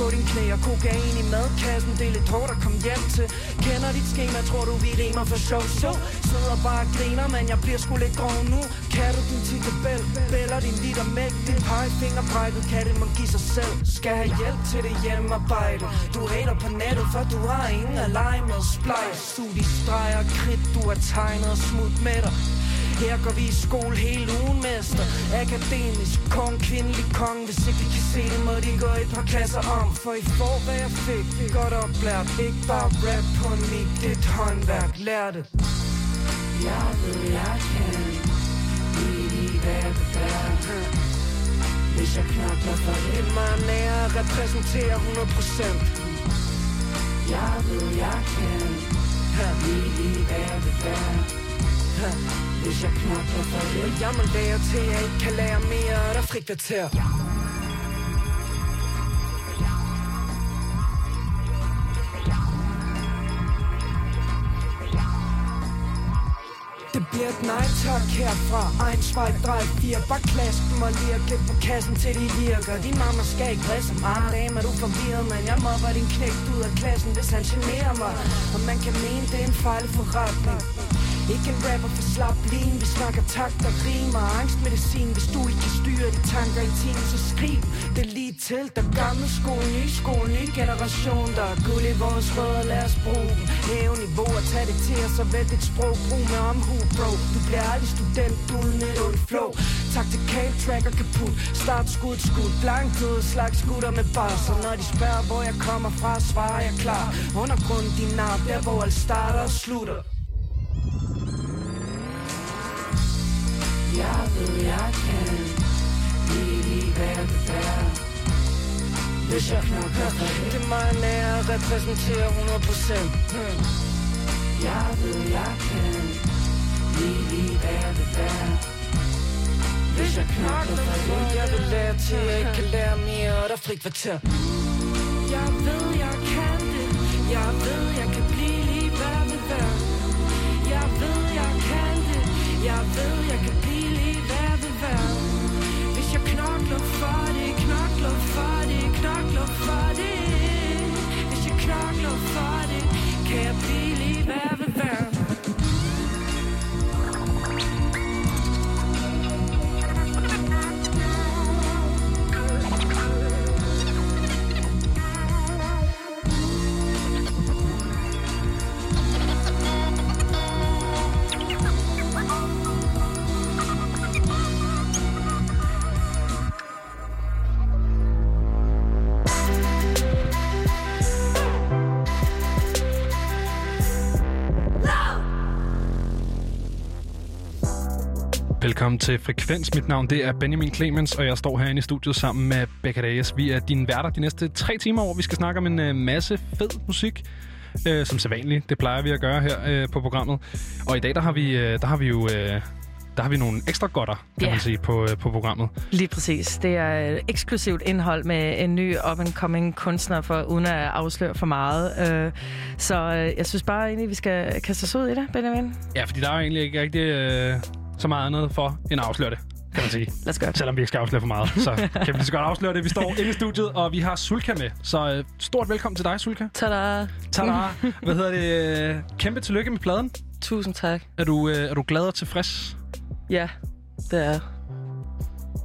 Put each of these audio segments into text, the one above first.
på din knæ og kokain i madkassen. Det er lidt hårdt at komme hjem til. Kender dit schema, tror du vi rimer for show. Så sidder bare og griner, men jeg bliver sgu lidt grov nu. Kan du din tidtabel, bæller din liter mælk. Din pegefinger brækket, kan det man give sig selv? Skal have hjælp til det hjemmearbejde. Du hater på nettet, for du har ingen at lege med Du sug de streger, kridt, du har tegnet og smut med dig her går vi i skole hele ugen, mester. Akademisk, kong, kvindelig kong. Hvis ikke de kan se det, må de gå et par klasser om. For I får, hvad jeg fik, godt oplært. Ikke bare rap på en mic, det er et håndværk, lær det. Jeg ved, jeg kan Lige hvad det er. Hvis jeg knokler for det. Det er meget nær at repræsentere 100% Jeg ved, jeg kan Lige hvad det er hvis jeg knokler for det. Og Jeg må lære til, at jeg ikke kan lære mere. Der er frikvarter Det bliver et nej tak herfra. Egen zwei, drej, fire. Bare klask dem og lige klip på kassen til de virker. Din mamma skal ikke presse mig. Dame er du forvirret, men jeg mobber din knægt ud af klassen Hvis han generer mig. Og man kan mene, det er en fejl forretning ikke en rapper for slap lin Vi snakker takt og rimer Angstmedicin. Hvis du ikke kan styre de tanker i team Så skriv det lige til Der gamle skole, ny skole, ny generation Der er guld i vores rødder, lad os bruge dem. Hæve niveau tag tage det til os Og vælg dit sprog, brug med omhu, bro. Du bliver aldrig student uden et ondt flow. Taktikal tracker kaput. Start skud, skud, blank ud Slags skutter med bars Så når de spørger hvor jeg kommer fra Svarer jeg klar. Undergrunden din navn Der hvor alt starter og slutter. Jeg ved, jeg kan Lige hvad det er Hvis jeg knokker for det Det er mig nær at repræsentere 100% hmm. Jeg ved, jeg kan Lige hvad det er Hvis jeg knokker for det Jeg vil lære til, jeg ikke kan lære mere Og der er frikvarter Jeg ved, jeg kan det. Jeg ved, jeg kan blive lige hvad det er Jeg ved, jeg kan det. Jeg ved, jeg kan blive blive Velkommen til Frekvens. Mit navn det er Benjamin Clemens, og jeg står herinde i studiet sammen med Becca Reyes. Vi er dine værter de næste tre timer, hvor vi skal snakke om en uh, masse fed musik. Uh, som sædvanligt. Det plejer vi at gøre her uh, på programmet. Og i dag, der har vi, uh, der har vi jo... Uh, der har vi nogle ekstra godter, kan yeah. man sige, på, på programmet. Lige præcis. Det er eksklusivt indhold med en ny up-and-coming kunstner, for, uden at afsløre for meget. Så jeg synes bare egentlig, vi skal kaste os ud i det, Benjamin. Ja, fordi der er jo egentlig ikke rigtig... Så meget andet for end at afsløre det, kan man sige. Lad os gøre det. Selvom vi ikke skal afsløre for meget, så kan vi så godt afsløre det. Vi står inde i studiet, og vi har Sulka med. Så uh, stort velkommen til dig, Sulka. Tada. Tada. Hvad hedder det? Kæmpe tillykke med pladen. Tusind tak. Er du, uh, er du glad og tilfreds? Ja, det er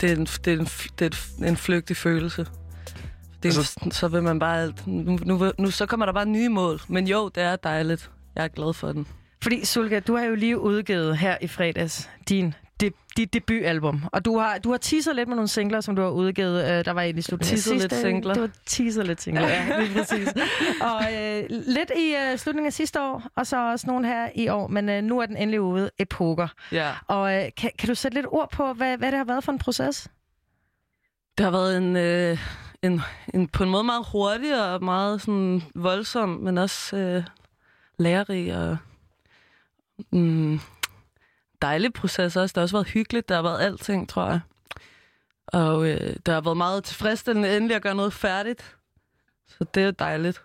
det er en, det er en, det er en flygtig følelse. Det er, altså, så vil man bare... Nu, nu, nu, så kommer der bare nye mål. Men jo, det er dejligt. Jeg er glad for den. Fordi, Sulka, du har jo lige udgivet her i fredags din de, dit debutalbum. Og du har, du har teaset lidt med nogle singler, som du har udgivet. Øh, der var egentlig slutningen teaset lidt singler. Du har teaset lidt singler, ja, lige præcis. Og øh, lidt i øh, slutningen af sidste år, og så også nogle her i år. Men øh, nu er den endelig ude, Epoker. Ja. Og øh, kan, kan du sætte lidt ord på, hvad, hvad det har været for en proces? Det har været en, øh, en, en på en måde meget hurtig og meget sådan voldsom, men også øh, lærerig og mm, dejlig proces også. Det har også været hyggeligt. Der har været alting, tror jeg. Og øh, det har været meget tilfredsstillende endelig at gøre noget færdigt. Så det er dejligt.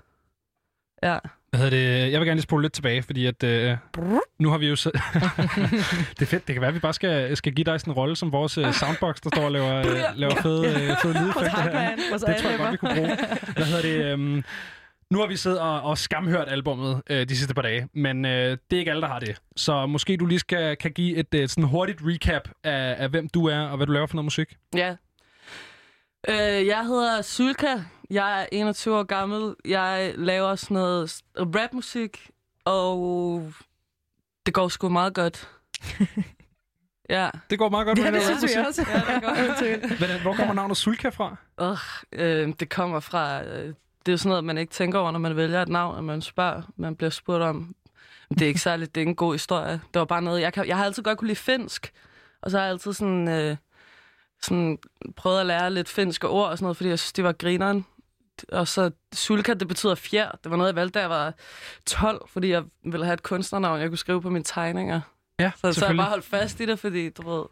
Ja. Hvad hedder det? Jeg vil gerne lige spole lidt tilbage, fordi at, øh, nu har vi jo... Så... det er fedt. Det kan være, at vi bare skal, skal give dig sådan en rolle som vores øh, soundbox, der står og laver, øh, laver fede, øh, fede lydeffekter her. Det tror jeg godt, vi kunne bruge. Hvad hedder det? Øh, nu har vi siddet og, og skamhørt albummet øh, de sidste par dage, men øh, det er ikke alle, der har det. Så måske du lige skal, kan give et, et sådan hurtigt recap af, af, hvem du er og hvad du laver for noget musik. Ja. Øh, jeg hedder Sulka. Jeg er 21 år gammel. Jeg laver sådan noget rapmusik, og det går sgu meget godt. ja. Det går meget godt Ja, med det det synes vi også. Ja, det går godt. Hvordan, hvor kommer navnet Sulka fra? Uh, øh, det kommer fra... Øh, det er sådan noget, man ikke tænker over, når man vælger et navn, og man spørger, man bliver spurgt om. Det er ikke særligt, det er en god historie. Det var bare noget, jeg, kan, jeg har altid godt kunne lide finsk, og så har jeg altid sådan, øh, sådan prøvet at lære lidt finske ord og sådan noget, fordi jeg synes, det var grineren. Og så sulka, det betyder fjer. Det var noget, jeg valgte, da jeg var 12, fordi jeg ville have et kunstnernavn, jeg kunne skrive på mine tegninger. Ja, Så, så jeg bare holdt fast i det, fordi du ved...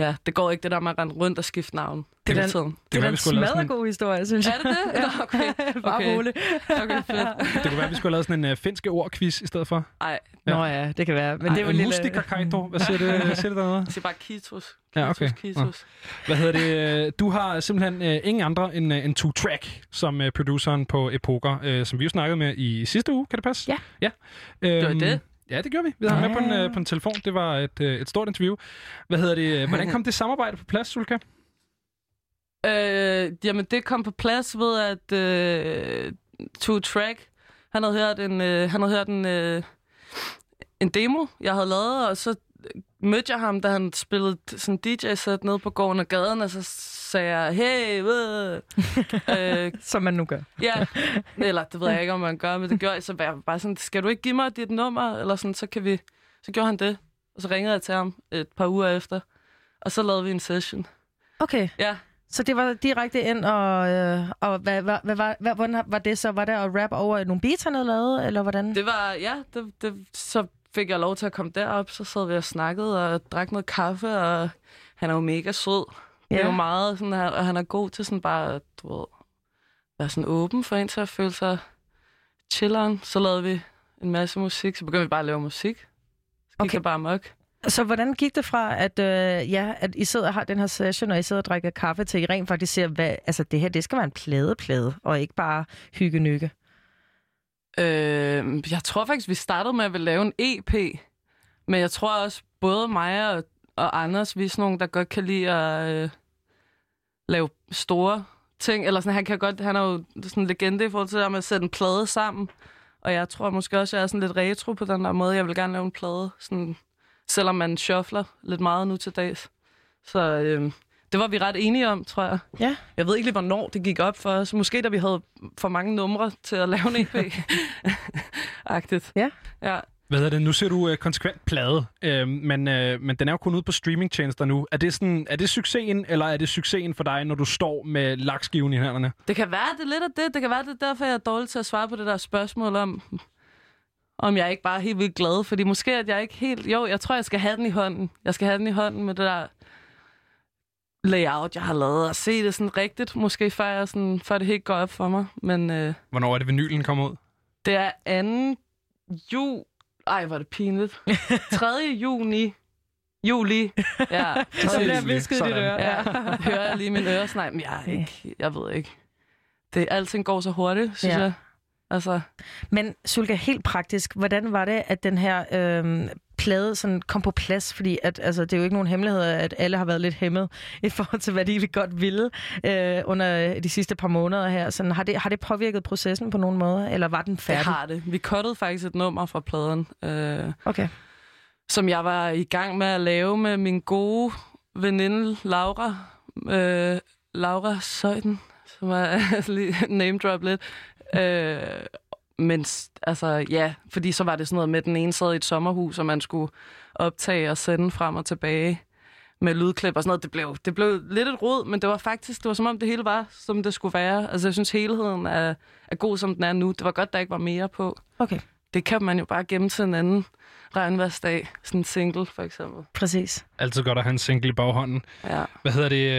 Ja, det går ikke det der med at rende rundt og skifte navn. Det er hele den- tiden. Det Det er en smadret god historie, synes jeg. Er det det? Nå, okay. Bare Okay. roligt. Okay, fedt. det kunne være, vi skulle have lavet sådan en uh, finske ord-quiz i stedet for. Ej, Nå ja, det kan være. Men det er jo en en lille... Mustika Kaido. Hvad siger det, siger det dernede? jeg siger bare Kitos. Ja, okay. Kitos. Hvad hedder det? øh, Du har simpelthen øh, ingen andre end, øh, end Two Track som øh, produceren på Epoker, øh, som vi jo snakkede med i sidste uge. Kan det passe? Ja. ja. Det var det. Ja, det gjorde vi. Vi havde ham med på en, øh, på en telefon. Det var et, øh, et stort interview. Hvad hedder det? Hvordan kom det samarbejde på plads, Sulka? Øh, jamen, det kom på plads ved, at øh, Two Track, han havde hørt en, øh, han havde hørt en, øh, en demo, jeg havde lavet, og så mødte jeg ham, da han spillede sådan DJ-sæt nede på gården og gaden, og så sagde jeg, hey, øh, Som man nu gør. Ja, eller det ved jeg ikke, om man gør, men det gør jeg. Så var jeg bare sådan, skal du ikke give mig dit nummer? Eller sådan, så kan vi... Så gjorde han det. Og så ringede jeg til ham et par uger efter. Og så lavede vi en session. Okay, Ja, så det var direkte ind, og, øh, og hvad, hvad, hvad, hvad, hvad, hvordan var det så? Var det at rap over nogle beats, han havde lavet, eller hvordan? det var... Ja, det, det, så fik jeg lov til at komme derop. Så sad vi og snakkede og drak noget kaffe, og han er jo mega sød. Det er jo meget sådan, og han er god til sådan bare, du ved, være sådan åben for en til at føle sig chilleren. Så lavede vi en masse musik, så begyndte vi bare at lave musik. Så gik Okay. det bare mok. Så hvordan gik det fra, at, øh, ja, at I sidder og har den her session, og I sidder og drikker kaffe, til I rent faktisk ser, hvad, altså det her, det skal være en plade-plade, og ikke bare hygge-nykke? Øh, jeg tror faktisk, vi startede med at ville lave en EP. Men jeg tror også, både mig og, og Anders, vi er sådan nogle, der godt kan lide at øh, lave store ting. Eller sådan, han, kan godt, han er jo sådan en legende i forhold til det der med at sætte en plade sammen. Og jeg tror måske også, jeg er sådan lidt retro på den der måde. Jeg vil gerne lave en plade, sådan, selvom man shuffler lidt meget nu til dags. Så øh, det var vi ret enige om, tror jeg. Ja. Jeg ved ikke lige, hvornår det gik op for os. Måske da vi havde for mange numre til at lave en EP. Agtigt. Ja. Ja. Hvad hedder det? Nu ser du øh, konsekvent plade, øh, men, øh, men den er jo kun ude på streamingtjenester nu. Er det, sådan, er det succesen, eller er det succesen for dig, når du står med lakskiven i hænderne? Det kan være, det er lidt af det. Det kan være, det er derfor, jeg er dårlig til at svare på det der spørgsmål om, om jeg ikke bare er helt vildt glad. Fordi måske at jeg ikke helt... Jo, jeg tror, jeg skal have den i hånden. Jeg skal have den i hånden med det der layout, jeg har lavet. Og se det sådan rigtigt, måske før, jeg sådan, før det helt går op for mig. Men øh, Hvornår er det, vinylen kommer ud? det er 2. jul... Ej, hvor er det pinligt. 3. juni. Juli. Ja. Så bliver visket i dit øre. Ja, hører jeg lige min øresnegl, men jeg er ikke, jeg ved ikke. Det, alting går så hurtigt, synes ja. jeg. Altså, Men Sulka, helt praktisk, hvordan var det, at den her øh, plade sådan kom på plads? Fordi at, altså, det er jo ikke nogen hemmelighed, at alle har været lidt hæmmet i forhold til, hvad de godt ville øh, under de sidste par måneder her. Sådan, har, det, har det påvirket processen på nogen måde, eller var den det færdig? har det. Vi cuttede faktisk et nummer fra pladen, øh, Okay. som jeg var i gang med at lave med min gode veninde Laura. Øh, Laura Søjden, som er name drop lidt. Øh, men altså, ja, fordi så var det sådan noget med, at den ene sad i et sommerhus, og man skulle optage og sende frem og tilbage med lydklip og sådan noget. Det blev, det blev lidt et rod, men det var faktisk, det var som om det hele var, som det skulle være. Altså, jeg synes, helheden er, er god, som den er nu. Det var godt, der ikke var mere på. Okay det kan man jo bare gemme til en anden regnværsdag. Sådan en single, for eksempel. Præcis. Altid godt at have en single i baghånden. Ja. Hvad hedder det?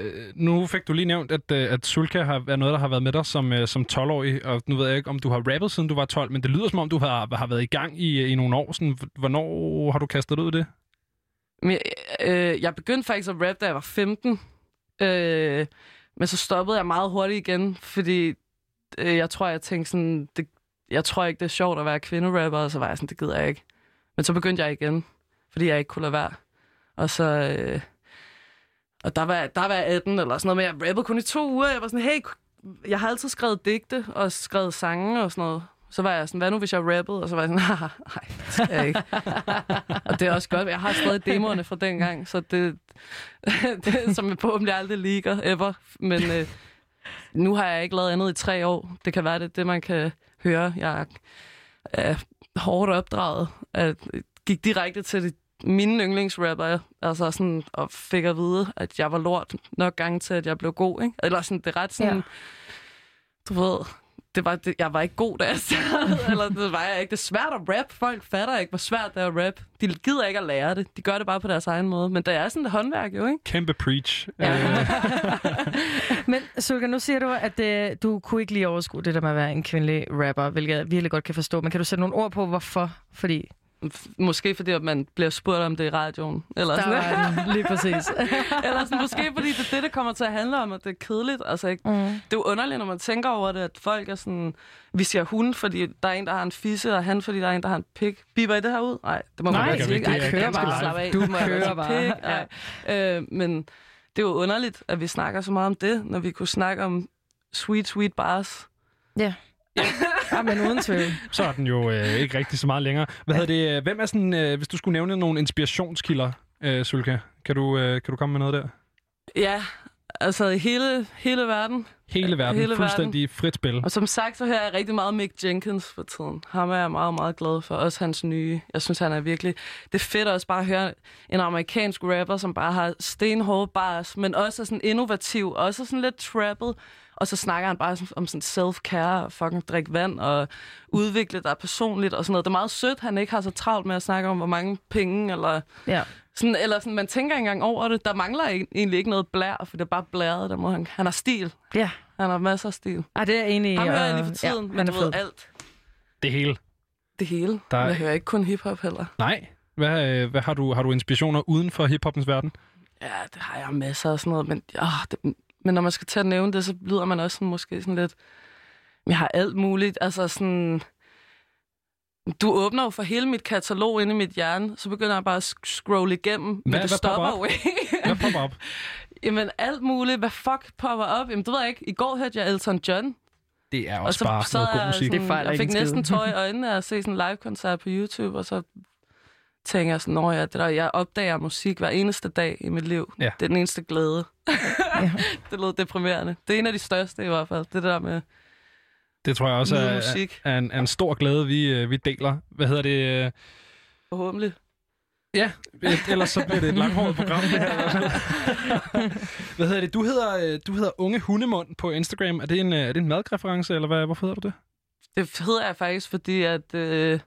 øh, Nu fik du lige nævnt, at, øh, at Sulka har været noget, der har været med dig som, øh, som 12-årig. Og nu ved jeg ikke, om du har rappet, siden du var 12, men det lyder som om, du har, har været i gang i, i nogle år. Sådan, hvornår har du kastet ud i det? Men, jeg- øh, jeg begyndte faktisk at rappe, da jeg var 15. Øh, men så stoppede jeg meget hurtigt igen, fordi øh, jeg tror, jeg tænkte sådan, det, jeg tror ikke, det er sjovt at være kvinderapper, og så var jeg sådan, det gider jeg ikke. Men så begyndte jeg igen, fordi jeg ikke kunne lade være. Og så... Øh, og der var, der var jeg 18 eller sådan noget, men jeg rappede kun i to uger. Jeg var sådan, hey, jeg har altid skrevet digte og skrevet sange og sådan noget. Så var jeg sådan, hvad nu hvis jeg rappede? Og så var jeg sådan, nej, det skal jeg ikke. og det er også godt, jeg har stadig demoerne fra dengang, så det, det som jeg forhåbentlig aldrig ligger ever. Men øh, nu har jeg ikke lavet andet i tre år. Det kan være det, det man kan høre. Jeg er hårdt opdraget. Jeg gik direkte til de, mine yndlingsrapper, altså sådan, og fik at vide, at jeg var lort nok gange til, at jeg blev god. Ikke? Eller sådan, det er ret sådan, Ja. du ved, det var, det, jeg var ikke god, da jeg startede, eller det var jeg ikke. Det er svært at rap. Folk fatter ikke, hvor svært det er at rap. De gider ikke at lære det. De gør det bare på deres egen måde. Men det er sådan et håndværk jo, ikke? Kæmpe preach. Ja. Øh, Men Sulka, nu siger du, at øh, du kunne ikke lige overskue det der med at være en kvindelig rapper, hvilket jeg virkelig godt kan forstå. Men kan du sætte nogle ord på, hvorfor? Fordi Måske fordi, at man bliver spurgt om det i radioen. Eller der sådan, den, lige præcis. eller sådan, måske fordi det er det, det kommer til at handle om, at det er kedeligt. Altså, ikke? Mm. Det er jo underligt, når man tænker over det, at folk er sådan... Vi siger hun, fordi der er en, der har en fisse, og han, fordi der er en, der har en pik. Biber I det her ud? Nej, det må Nej, man ikke ikke. Det er kører bare. Slap af. Du kører bare. Pik. Ja. Øh, men det er jo underligt, at vi snakker så meget om det, når vi kunne snakke om sweet, sweet bars. Ja. Ja, men uden tvivl. så er den jo øh, ikke rigtig så meget længere. Hvad hedder det? øh, Hvem er sådan, øh, hvis du skulle nævne nogle inspirationskilder, øh, Sulka, kan du, øh, kan du komme med noget der? Ja, altså hele, hele verden. Hele verden, Hele fuldstændig frit spil. Og som sagt, så hører jeg rigtig meget Mick Jenkins for tiden. Ham er jeg meget, meget glad for. Også hans nye. Jeg synes, han er virkelig... Det er fedt også bare at høre en amerikansk rapper, som bare har stenhårde bars, men også er sådan innovativ, også sådan lidt trappet. Og så snakker han bare om sådan self-care, og fucking drikke vand og udvikle dig personligt og sådan noget. Det er meget sødt, han ikke har så travlt med at snakke om, hvor mange penge eller Ja. sådan, eller sådan, man tænker ikke engang over det. Der mangler eg- egentlig ikke noget blær, for det er bare blæret. Der må han, han har stil. Ja. Han har masser af stil. Ej, det er i. Ham hører jeg lige for tiden, ja, men han er du ved alt. Det hele. Det hele. Der er- Jeg hører ikke kun hiphop heller. Nej. Hvad, øh, hvad har, du, har du inspirationer uden for hiphoppens verden? Ja, det har jeg masser af sådan noget, men, åh, det, men når man skal til at nævne det, så lyder man også sådan, måske sådan lidt... Jeg har alt muligt, altså sådan... Du åbner jo for hele mit katalog inde i mit hjerne, så begynder jeg bare at scrolle igennem, men Hvad- det hvad stopper op? jo ikke. Hvad popper op? Jamen alt muligt, hvad fuck popper op? Jamen det ved jeg ikke. I går hørte jeg Elton John, Det er og også så bare sad noget god musik. sådan, Det fejler jeg fik næsten tår i øjnene at se sådan en live-koncert på YouTube, og så tænker jeg sådan, når jeg, det der, jeg opdager musik hver eneste dag i mit liv. Ja. Det er den eneste glæde. Ja. det lød deprimerende. Det er en af de største i hvert fald, det der med Det tror jeg også er, musik. er, en, er en stor glæde, vi, øh, vi deler. Hvad hedder det? øh, Forhåbentlig. Ja, ellers så bliver det et langhåret program. Det her, hvad hedder det? Du hedder, øh, du hedder Unge Hundemund på Instagram. Er det en, er det en madreference, eller hvad, hvorfor hedder du det? Det hedder jeg faktisk, fordi at øh,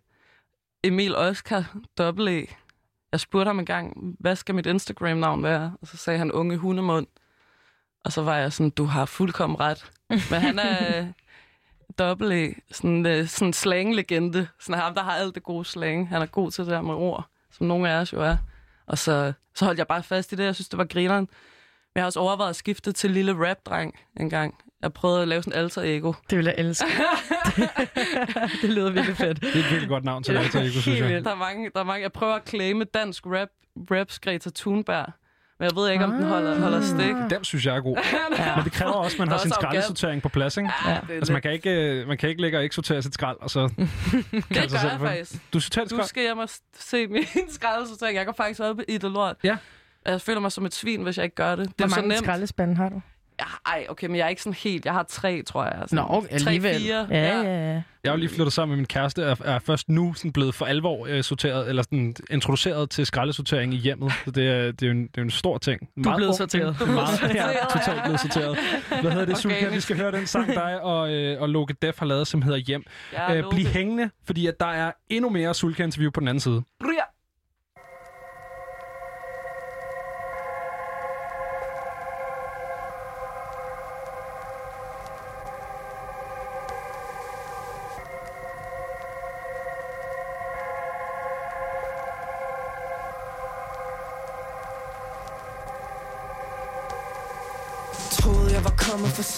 Emil Oscar W. Jeg spurgte ham en gang, hvad skal mit Instagram-navn være? Og så sagde han unge hundemund. Og så var jeg sådan, du har fuldkommen ret. Men han er øh, W. Sådan, øh, sådan slang-legende. Sådan ham, der har alt det gode slang. Han er god til det der med ord, som nogle af os jo er. Og så, så holdt jeg bare fast i det. Jeg synes, det var grineren. Men jeg har også overvejet at skifte til lille rap-dreng en gang. Jeg prøvede at lave sådan en alter ego. Det vil jeg elske. det lyder virkelig fedt. Det er et virkelig godt navn til dig, Ego, synes jeg. Der er mange, der er mange. Jeg prøver at claime dansk rap, raps Greta Thunberg. Men jeg ved ikke, om den holder, holder stik. Den synes jeg er god. Ja. Men det kræver også, at man har sin skraldesortering på plads, ikke? Ja, det, Altså, man kan ikke, øh, man kan ikke ligge og ikke sortere sit skrald, og så... det gør jeg for- faktisk. Du sorterer Du skal hjem og se min skraldesortering. Jeg går faktisk op i det lort. Ja. Jeg føler mig som et svin, hvis jeg ikke gør det. Det er Hvor så mange nemt. skraldespande har du? Jeg har Ej, okay, men jeg er ikke sådan helt... Jeg har tre, tror jeg. Sådan Nå, okay, alligevel. Tre, fire. Ja, ja, ja. Jeg er jo lige flyttet sammen med min kæreste, og er først nu sådan blevet for alvor øh, sorteret, eller sådan introduceret til skraldesortering i hjemmet. Så det er, det er, jo, en, det er jo en stor ting. Du er meget blevet sorteret. Ting. Meget, sorteret, ja, ja. totalt blevet sorteret. Hvad hedder det, Sulka? Vi Organisk. skal høre den sang, dig og, øh, og Loke Def har lavet, som hedder Hjem. Ja, Øh, bliv hængende, fordi at der er endnu mere Sulka-interview på den anden side. Ryger.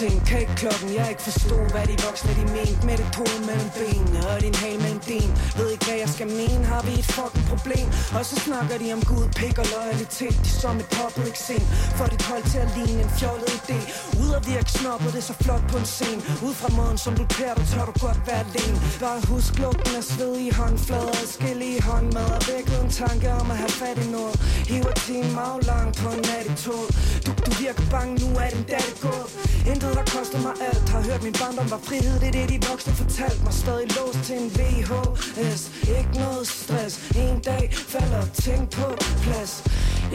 Kommet for Kan ikke klokken, jeg ikke forstod Hvad de voksne de mente Med det pole mellem benene Og din hale mellem din. Ved ikke hvad jeg skal mene? Har vi et fucking problem? Og så snakker de om Gud, pik og loyalitet. De som et public scene. For dit hold til at ligne en fjollet idé. Ud at virke snobbet, det er så flot på en scene. Ud fra måden som du klæder du Tør du godt være alene. Bare husk lugten af sved i håndflader. Adskillige håndmad Og vækket en tanke om at have fat i noget. Hiver timen aflang på en nat i tog du, du virker bange, nu er din dag gået. Intet der kostet mig alt Har hørt min barndom var frihed Det er det de voksne fortalte mig. Stadig låst til en VHS Ikke noget stress. En dag falder ting på plads.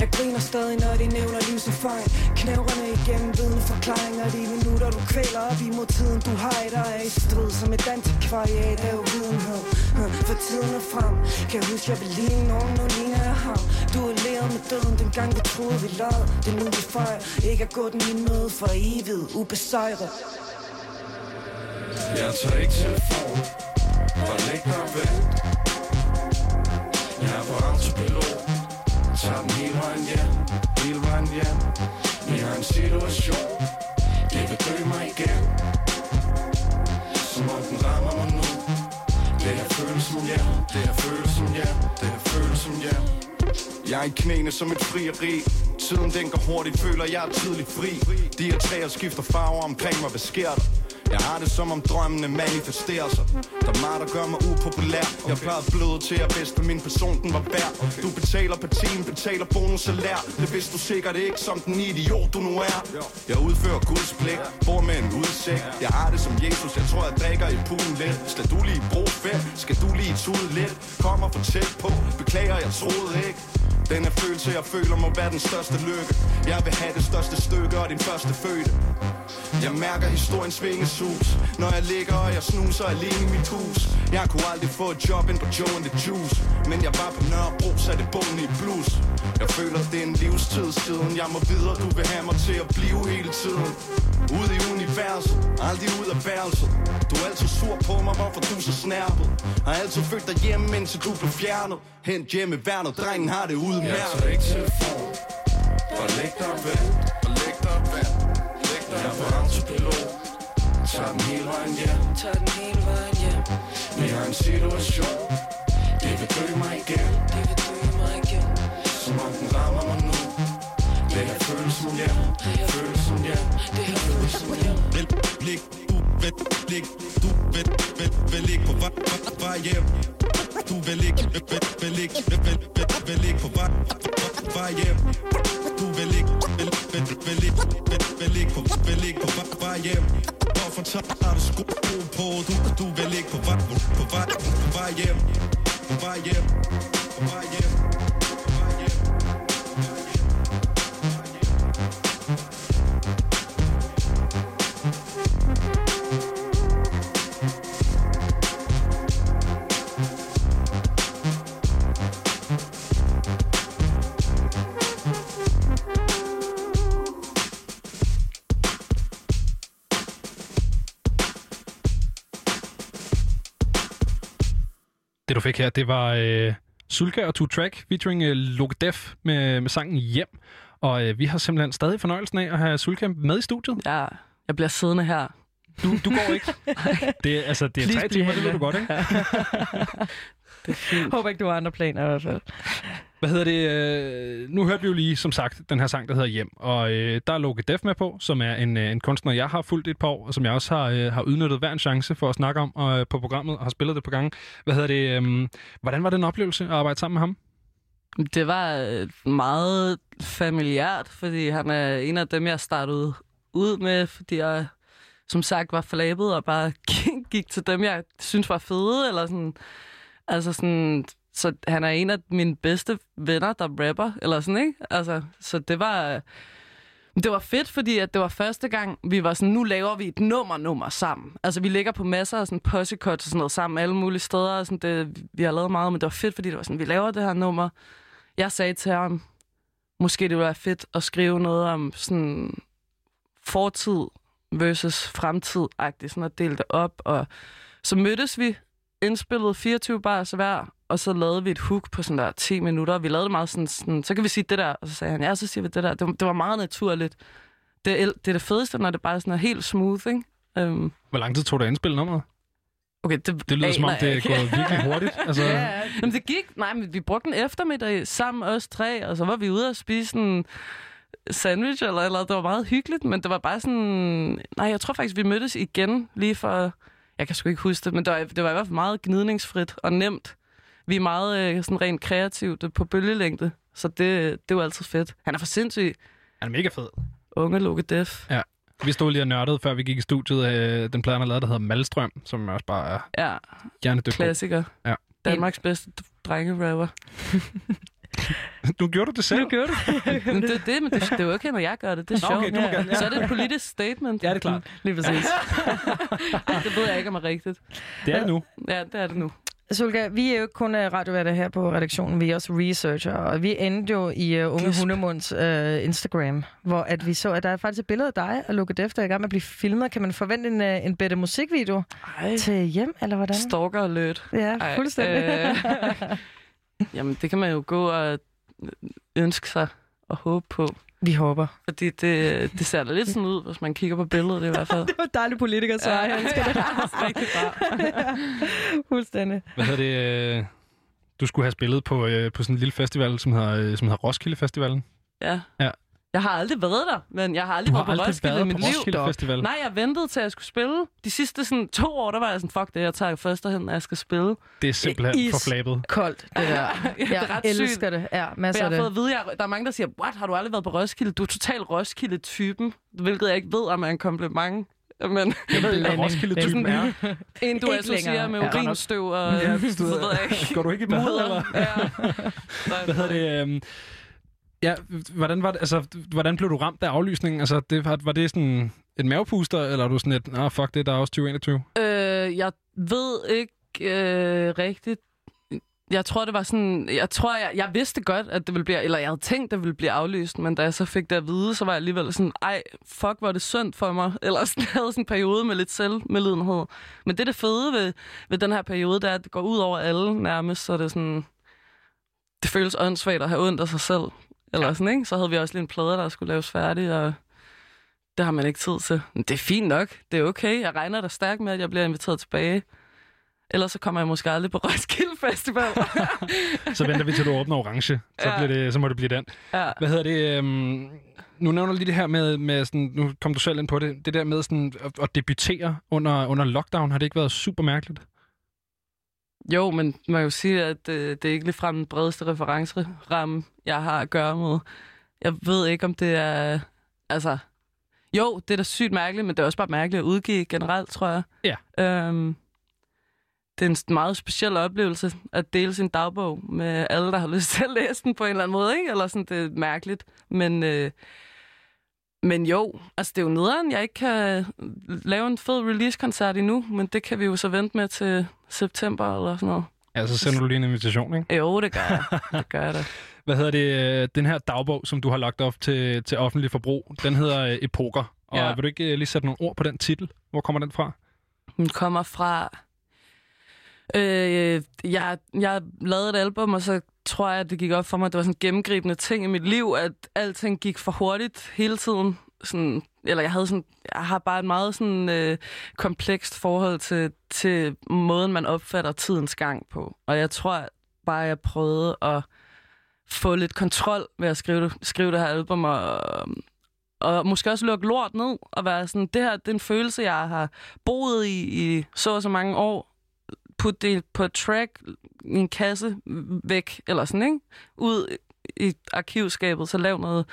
Jeg griner stadig når de nævner livserfaring Knævrene igennem vidne forklaringer De minutter du kvæler op imod tiden Du har i dig er i strid Som et antikvariat af uvidenhed. For tiden er frem. Kan jeg huske jeg vil ligne nogen Nu ligner jeg ham Du er læret med døden Dengang vi troede vi lad Det er nu vi fejrer Ikke at gå den i møde for evigt Ubesejret. Jeg tager ikke telefonen Og læg dig og Jeg er på autopilot Tager den hele vejen hjem Hele vejen hjem Vi har en situation Det vil dø mig igen Som om den rammer mig nu Det her føles som hjem Det her føles som hjem Det her føles som hjem jeg er i knæene som et frieri. Tiden den går hurtigt, føler jeg er tidligt fri. De her træer skifter farver omkring mig, hvad sker der? Jeg har det som om drømmene manifesterer sig. Der er meget, der gør mig upopulær. Jeg plejede bløde til at bedste min person, den var værd. Du betaler per time, betaler bonus salær Det vidste du sikkert ikke, som den idiot du nu er. Jeg udfører Guds blik, bor med en udsigt. Jeg har det som Jesus, jeg tror jeg drikker i poolen lidt. Skal du lige bruge fem, skal du lige tude lidt? Kommer for tæt på, beklager jeg troede ikke den følelse, jeg føler må være den største lykke. Jeg vil have det største stykke og din første fødte. Jeg mærker historiens svingesus Når jeg ligger og jeg snuser alene i mit hus. Jeg kunne aldrig få et job ind på Joe and the Juice. Men jeg var på Nørrebro, satte bunden i blues. Jeg føler det er en livstid siden. Jeg må videre, du vil have mig til at blive hele tiden. Ude i universet, aldrig ud af værelset. Du er altid sur på mig, hvorfor du så snærpet. Har altid følt dig hjemme, indtil du blev fjernet. Hent hjemme værnet, drengen har det udmærket Jeg tager ikke telefon. Bare læg dig og vent Og læg dig og vent Læg dig Jeg er på autopilot Tager den hele vejen hjem. Tag den hele vejen hjem. Vi har en situation. Det vil dø mig igen. Det vil dø mig igen. Som om den rammer mig nu. Det her føles som hjem. Føles som hjem. Det her føles som hjem. Vel, lig, du vil, lig, du vil, vil, vil ligge på vej, vej, vej hjem. Du vil ikke, vil, vil, ikke, vil, vil, vil, vil ligge på vej, vej, vej hjem. Du vil ikke, vil, vil, vil ligge, vil, vil ligge på, vil ikke på vej, vej hjem. Hvorfor tager du sko på? Du, du vil ikke på vej, på vej, på vej hjem. På vej hjem, fik her, det var øh, Sulka og Two Track featuring øh, Loke Def med, med sangen Hjem. Og øh, vi har simpelthen stadig fornøjelsen af at have Sulka med i studiet. Ja, jeg bliver siddende her. Du, du går ikke. det, altså, det er Please tre timer, det ved du godt, ikke? Håber ikke, du har andre planer i hvert fald. Hvad hedder det? Øh, nu hørte vi jo lige, som sagt, den her sang, der hedder Hjem. Og øh, der er Loke Def med på, som er en, øh, en kunstner, jeg har fulgt et par år, og som jeg også har, øh, har udnyttet hver en chance for at snakke om øh, på programmet, og har spillet det på gange. Hvad hedder det? Øh, hvordan var det en oplevelse at arbejde sammen med ham? Det var øh, meget familiært, fordi han er en af dem, jeg startede ud med, fordi jeg som sagt var flabet og bare gik til dem, jeg synes var fede, eller sådan, altså sådan, så han er en af mine bedste venner, der rapper, eller sådan, ikke? Altså, så det var, det var fedt, fordi at det var første gang, vi var sådan, nu laver vi et nummer-nummer sammen. Altså, vi ligger på masser af sådan possecuts og sådan noget sammen, alle mulige steder, og sådan, det, vi har lavet meget, men det var fedt, fordi det var sådan, vi laver det her nummer. Jeg sagde til ham, måske det ville være fedt at skrive noget om sådan fortid versus fremtid-agtigt, sådan at dele det op. Og så mødtes vi, indspillede 24 bars hver, og så lavede vi et hook på sådan der 10 minutter. Vi lavede det meget sådan, sådan så kan vi sige det der, og så sagde han, ja, så siger vi det der. Det, var- det var meget naturligt. Det er, det er det fedeste, når det bare sådan er helt smooth, ikke? Um, Hvor lang tid tog det at indspille nummeret? okay, det, Det lyder som om, det er gået virkelig hurtigt. Altså, Ja, ja. Jamen, det gik... Nej, men vi brugte en eftermiddag sammen, os tre, og så var vi ude og spise en sandwich eller eller. Det var meget hyggeligt, men det var bare sådan... Nej, jeg tror faktisk, vi mødtes igen lige for... Jeg kan sgu ikke huske det, men det var, det var i hvert fald meget gnidningsfrit og nemt. Vi er meget øh, sådan rent kreativt øh, på bølgelængde, så det, det var altid fedt. Han er for sindssyg. han er mega fed. Unge Loke Def. Vi stod lige og nørdede, før vi gik i studiet af den plade, han har lavet, der hedder Malstrøm, som også bare er Ja, hjernedødt. god. klassiker. Ja. Danmarks bedste drengerapper. Nu gjorde du det selv. Nu gør du. Men det er det, men det, det er jo okay, når jeg gør det. Det er sjovt. okay, du må gerne, ja. Så er det et politisk statement. Ja, det er klart. Lige præcis. Ej, det ved jeg ikke, om er rigtigt. Det er det nu. Ja, det er det nu. Sulka, vi er jo ikke kun uh, radioværter her på redaktionen, vi er også researcher, og vi endte jo i uh, Unge Gisp. Hundemunds uh, Instagram, hvor at vi så, at der er faktisk et billede af dig og Lukke Def, der er i gang med at blive filmet. Kan man forvente en, uh, en bedre musikvideo Ej. til hjem, eller hvordan? Stalker alert. Ja, Ej, fuldstændig. øh, jamen, det kan man jo gå og ønske sig og håbe på. vi håber. Fordi det, det ser da lidt sådan ud, hvis man kigger på billedet i hvert fald. Det var dejligt politiker, så jeg elsker det. Rigtig bra. Fuldstændig. Hvad hedder det? øh, Du skulle have spillet på, øh, på sådan en lille festival, som hedder, øh, som hedder Roskilde Festivalen. Ja. Ja. Jeg har aldrig været der, men jeg har aldrig Du har været på Roskilde i mit på liv. Roskilde Festival. Nej, jeg ventede til, at jeg skulle spille. De sidste sådan, to år, der var jeg sådan, fuck det, jeg tager først hen, når jeg skal spille. Det er simpelthen Is. for flabet. Koldt, det der. ja, det er Jeg ret elsker sygt. det. Ja, masser jeg af har det. fået at vide, jeg, der er mange, der siger, what, har du aldrig været på Roskilde? Du er total Roskilde-typen, hvilket jeg ikke ved, om er en kompliment. Men Jeg ved ikke, hvad. Roskilde-typen er. en, du associerer med urinstøv og... Ja, så ved jeg ikke. Går du ikke i bad, eller? Mudder. Ja. Hvad hedder det? Ja, hvordan, var det, altså, hvordan blev du ramt af aflysningen? Altså, det, var, var det sådan et mavepuster, eller er du sådan et, ah, fuck det, der er også 2021? Øh, jeg ved ikke øh, rigtigt. Jeg tror, det var sådan... Jeg tror, jeg, jeg vidste godt, at det ville blive... Eller jeg havde tænkt, det ville blive aflyst, men da jeg så fik det at vide, så var jeg alligevel sådan, ej, fuck, hvor er det synd for mig. Eller sådan, jeg havde sådan en periode med lidt selvmedlidenhed. Men det det fede ved, ved den her periode, det er, at det går ud over alle nærmest, så det er sådan... Det føles åndssvagt at have ondt af sig selv. Eller sådan, ikke? Så havde vi også lige en plade, der skulle laves færdig, og det har man ikke tid til. Men det er fint nok. Det er okay. Jeg regner da stærkt med, at jeg bliver inviteret tilbage. Ellers så kommer jeg måske aldrig på Roskilde Festival. Så venter vi til, du åbner orange. Så, Ja. bliver det, så må det blive den. ja. Hvad hedder det? Øhm, nu nævner du lige det her med, med sådan, nu kom du selv ind på det, det der med sådan at, at debutere under, under lockdown, har det ikke været super mærkeligt? Jo, men man jo sige, at øh, det er ikke ligefrem den bredeste referenceramme, jeg har at gøre med. Jeg ved ikke, om det er... Altså, jo, det er da sygt mærkeligt, men det er også bare mærkeligt at udgive generelt, tror jeg. Ja. Øhm, det er en meget speciel oplevelse at dele sin dagbog med alle, der har lyst til at læse den på en eller anden måde, ikke? Eller sådan, det er mærkeligt. Men, øh, men jo, altså det er jo nederen, jeg ikke kan lave en fed release-koncert endnu, men det kan vi jo så vente med til september eller sådan noget. Ja, så sender du lige en invitation, ikke? Jo, det gør jeg. Det gør jeg da. Hvad hedder det? øh, Den her dagbog, som du har lagt op til, til offentlig forbrug, den hedder øh, Epoker. Og Ja. vil du ikke øh, lige sætte nogle ord på den titel? Hvor kommer den fra? Den kommer fra... Øh, jeg, jeg lavede et album, og så tror jeg, at det gik op for mig, at det var sådan en gennemgribende ting i mit liv, at alting gik for hurtigt hele tiden. Sådan, eller jeg havde sådan, jeg har bare et meget sådan øh, komplekst forhold til, til måden, man opfatter tidens gang på. Og jeg tror bare, jeg prøvede at få lidt kontrol ved at skrive det, skrive det her album, og, og måske også lukke lort ned, og være sådan, det her det er en følelse, jeg har boet i i så og så mange år, putte det på et track, i en kasse væk, eller sådan, ikke? Ud i arkivskabet, så lav noget,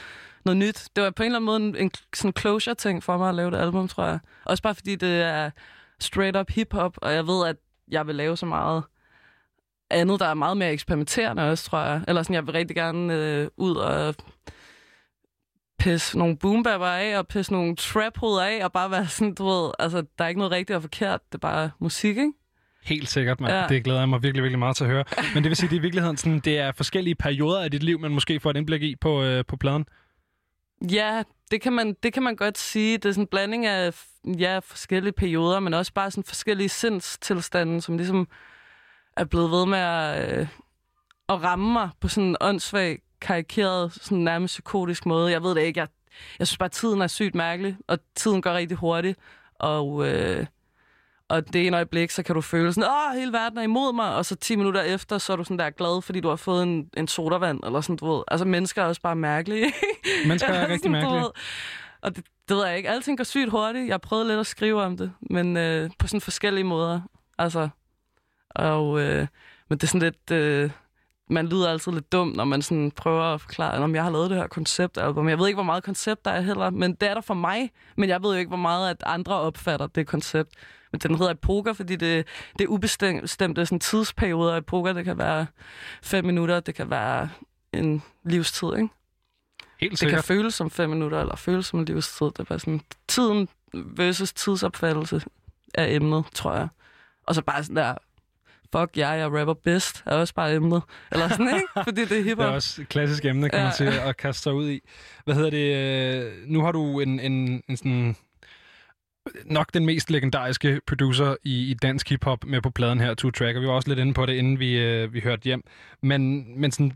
noget nyt. Det var på en eller anden måde en, en sådan closure-ting for mig at lave det album, tror jeg. Også bare fordi det er straight up hip-hop, og jeg ved, at jeg vil lave så meget andet, der er meget mere eksperimenterende også, tror jeg. Eller sådan, jeg vil rigtig gerne øh, ud og pisse nogle boombapper af, og pisse nogle trap af, og bare være sådan, du ved, altså, der er ikke noget rigtigt og forkert, det er bare musik, ikke? Helt sikkert, mand. Ja. Det glæder jeg mig virkelig, virkelig meget til at høre. Men det vil sige, det er i virkeligheden sådan, det er forskellige perioder af dit liv, man måske får et indblik i på, øh, på pladen. Ja, det kan, man, det kan man godt sige. Det er sådan en blanding af ja, forskellige perioder, men også bare sådan forskellige sindstilstande, som ligesom er blevet ved med at, øh, at ramme mig på sådan en åndssvag, karikeret, sådan nærmest psykotisk måde. Jeg ved det ikke. Jeg, jeg synes bare, at tiden er sygt mærkelig, og tiden går rigtig hurtigt. Og, øh, og det ene øjeblik, så kan du føle sådan, åh, hele verden er imod mig, og så 10 minutter efter, så er du sådan der glad, fordi du har fået en, en sodavand, eller sådan, du ved. Altså, mennesker er også bare mærkelige. Mennesker er rigtig Sådan, mærkelige. Og det, det ved jeg ikke. Alting går sygt hurtigt. Jeg prøvet lidt at skrive om det, men øh, på sådan forskellige måder. Altså, og, øh, men det er sådan lidt... Øh, man lyder altid lidt dum, når man sådan prøver at forklare, om jeg har lavet det her konceptalbum. Jeg ved ikke, hvor meget koncept der er heller, men det er der for mig. Men jeg ved jo ikke, hvor meget at andre opfatter det koncept. Men den hedder poker, fordi det, det er ubestemte sådan, tidsperioder i poker. Det kan være fem minutter, det kan være en livstid, ikke? Helt Det kan føles som fem minutter, eller føles som en livstid. Det er bare sådan tiden versus tidsopfattelse af emnet, tror jeg. Og så bare sådan der, fuck jeg, jeg rapper bedst, er også bare emnet. Eller sådan, ikke? Fordi det er Det er hiphop. også et klassisk emne, kan Ja. man sige, at kaste sig ud i. Hvad hedder det? øh, Nu har du en, en, en sådan nok den mest legendariske producer i, i dansk hiphop med på pladen her, Two Track, og vi var også lidt inde på det, inden vi, øh, vi hørte hjem. Men, men sådan,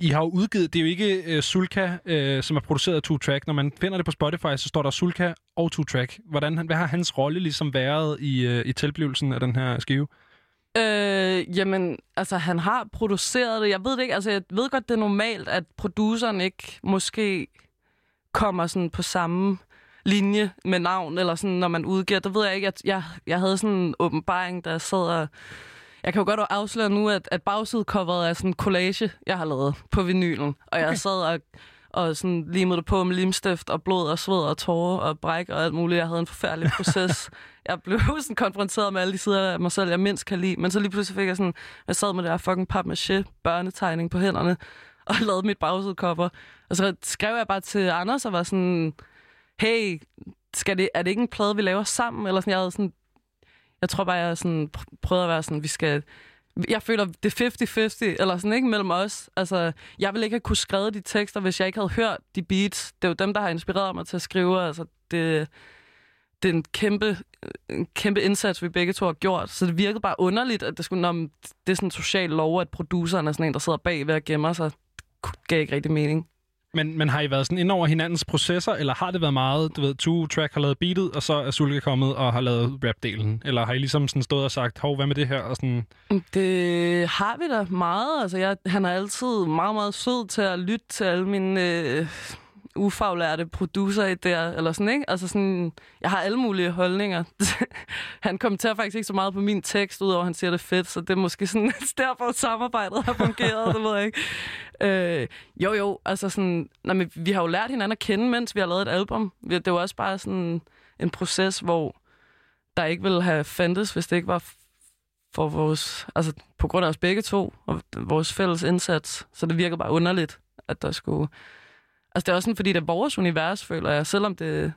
I har jo udgivet, det er jo ikke øh, Sulka, øh, som er produceret af Two Track. Når man finder det på Spotify, så står der Sulka og Two Track. Hvordan, hvad har hans rolle ligesom været i, øh, i tilblivelsen af den her skive? Øh, jamen, altså, han har produceret det. Jeg ved det ikke. Altså, jeg ved godt, det er normalt, at produceren ikke måske kommer sådan på samme linje med navn, eller sådan, når man udgiver. Det ved jeg ikke. Jeg, jeg, jeg havde sådan en åbenbaring, der sad og... Jeg kan jo godt afsløre nu, at, at bagsidecoveret er sådan en collage, jeg har lavet på vinylen. Og jeg sad og, og sådan limede det på med limstift og blod og sved og tårer og bræk og alt muligt. Jeg havde en forfærdelig proces. jeg blev sådan konfronteret med alle de sider af mig selv, jeg mindst kan lide. Men så lige pludselig fik jeg sådan, jeg sad med det her fucking papmaché børnetegning på hænderne og lavede mit bagsidecover. Og så skrev jeg bare til Anders og var sådan, hey, skal det, er det ikke en plade, vi laver sammen? Eller sådan, jeg havde sådan, jeg tror bare, jeg sådan prøvede at være sådan, vi skal, jeg føler, det er 50-50, eller sådan, ikke, mellem os. Altså, jeg ville ikke have kunne skrive de tekster, hvis jeg ikke havde hørt de beats. Det er jo dem, der har inspireret mig til at skrive. Altså, det, det er en kæmpe, en kæmpe indsats, vi begge to har gjort. Så det virkede bare underligt, at det skulle, når det er sådan en social lov, at produceren er sådan en, der sidder bag ved at gemme sig. Det gav ikke rigtig mening. Men, men har I været sådan ind over hinandens processer, eller har det været meget, du ved, Two Track har lavet beatet, og så er Sulke kommet og har lavet rapdelen? Eller har I ligesom sådan stået og sagt, hov, hvad med det her? Og sådan, Det har vi da meget. Altså, jeg, han er altid meget, meget sød til at lytte til alle mine øh, ufaglærte producer der, eller sådan, ikke? Altså sådan, jeg har alle mulige holdninger. han kommenterer faktisk ikke så meget på min tekst, udover at han siger det er fedt, så det er måske sådan derfor samarbejdet har fungeret, det ved jeg ikke. Øh, jo, jo, altså sådan, nej, men vi har jo lært hinanden at kende, mens vi har lavet et album. Det var også bare sådan en proces, hvor der ikke ville have fandtes, hvis det ikke var for vores, altså på grund af os begge to, og vores fælles indsats. Så det virker bare underligt, at der skulle... Altså det er også sådan, fordi det er vores univers, føler jeg. Selvom det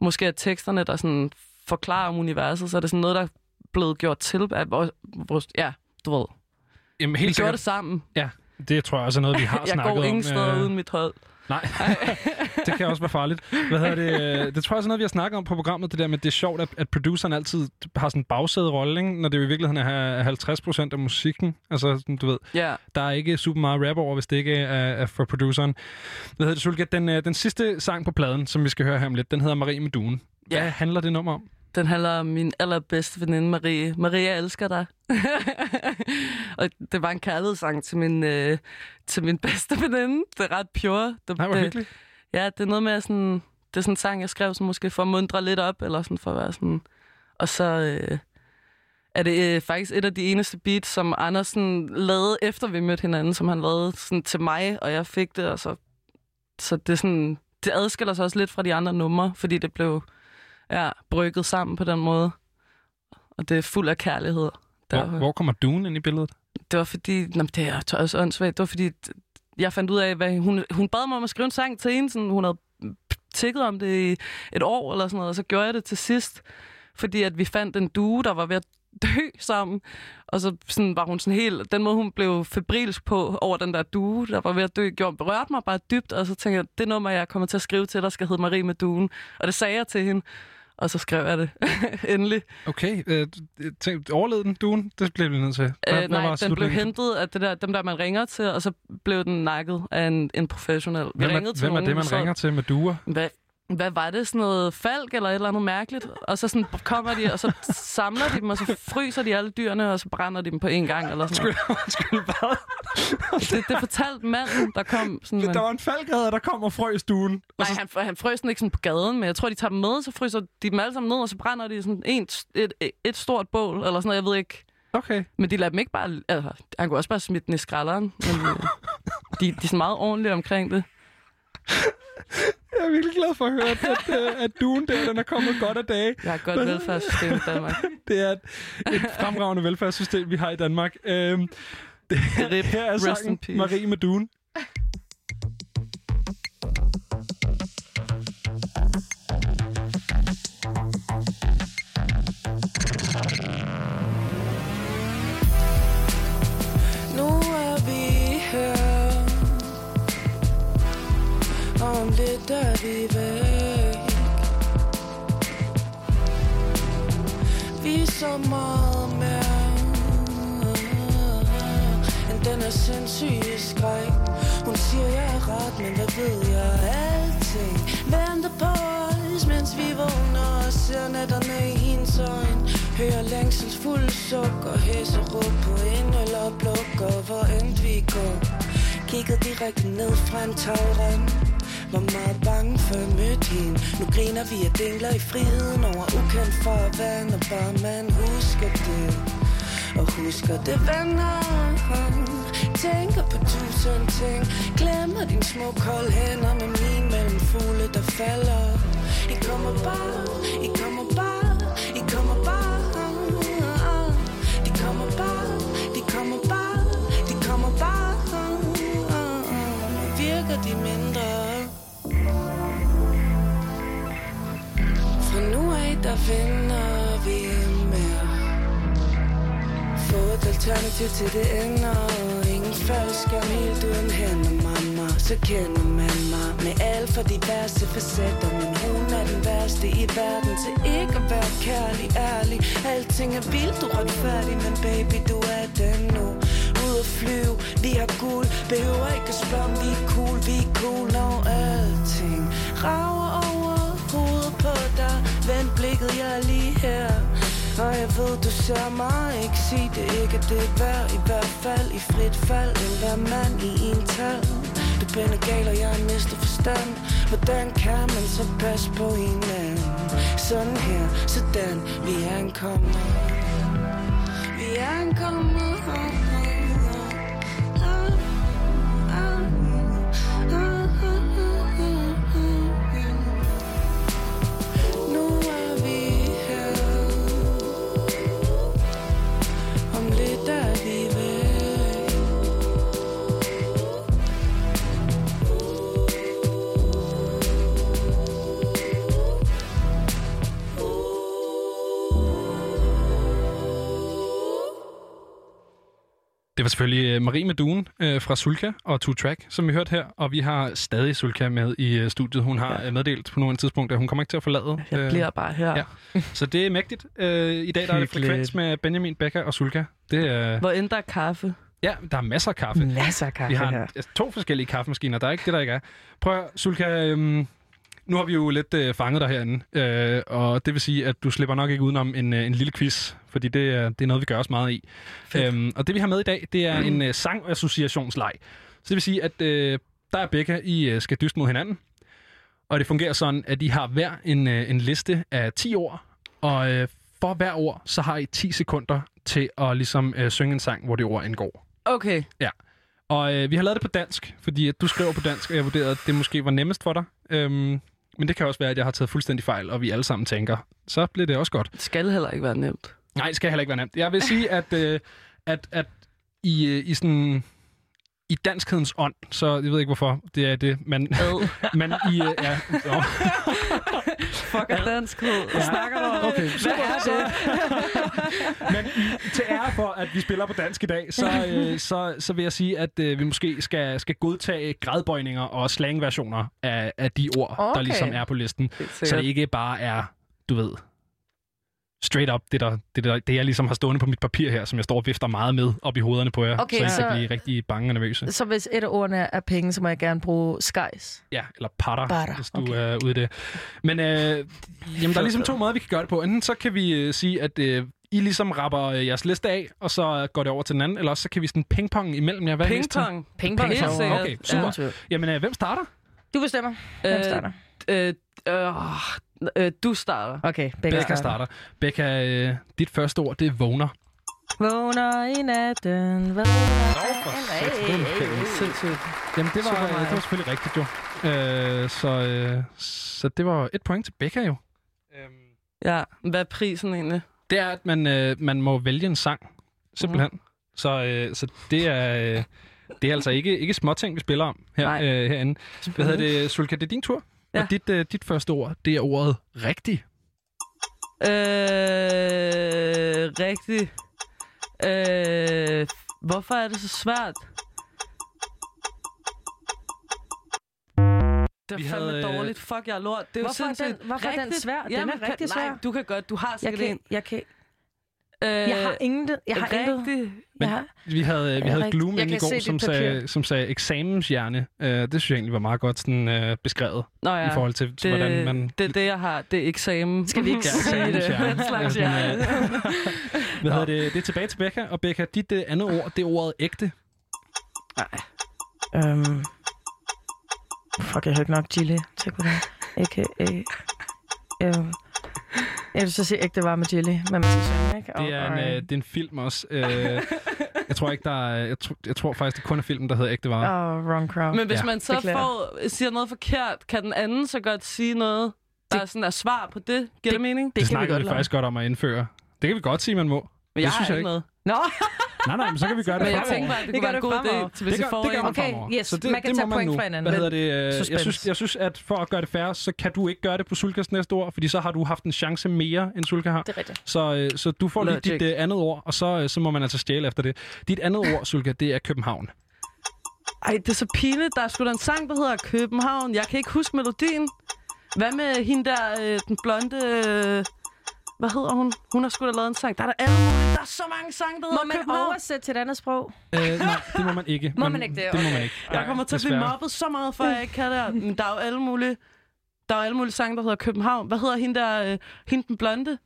måske er teksterne, der sådan forklarer om universet, så er det sådan noget, der er blevet gjort til af vores... vores ja, du ved. jamen, Vi helt gjorde sikkert, det sammen. det tror jeg også er noget, vi har Jeg snakket går ingen om. steder øh, uden mit hold. Nej, det kan også være farligt. Hvad hedder det? øh, Det tror jeg også er noget, vi har snakket om på programmet, det der med, det er sjovt, at, at produceren altid har sådan en bagsæderolle, ikke? når det jo i virkeligheden er 50 procent af musikken. Altså, sådan, du ved, Ja. der er ikke super meget rap over, hvis det ikke er, er for produceren. Hvad hedder det, Sulka? Den, øh, den sidste sang på pladen, som vi skal høre her om lidt, den hedder Marie med Duen. Hvad Ja. handler det nummer om? Den handler om min allerbedste veninde, Marie. Marie, jeg elsker dig. og det var en kærlighedssang til min, øh, til min bedste veninde. Det er ret pure. Det, Nej, hvor det, hyggeligt. Ja, det er noget med sådan... Det er sådan en sang, jeg skrev, som måske for at mundre lidt op, eller sådan for at være sådan... Og så... Øh, er det øh, faktisk et af de eneste beats, som Andersen lavede efter vi mødte hinanden, som han lavede sådan, til mig, og jeg fik det, og så, så det, er sådan, det adskiller sig også lidt fra de andre numre, fordi det blev ja, brygget sammen på den måde. Og det er fuld af kærlighed. Hvor, Der, hvor kommer Dune ind i billedet? det var fordi, nå, det er også åndssvagt, det var fordi, jeg fandt ud af, hvad hun, hun bad mig om at skrive en sang til hende, sådan, hun havde tikket om det i et år eller sådan noget, og så gjorde jeg det til sidst, fordi at vi fandt en due, der var ved at dø sammen, og så sådan, var hun sådan helt, den måde hun blev febrilsk på over den der due, der var ved at dø, gjorde, berørte mig bare dybt, og så tænkte jeg, det nummer, jeg kommer til at skrive til, der skal hedde Marie med duen, og det sagde jeg til hende, og så skrev jeg det endelig. Okay, øh, tænk, overlevede den, Dune? Det blev vi nødt til. Hvad, Øh, nej, den blev hentet af det der, dem, der man ringer til, og så blev den nakket af en, en professionel. Vi Hvem er, hvem er nogen, det, man så- ringer til med duer? Hvad, hvad var det? Sådan noget falk eller et eller andet mærkeligt? Og så sådan kommer de, og så samler de dem, og så fryser de alle dyrene, og så brænder de dem på en gang. Eller sådan. Undskyld, hvad? Det, det fortalte manden, der kom. Sådan, Der var en faldgade, der kom og frøs duen. Nej, han, han frøs den ikke sådan på gaden, men jeg tror, de tager dem med, så fryser de dem alle sammen ned, og så brænder de sådan en, et, et, et stort bål, eller sådan noget, jeg ved ikke. Okay. Men de lader dem ikke bare... Altså, han kunne også bare smide den i skralderen, men øh, de, de er sådan meget ordentlige omkring det. Jeg er virkelig glad for at høre, at, at, øh, at duen der, den er kommet godt af dage. Jeg har et godt velfærdssystem i Danmark. Det er et, et fremragende velfærdssystem, vi har i Danmark. Øhm, det, Rip, her er sangen. Marie med duen. Om vi væk. Vi er så meget mere End den er sindssyge skræk. Hun siger jeg er ret, men hvad ved jeg Alting? Venter på os Mens vi vågner og ser nætterne i hendes øjne. Hører længselsfuld suk og hæseråb på en øl og plukker Hvor end vi går? Kigger direkte ned fra en tagrand var meget bange for at møde hende Nu griner vi og dingler i friheden Over ukendt farvand Og bare man husker det. Og husker det venner. Tænker på tusind ting. Glemmer din små kolde hænder Med min mellem fugle der falder. I kommer bare I kommer der finder vi mere. Få et alternativ til det ender. Ingen faldskærm helt uden hænder, mamma. Så kender man mig med alt for de værste facetter. Men hun er den værste i verden Til ikke at være kærlig, ærlig. Alting er vildt uretfærdig Men baby, du er den nu. Ud at flyve, vi har guld. Behøver ikke at spørge, om vi er cool. Vi er cool, når alting rager over hovedet på dig. Vend blikket, jeg er lige her. Og jeg ved, du ser mig ikke. Sig det ikke, det er værd. I hvert fald i frit fald. En hver mand i en tal Du binder gal, og jeg mister forstand. Hvordan kan man så passe på hinanden? Sådan her, sådan. Vi er en Vi er Det var selvfølgelig øh, Marie med duen øh, fra Sulka og Two Track, som vi hørte her. Og vi har stadig Sulka med i øh, studiet. Hun har ja. meddelt på nogle tidspunkt, at hun kommer ikke til at forlade. Jeg øh, bliver bare her. ja. Så det er mægtigt. Øh, I dag der er det frekvens med Benjamin Becker og Sulka. Det er, Hvor end der er kaffe. ja, der er masser af kaffe. Masser af kaffe Vi har en, her. altså, to forskellige kaffemaskiner. Der er ikke det, der ikke er. Prøv at, Sulka, øhm, nu har vi jo lidt øh, fanget dig herinde, øh, og det vil sige, at du slipper nok ikke udenom en, øh, en lille quiz, fordi det, er- det er noget, vi gør os meget i. Øhm, og det, vi har med i dag, det er en øh, sangassociationsleg. Så det vil sige, at øh, der er Becca, I øh, skal dyste mod hinanden, og det fungerer sådan, at I har hver en, øh, en liste af 10 ord, og øh, for hver ord, så har I 10 sekunder til at ligesom øh, synge en sang, hvor det ord indgår. Okay. Og øh, vi har lavet det på dansk, fordi at du skriver på dansk, og jeg vurderede, at det måske var nemmest for dig. Øhm, men det kan også være, at jeg har taget fuldstændig fejl, og vi alle sammen tænker, så bliver det også godt. Det skal heller ikke være nemt. Nej, det skal heller ikke være nemt. Jeg vil sige, at, øh, at, at i, øh, i sådan i danskhedens ånd, så jeg ved ikke hvorfor det er det, men, men i, øh, ja, nå, Fuck er danskhed. Hvad snakker du om? okay, så er det. men i, til ære for, at vi spiller på dansk i dag, så, øh, så, så vil jeg sige, at øh, vi måske skal, skal godtage gradbøjninger og slangversioner af, af de ord, okay. der ligesom er på listen, så det ikke bare er, du ved, straight up, det, der, det, der, det jeg ligesom har stående på mit papir her, som jeg står og vifter meget med op i hovederne på jer, Okay, så I så- kan blive rigtig bange og nervøse. Så hvis et af ordene er penge, så må jeg gerne bruge skies. Ja, eller patter, Patter, hvis du okay. er ude i det. Men øh, jamen, der er ligesom to måder, vi kan gøre det på. Enten så kan vi øh, sige, at øh, I ligesom rapper øh, jeres liste af, og så går det over til den anden, eller også så kan vi sådan pingpong imellem jer. Hvad? Pingpong. Pingpong. Sikkert. Okay, super. Ja. Jamen, øh, hvem starter? Du bestemmer. Hvem Øh, starter? Øh, øh, øh, du starter. Okay, begge Becca starter. Becca, øh, dit første ord, det er vågner. Vågner i natten, vågner for satan. Sindssygt. Jamen, det var, det var selvfølgelig rigtigt, jo. Øh, så, øh, så det var et point til Becca, jo. Øhm, Ja, hvad er prisen egentlig? det er, at man, øh, man må vælge en sang, simpelthen. Mm. Så, øh, så det er... Øh, det er altså ikke, ikke småting, vi spiller om her, Nej. øh, herinde. Hvad hedder det, Sulka? Det er din tur. Ja. Og dit, øh, dit første ord, det er ordet rigtig. Øh, rigtig. Øh, hvorfor er det så svært? Det Vi er fandme havde, øh, dårligt. Fuck, jeg er lort. Det er jo Hvorfor er den- sindssygt. hvorfor er den svær? Den er Jamen, rigtig kan, svær. Nej, du kan godt. Du har Jeg sikkert kan, en. jeg kan, Øh, jeg har ingen, jeg har intet. Jeg har, Vi havde, vi Ja, havde. Gloom i går, som sagde, som sagde eksamenshjerne. Uh, det synes jeg egentlig var meget godt sådan, uh, beskrevet Nå ja, ja, i forhold til, til det, hvordan man... det er det, jeg har. Det er eksamen. Skal vi ikke Ja, sige det? Den slags Ja, hjerne. Hvad hedder det? Det er tilbage til Becca. Og Becca, dit uh, andet ord, det er ordet ægte. Øhm, fuck, jeg hørte nok Gilly. Tænk på det. A.k.a. Øhm, jeg vil så sige, ikke det var med Gilly, men man skal synge, ikke? Det er, en, uh, det er en film også. Uh, jeg tror ikke, der er... Jeg, tro, jeg tror faktisk, det kun er filmen, der hedder Ægte Vare. Åh, oh, wrong crowd. Men hvis Ja. man så Beklager. får, siger noget forkert, kan den anden så godt sige noget, der er sådan er svar på det? Giver det, mening? det kan vi snakker godt vi faktisk godt om at indføre. Det kan vi godt sige, man må. Men jeg synes har jeg ikke noget. Nå, Nej, nej, men så kan vi gøre det Men jeg tænker bare, at det Vi kunne være en det god fremover. idé, til hvis det I gør, får det gør man Okay, fremover. yes, så det, man kan det tage point nu. fra hinanden. Hvad hedder det? øh, Jeg synes, jeg synes, at for at gøre det færre, så kan du ikke gøre det på Sulkas næste ord, fordi så har du haft en chance mere, end Sulka har. det er rigtigt. Så, øh, så du får lige Logic. dit øh, andet ord, og så, så må man altså stjæle efter det. Dit andet ord, Sulka, det er København. Ej, det er så pinligt. Der er sgu da en sang, der hedder København. Jeg kan ikke huske melodien. Hvad med hende der, øh, den blonde... Øh, hvad hedder hun? Hun har sgu da lavet en sang. Der er der alle mulige. Der er så mange sange, der Må hedder man København. oversætte til et andet sprog? Øh, nej, det må man ikke. Må Men man ikke det? Det må man Okay. ikke. Jeg kommer til at blive mobbet så meget, for jeg ikke kan det. Men der er jo alle mulige... Der er jo alle mulige sange, der hedder København. Hvad hedder hende der... Øh, hende den blonde?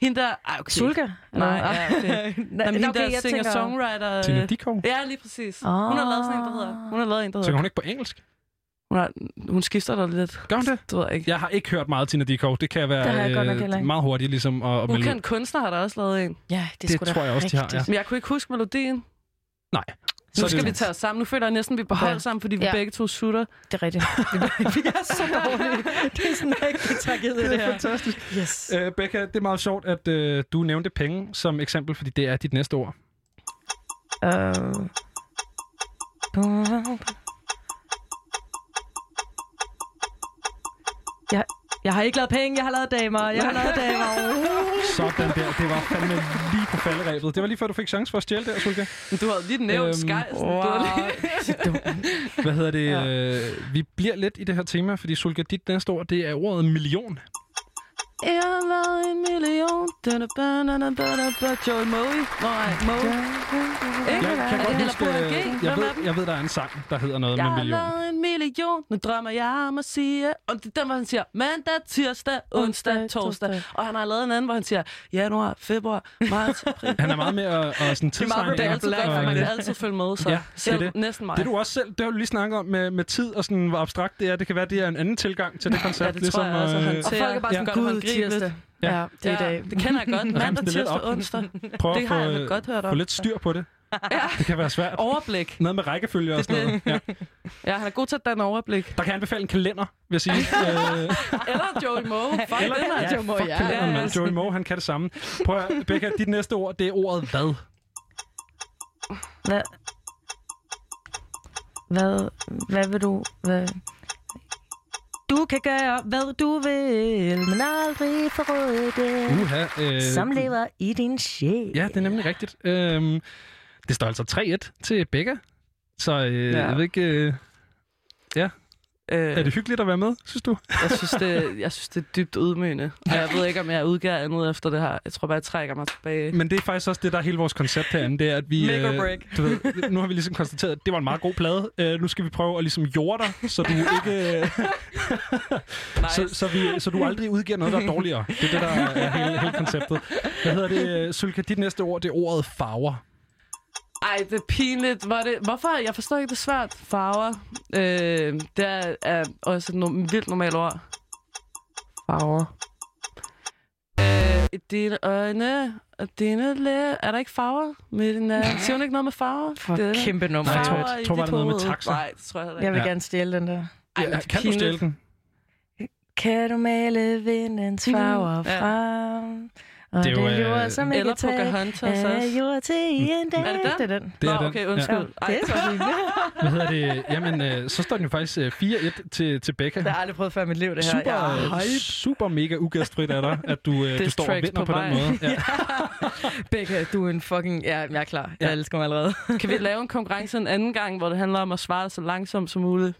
Hende der... Ej, okay. Sulka? Nej, ja, okay. Nej, Jamen, hende der jeg singer-songwriter... Tina øh, Dikov. Ja, lige præcis. Hun har lavet sådan en, der hedder... Hun har lavet en, der Så hedder... kan hun ikke på engelsk? Hun, har, hun skifter der lidt. Gør hun det? Det ved jeg ikke. Jeg har ikke hørt meget Tina Dikov. Det kan være Det har jeg godt nok heller øh, ikke. meget hurtigt ligesom at, at melde. Ukendt kunstner har der også lavet en. Ja, det, Det tror jeg også, de har, rigtigt. Men jeg kunne ikke huske melodien. Nej. Nu er skal det- vi tage os sammen. Nu føler jeg næsten, at vi er på hold Okay. sammen, fordi vi Ja. begge to sutter. Det er rigtigt. Vi er så dårlige. Det er sådan en rigtig tragedie, det Det er her. fantastisk. Yes. Øh, Becca, det er meget sjovt, at øh, du nævnte penge som eksempel, fordi det er dit næste ord. Øh. Jeg, jeg har ikke lavet penge, jeg har lavet damer. Jeg har lavet damer. Sådan der. Det var fandme lige på falderæbet. Det var lige før, du fik chance for at stjæle der, Sulka. Men Du har lige nævnt Øhm, har lige... Hvad hedder det? Ja. Ja. Øh, vi bliver lidt i det her tema, fordi Sulka, dit næste ord, det er ordet million. Jeg har lavet en million. Da, da, ba, da, da, ba, da, ba. Joey Moe. Nej, Moe. Ikke? Jeg kan godt huske, øh, jeg ved, jeg ved, der er en sang, der hedder noget Jeg med har million. lavet en million, nu drømmer jeg om at sige... Og det er den, hvor han siger mandag, tirsdag, onsdag, torsdag. Og han har lavet en anden, hvor han siger januar, februar, marts, april. Han er meget med at, at sådan Det er meget, tidsregne. det er altid godt, for og, man øh, kan altid følge med, så Ja, selv det næsten mig. Det du også selv, det har du lige snakket om med, med tid og sådan, hvor abstrakt det er. Det kan være, det er en anden tilgang til det koncept. Ja, det tror jeg også, øh, Og folk er bare Ja. sådan, gud, ubegribeligt. Tirsdag. Ja, det er i dag. det kender jeg godt. Mandag, tirsdag, op. onsdag. Prøv Det har få, jeg godt hørt få om. lidt styr på det. Det kan være svært. Overblik. Noget med rækkefølge og sådan noget. Ja. Ja, han er god til at danne overblik. Der kan jeg anbefale en kalender, vil jeg sige. øh, Eller Joey Moe. Fuck eller, det, mand. ja, Joe Moe, fuck ja. kalenderen, Ja, mand. ja. Joey Moe, han kan det samme. Prøv at, Becca, dit næste ord, det er ordet hvad? Hvad, hvad, hvad vil du... Hvad? Du kan gøre, hvad du vil, men aldrig forråde det, Uha, øh, som lever i din sjæl. Ja, det er nemlig rigtigt. Øhm, det står altså 3-1 til Becca. Så øh, Ja. ja. jeg ved ikke... Øh, Øh, er det hyggeligt at være med, synes du? jeg, synes, det, jeg synes, det er dybt ydmygende. Og jeg ved ikke, om jeg udgiver andet efter det her. Jeg tror bare, jeg trækker mig tilbage. Men det er faktisk også det, der er hele vores koncept herinde. Det er, at vi... Make or øh, break. Du ved, nu har vi ligesom konstateret, at det var en meget god plade. Øh, nu skal vi prøve at ligesom jorde dig, så du ikke... Øh, Nice. så, så, vi, så du aldrig udgiver noget, der er dårligere. Det er det, der er hele, hele konceptet. Hvad hedder det, Sylka? Dit næste ord, det er ordet farver. Ej, det er pinligt. Var det, hvorfor? Jeg forstår ikke, det er svært. Farver. Øh, det er, er også et no, vildt normalt ord. Farver. Øh, I dine øjne og dine læ... Er der ikke farver? Med din, uh, siger hun ikke noget med farver? For Det er- kæmpe nummer. Nej, jeg tror- Farver i tror det er noget med taxa. Nej, det tror jeg heller Jeg ikke. vil Ja. gerne stjæle den der. Ej, Ja, kan du pinligt. stjæle den? Kan du male vindens farver Ja. frem? Og Det er jo, den jord, øh, som Eller tager Pocahontas af også. jord til en dag. Er det den? Det er den. Det er Nå, den. okay, undskyld. Ja. Ej, Det er så. Hvad hedder det? Jamen, øh, så står den jo faktisk øh, 4-1 til, til Becca. Det har jeg aldrig prøvet før i mit liv, det her. Super, er øh, hype. super mega ugæstfrit af dig, at du, øh, du står og vinder på på, den måde. Ja. Becca, du er en fucking... Ja, jeg er klar. Ja. Jeg elsker mig allerede. Kan vi lave en konkurrence en anden gang, hvor det handler om at svare så langsomt som muligt?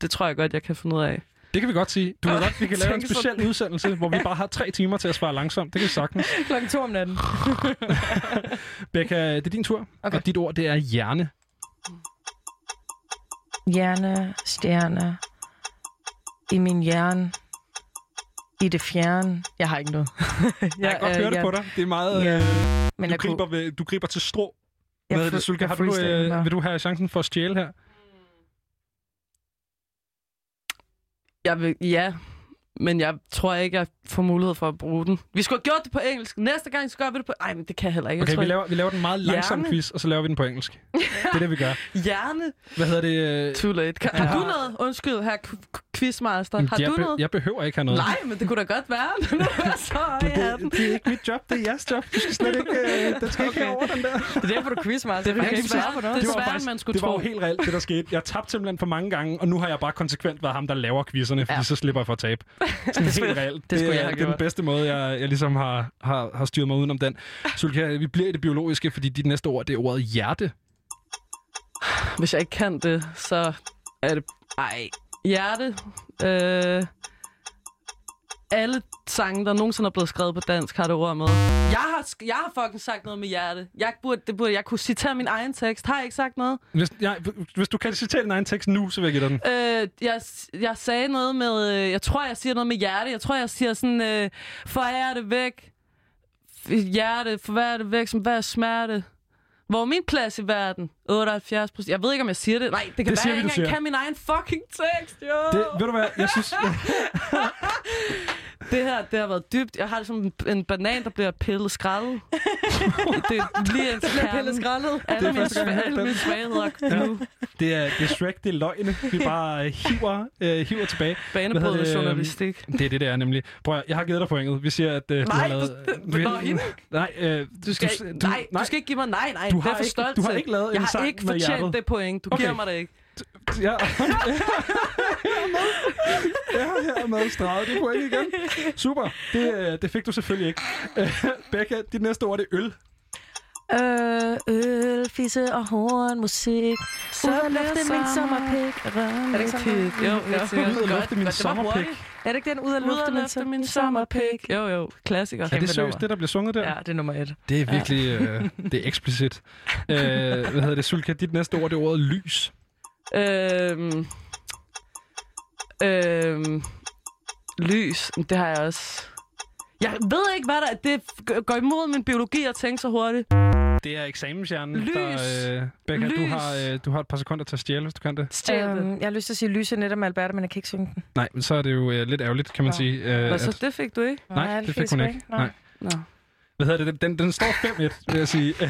Det tror jeg godt, jeg kan finde ud af. Det kan vi godt sige. Du kan godt, vi kan lave en speciel udsendelse, hvor vi bare har tre timer til at svare langsomt. Det kan vi sagtens. Klokken to om natten. Becca, det er din tur. Okay. Og dit ord, det er hjerne. Hjerne, stjerne. I min hjerne. I det fjerne. Jeg har ikke noget. Jeg kan godt høre det på dig. Det er meget... Ja. Øh, Men du, jeg griber kunne... ved, du griber til strå. Jeg fri- det, Sulka? jeg Har du, øh, vil du have chancen for at stjæle her? Jeg vil, ja, men jeg tror ikke, jeg får mulighed for at bruge den. Vi skulle have gjort det på engelsk. Næste gang, så gør vi det på... Ej, men det kan jeg heller ikke. Okay, jeg tror vi laver, vi laver den meget langsom Hjerne. quiz, og så laver vi den på engelsk. Det er det, vi gør. ikke. Hjerne. Hvad hedder det? øh, Too late. Kan, Jeg har du noget? Undskyld, her quizmaster. Har jeg, du be- noget? jeg behøver ikke have noget. Nej, men det kunne da godt være. så Det, jeg havde den. det, det er ikke mit job, det er jeres job. Du skal slet ikke, øh, den skal ikke Okay. over den der. Det er derfor, du quizmaster. Det er kan ikke svært. på noget. Det er var svært, faktisk- man skulle det var jo helt reelt, det der skete. Jeg tabte simpelthen for mange gange, og nu har jeg bare konsekvent været ham, der laver quizzerne, fordi Ja. ja. så slipper jeg for at tabe. Sådan helt reelt. Det jeg er, det er den bedste måde, jeg, jeg ligesom har, har, har styret mig udenom den. Sulka, vi bliver i det biologiske, fordi dit næste ord, det er ordet hjerte. Hvis jeg ikke kan det, så er det... Ej, hjerte. Øh, alle sange, der nogensinde er blevet skrevet på dansk, har det ord med. Jeg har, jeg har fucking sagt noget med hjerte. Jeg burde, det burde, jeg kunne citere min egen tekst. Har jeg ikke sagt noget? Hvis, jeg, hvis du kan citere din egen tekst nu, så vil jeg give dig den. Øh, jeg, jeg sagde noget med... Øh, jeg tror, jeg siger noget med hjerte. Jeg tror, jeg siger sådan... Øh, for er det væk. Hjerte, for hvad er det væk? Som hvad er smerte? Hvor er min plads i verden? 78 procent. Jeg ved ikke, om jeg siger det. Nej, det kan Det være, jeg du ikke engang kan min egen fucking tekst, jo. Det, ved du hvad, jeg synes... Det her, det har været dybt. Jeg har det som en, en banan, der bliver pillet skrællet. det er lige en pillet skrællet. Alle Det er mine, jeg sva- alle mine svagheder nu. Det er, det er Shrek, det er løgne. Vi bare øh, hiver, øh, hiver tilbage. Banebrydende det, øhm, journalistik. Det er det, det er nemlig. Prøv at, jeg har givet dig pointet. Vi siger, at øh, du Nej, har lavet... du- Nå, hende. Nej, øh, Du skal, du, du, nej, du skal ikke give mig nej, nej. Du det har er for ikke- stolt du har ikke lavet en Jeg har sang ikke fortjent det point. Du Okay. giver mig det ikke. Ja. ja, jeg er med streget. Det er point igen. Super. Det, øh, det fik du selvfølgelig ikke. Becca, dit næste ord er øl. Øh, øl, fisse og horn, musik. Så bliver lufte min sommer. sommerpik. Er det ikke sådan? Jo, helt sikkert. Ud og Godt, lufte min sommerpik. Er det ikke den ud af lufte min, lufte min sommerpik? Jo, jo. Klassiker. Er det seriøst, det der bliver sunget der? Ja, det er nummer et. Det er virkelig øh, det er eksplicit. Øh, hvad hedder det, Sulka? Dit næste ord det er ordet lys. Øhm, øhm, lys, det har jeg også. Jeg ved ikke, hvad der det går imod min biologi at tænke så hurtigt. Det Det er eksamenshjernen, Lys. der... Øh, Becca, du Lys. har, øh, du har et par sekunder til at stjæle, hvis du kan det. Stjæl det. Øhm, jeg har lyst til at sige lyse netop med Alberta, men jeg kan ikke synge den. Nej, men så er det jo øh, lidt ærgerligt, kan man Nå. sige. Øh, Hvad så, at- det fik du ikke? Nej, det kan fik jeg hun ikke. Nej. Nå. Hvad hedder det? Den, den står 5-1, vil jeg sige.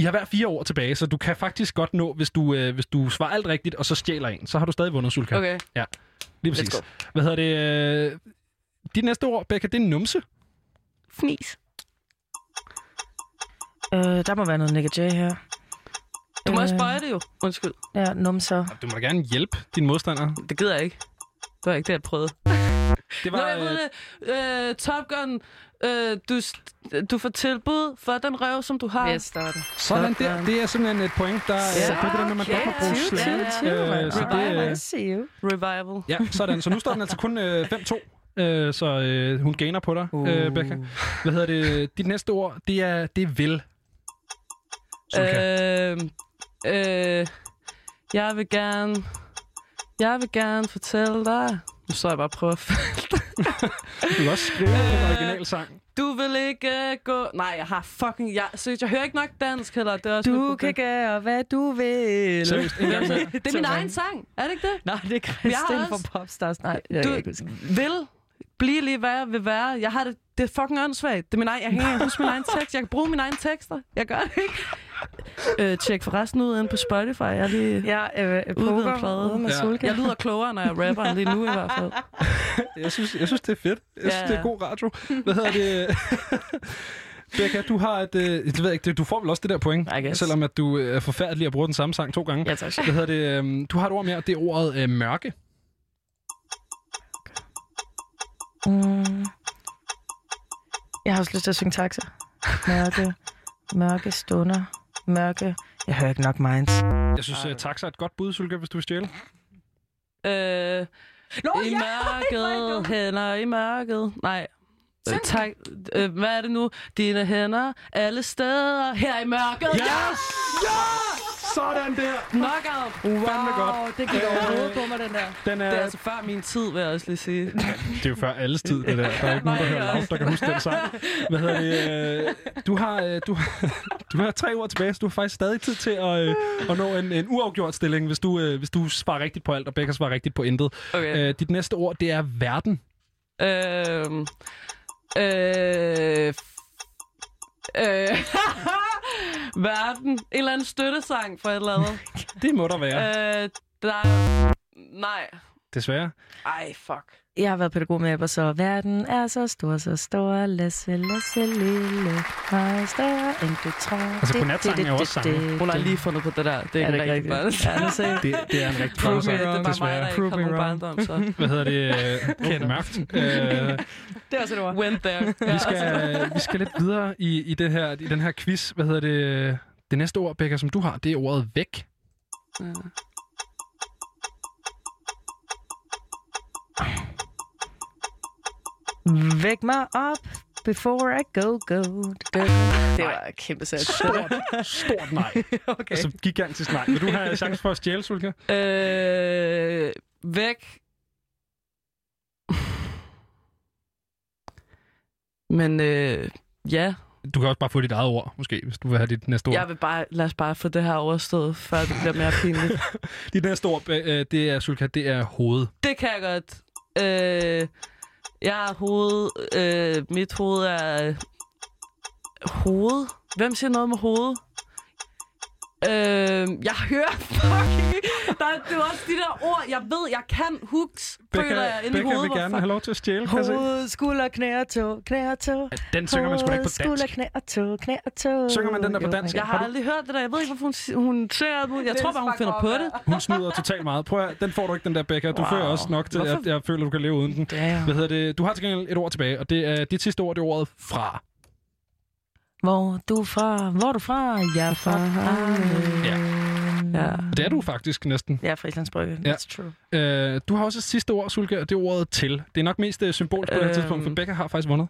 I har hver fire år tilbage, så du kan faktisk godt nå, hvis du, øh, hvis du svarer alt rigtigt, og så stjæler en, så har du stadig vundet, Sulka. Okay. Lige Let's præcis. Hvad hedder det? Øh, dit næste ord, Becca, det er numse. Fnis. Øh, der må være noget Nick J her. Du må Øh, også bøje det jo. Undskyld. Ja, numser. Du må da gerne hjælpe dine modstandere. Det gider jeg ikke. Det var ikke det, jeg prøvede. Det Nå, var, jeg ved det. Øh, Top Gun. Øh, du, du får tilbud for den røv, som du har. Yes, der var det. sådan der. Det er simpelthen et point, der Ja, det er der, når man godt må bruge Øh, så det, Revival. øh, I see you. Revival. ja, sådan. Så nu står den altså kun øh, 5-2. Øh, så øh, hun gainer på dig, øh, Becca. Hvad hedder det? Dit næste ord, det er, det er vil. Sulka. Øh, øh, jeg vil gerne... Jeg vil gerne fortælle dig... Nu står jeg bare og prøver at Du kan også skrive en original sang. Du vil ikke uh, gå... Nej, jeg har fucking... Jeg, seriøst, jeg hører ikke nok dansk heller. Det er også Du kan gøre, hvad du vil. Seriøst, en gang mere. Det er min egen sang. Er det ikke det? Nej, det er Christian fra Popstars. Nej, jeg Du vil blive lige, hvad jeg vil være. Jeg har det... Det er fucking åndssvagt. Det er min egen... Jeg kan ikke huske min egen tekst. Jeg kan bruge mine egne tekster. Jeg gør det ikke. Øh, tjek forresten ud inde på Spotify. Jeg er lige... Ja, øh, Udvidet plade. ude med Ja. Jeg lyder klogere, når jeg rapper end lige nu i hvert fald. Jeg synes, jeg synes, det er fedt. Jeg synes, Ja, det er god radio. Hvad hedder det? Becca, du har et... Øh, det ved jeg ikke, det- du får vel også det der point, selvom at du øh, er forfærdelig at bruge den samme sang to gange. Ja, tak. Hvad hedder det? Øh, du har et ord mere, det er ordet øh, mørke. Mm. Jeg har også lyst til at synge taxa. Mørke, mørke stunder, mørke. Jeg hører ikke nok minds. Jeg synes, uh, taxa er et godt bud, Sulka, hvis du vil stjæle. Øh, Nå, I mørket, hænder i mørket. Nej. Øh, tak. Øh, hvad er det nu? Dine hænder alle steder her i mørket. Yes! Ja! Sådan der! Knockout. Fandme godt. det gik overhovedet på mig, den der. Den er, Det er altså før min tid, vil jeg også lige sige. det er jo før alles tid, det der. Der er ikke nogen, der hører loud, der kan huske den sang. Hvad hedder det? øh, Du har, øh, du, du har tre ord tilbage, så du har faktisk stadig tid til at, øh, at nå en, en uafgjort stilling, hvis du, øh, hvis du svarer rigtigt på alt, og Becca svarer rigtigt på intet. Okay. Øh, dit næste ord, det er verden. Øhm, øh, øh, verden. En eller anden støttesang for et eller andet. Det må der være, øh, der, nej. desværre. Ej, fuck. Jeg har været pædagog med, så verden er så stor, så stor, Lasse, Lasse, lille, meget større, end du tror. Altså, godnatsangen er også sange. Hun har lige fundet på det der. Det er, Er det ikke ikke rigtig rigtigt? børn. Ja, nu ser Det, det er en rigtig me, sang, det er bare mig, der desværre. ikke har nogen barndom, så Hvad hedder det? Øh, mørkt. Øh, Det er også et ord. went there. vi, skal, vi skal lidt videre i, i, det her, i den her quiz. Hvad hedder det? Det næste ord, Becca, som du har, det er ordet væk. Væk mig op, before I go, go. go. Det var et kæmpe sæt. Stort, stort nej. okay. Altså gigantisk nej. Vil du have chance for at stjæle, Sulka? Øh, væk. Men øh, ja, Du kan også bare få dit eget ord, måske, hvis du vil have dit næste ord. jeg vil bare, lad os bare få det her overstået, før det bliver mere pinligt. Dit næste ord, øh, det er, Sulka, det er hoved. det kan jeg godt. Øh, jeg er hoved, øh, mit hoved er øh, hoved. Hvem siger noget med hoved? Øh, jeg hører fucking... Der, er- det er også de der ord, jeg ved, jeg kan hooks, føler jeg inde i Becca hovedet. vil gerne have lov til at stjæle, kan jeg. Hoved, skulder, knæ og tå, knæ og tå. Den synger man sgu da ikke på skulder, dansk. knæ og tå, knæ og tå. Synger man den der på dansk? Jeg har aldrig hørt det der. Jeg ved ikke, hvorfor hun, hun ser det. Jeg tror bare, hun finder på det. Hun snyder totalt meget. Prøv at, den får du ikke, den der Becca. Du Wow. fører også nok til, at Hvorfor? jeg føler, du kan leve uden den. Damn. Hvad hedder det? Du har til gengæld et ord tilbage, og det er dit sidste ord, det er ordet fra. Hvor du fra? Hvor er du fra? Jeg er fra. Ja. Ja. Det er du faktisk næsten. Jeg er Frilandsbrygge. Ja. That's true. Øh, du har også et sidste ord, Sulke, og det er ordet til. Det er nok mest øh, symbolsk på det her Øhm. tidspunkt, for Becca har faktisk vundet.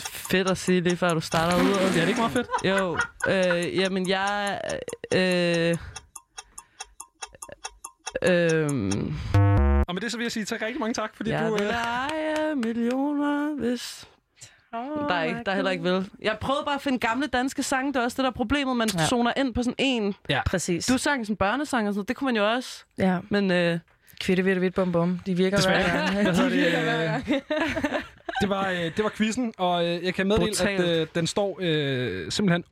Fedt at sige lige før du starter ud. Ja, det er ikke meget fedt. Jo, øh, jamen jeg... Øh, øh, Og med det så vil jeg sige tak rigtig mange tak, fordi jeg du... Øh, eje millioner, hvis... Oh, Der er, ikke, der er heller ikke vel. Jeg prøvede bare at finde gamle danske sange. Det er også det der er problemet. Man Ja. ja. zoner ind på sådan en. Præcis. Du sang sådan børnesang og sådan noget. Det kunne man jo også. Ja. Men øh, Kvitte, vidt, vidt, bum, bum. De virker Desværre. hver gang. Hvad De det, virker øh, hver gang. Det var, øh, det var quizzen, og øh, jeg kan meddele, Brutalt. at øh, den står øh, simpelthen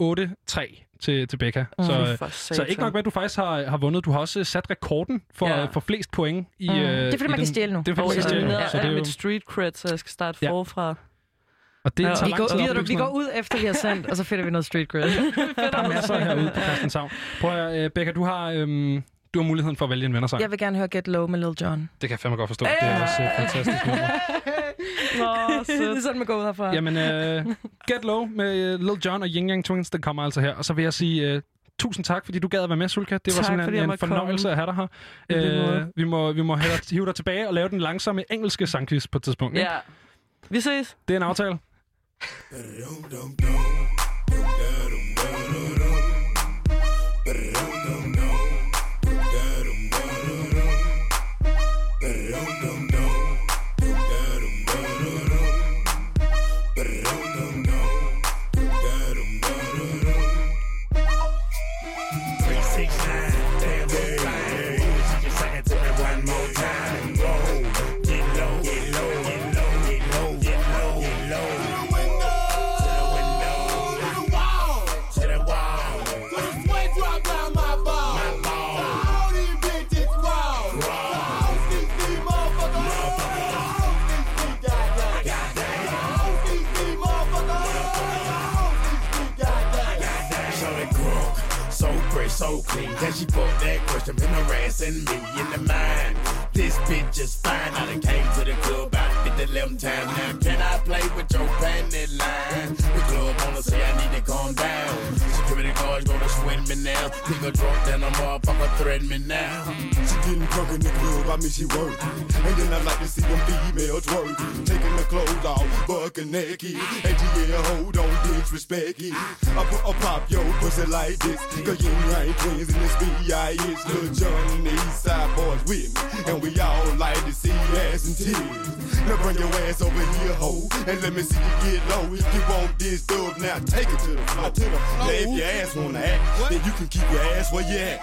8-3 til, til Becca. Så, øh, så ikke nok med, at du faktisk har, har vundet. Du har også sat rekorden for, Ja. ja. for flest point. I, Mm. øh, Det er, fordi man kan den- stjæle nu. Det er fordi, man kan jeg stjæle nu. Så det er jo, mit street cred, så jeg skal starte Ja. forfra. Og det Ja. tager Vi går, vi, vi går ud efter, vi har sendt, og så finder vi noget street cred. noget. Der er masser herude på Christianshavn. Prøv at høre, øh, Becca, du har, øhm, du har muligheden for at vælge en vennersang. Jeg vil gerne høre Get Low med Lil Jon. Det kan jeg fandme godt forstå. Det er også et fantastisk nummer. Nå, det er sådan, man går ud herfra. Jamen, øh, Get Low med uh, Lil Jon og Ying Yang Twins, den kommer altså her. Og så vil jeg sige uh, tusind tak, fordi du gad at være med, Sulka. Det var Tak, fordi simpelthen jeg en fornøjelse komme. at have dig her. Øh, vi må, vi må have dig, hive dig tilbage og lave den langsomme engelske sangquiz på et tidspunkt. Ja. Vi ses. Det er en aftale. dum dum dum. Can she put that question? Been harassing me in the mind. This bitch is fine. I done came to the club about 50 11 times. Now can I play with your panty line? The club wanna say I need to calm down. Security guards gonna swing me now. Nigga drunk, then a motherfucker threaten me now. She getting drunk in the club, I mean she work. And then I like to see them females twerk. Taking the clothes off, bucking naked. And yeah, hold on, disrespect it. I put a pop yo pussy like this. Cause you ain't twins in this B.I.S. Lil John and the East Side boys with me. And we all like to see ass and titties. Now bring your ass over here, ho. And let me see you get low. If you want this dub, now take it to the floor. To the floor. Now if your ass wanna act, then you can keep your ass where you at.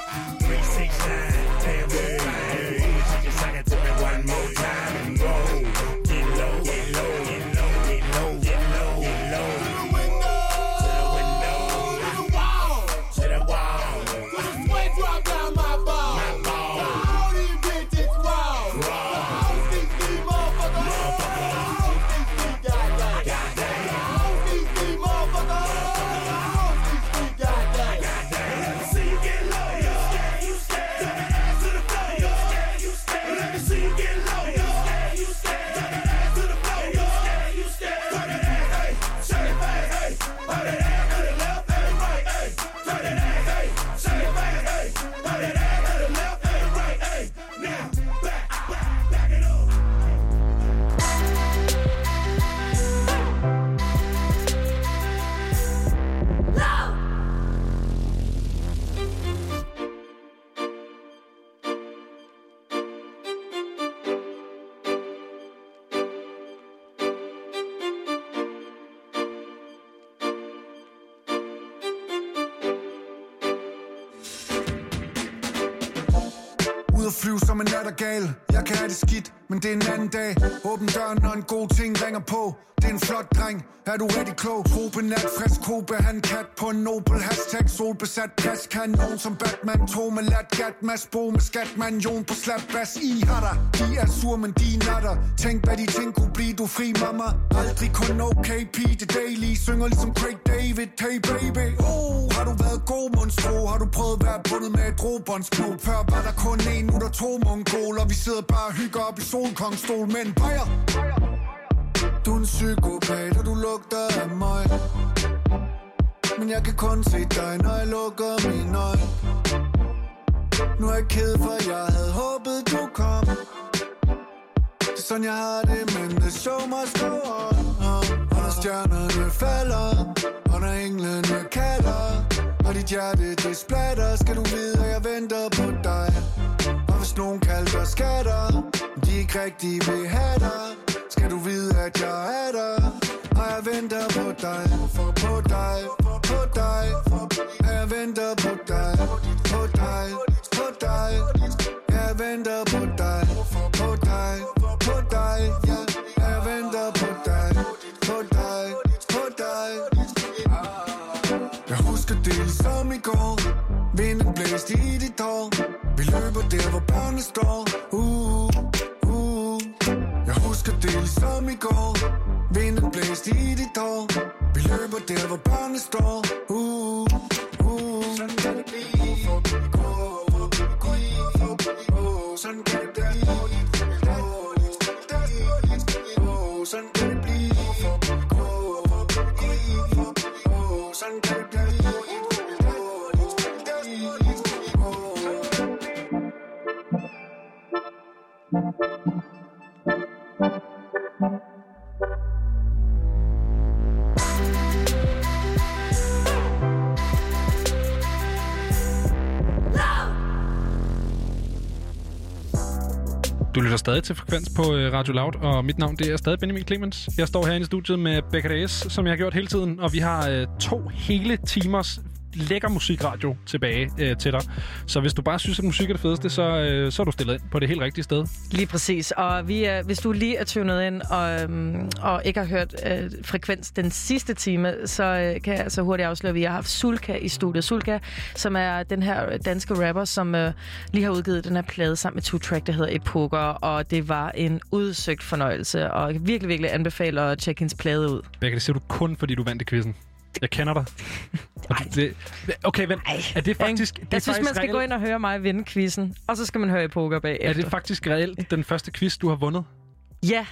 just skidt, men det er en anden dag. Åbn døren, når en god ting ringer på. Det er en flot dreng, er du rigtig klog? Trope nat, frisk kobe, han kat på en nobel Hashtag. Solbesat plads. Kanon som Batman, to med lat gat mas Bo med skatman, Jon på slap bas. I har dig, de er sur, men de natter. Tænk hvad de ting kunne blive, du fri mamma. Aldrig kun OKP, det daily Synger ligesom Craig David, hey baby. Oh, har du været god monstro Har du prøvet at være bundet med et robåndsklub Før var der kun en, nu der to mongoler. Vi sidder bare og hygger op i solkongstol Men bajer Du er en psykopat, og du lugter af mig Men jeg kan kun se dig, når jeg lukker mine øjne Nu er jeg ked, for jeg havde håbet, du kom. Det er sådan, jeg har det, men the show must go on Og når stjernerne falder Og når englene kalder Og dit hjerte, det splatter Skal du vide, at jeg venter på dig nogen kalder dig skatter De er ikke rigtig vil have dig Skal du vide, at jeg er der Og jeg venter på dig, på dig, på dig. Jeg venter på dig, på dig, på dig. Jeg venter på dig, der, hvor børnene står uh, uh. Jeg husker det ligesom i går Vinden blæste i dit hår Vi løber der, hvor børnene står uh, uh. Lytter stadig til Frekvens på øh, Radio Loud, og mit navn det er stadig Benjamin Clemens. Jeg står herinde i studiet med Becca Reyes, som jeg har gjort hele tiden, og vi har øh, to hele timers lækker musikradio tilbage øh, til dig. Så hvis du bare synes, at musik er det fedeste, så, øh, så er du stillet ind på det helt rigtige sted. Lige præcis. Og vi er, hvis du lige er tunet ind og, øhm, og ikke har hørt øh, frekvens den sidste time, så øh, kan jeg så hurtigt afsløre, at vi har haft Sulka i studiet. Sulka, som er den her danske rapper, som øh, lige har udgivet den her plade sammen med Two Track, der hedder Epoker, og det var en udsøgt fornøjelse, og jeg virkelig, virkelig anbefaler at tjekke hendes plade ud. Becca, det siger du kun, fordi du vandt i quizzen. Jeg kender dig. Du- det, okay, vent. Er det faktisk... Det er Jeg synes, man skal reelt, gå ind og høre mig vinde quizzen, og så skal man høre Epoker bagefter. Er det faktisk reelt den første quiz, du har vundet? Ja,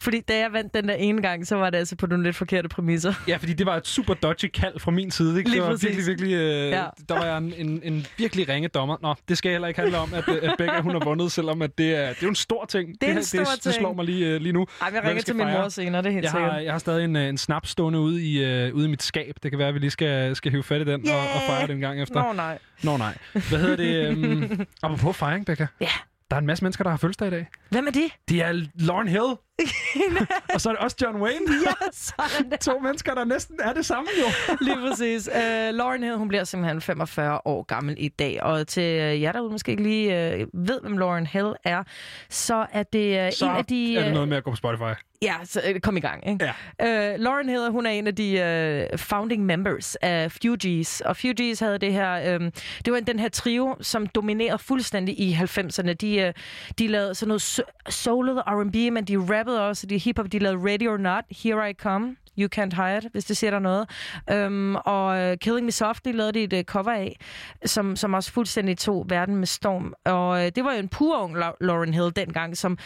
fordi da jeg vandt den der ene gang, så var det altså på nogle lidt forkerte præmisser. Ja, fordi det var et super dodgy kald fra min side. Ikke? Lige det var præcis. virkelig, virkelig... Øh, Ja. Der var jeg en, en, en virkelig ringe dommer. Nå, det skal heller ikke handle om, at, at Becca hun har vundet, selvom at det, er, det er jo en stor ting. Det er en her- stor det, ting. det slår mig lige, øh, lige nu. Ej, jeg ringer til min fejre. mor senere, det er helt Jeg sikkert. har, jeg har stadig en, øh, en snaps stående ude i, øh, ude i mit skab. Det kan være, at vi lige skal, skal hive fat i den og, og fejre den en gang efter. Nå, nej. Nå nej. Hvad hedder det? Um, apropos fejring, Becca. Ja. Der er en masse mennesker, der har fødselsdag i dag. Hvem er det? Det er Lauren Hill. og så er det også John Wayne. Ja, sådan der. To mennesker, der næsten er det samme jo. Lige præcis. Uh, Lauren Hill, hun bliver simpelthen 45 år gammel i dag. Og til uh, jer derude måske ikke lige uh, ved, hvem Lauren Hill er, så er det uh, Så en af de... er det øh, noget med at gå på Spotify. Ja, så uh, kom i gang. Ikke? Ja. Uh, Lauren Hill, hun er en af de uh, founding members af Fugees. Og Fugees havde det her... Um, det var den her trio, som dominerede fuldstændig i 90'erne. De, uh, de lavede sådan noget so- soulet R&B, men de rappede også. De hip-hop, de lavede Ready or Not, Here I Come. You Can't Hide, hvis det siger der noget. Um, og uh, Killing Me Softly lavede de et uh, cover af, som, som også fuldstændig tog verden med storm. Og uh, det var jo en pur ung La- Lauren Hill dengang, som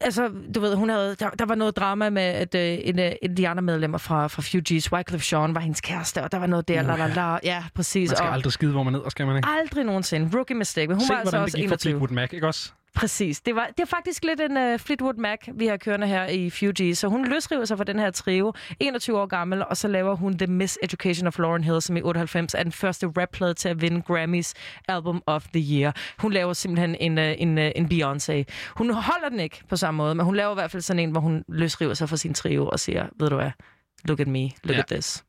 Altså, du ved, hun havde, der, der var noget drama med, at øh, en, øh, af de andre medlemmer fra, fra Fugees, Wycliffe Jean, var hendes kæreste, og der var noget der, la la la. Ja, præcis. Man skal og aldrig skide, hvor man ned, og skal man ikke? aldrig nogensinde. Rookie mistake. Men hun Se, var altså hvordan det også gik for 21. Fleetwood Mac, ikke også? Præcis. Det, var, det er faktisk lidt en uh, Fleetwood Mac, vi har kørende her i Fugees. Så hun løsriver sig fra den her trio, 21 år gammel, og så laver hun The Miseducation of Lauren Hill, som i 98 er den første rapplade til at vinde Grammys Album of the Year. Hun laver simpelthen en, uh, en, uh, en Beyoncé. Hun holder den ikke på samme måde, men hun laver i hvert fald sådan en, hvor hun løsriver sig fra sin trio og siger, ved du hvad, look at me, look Ja. at this.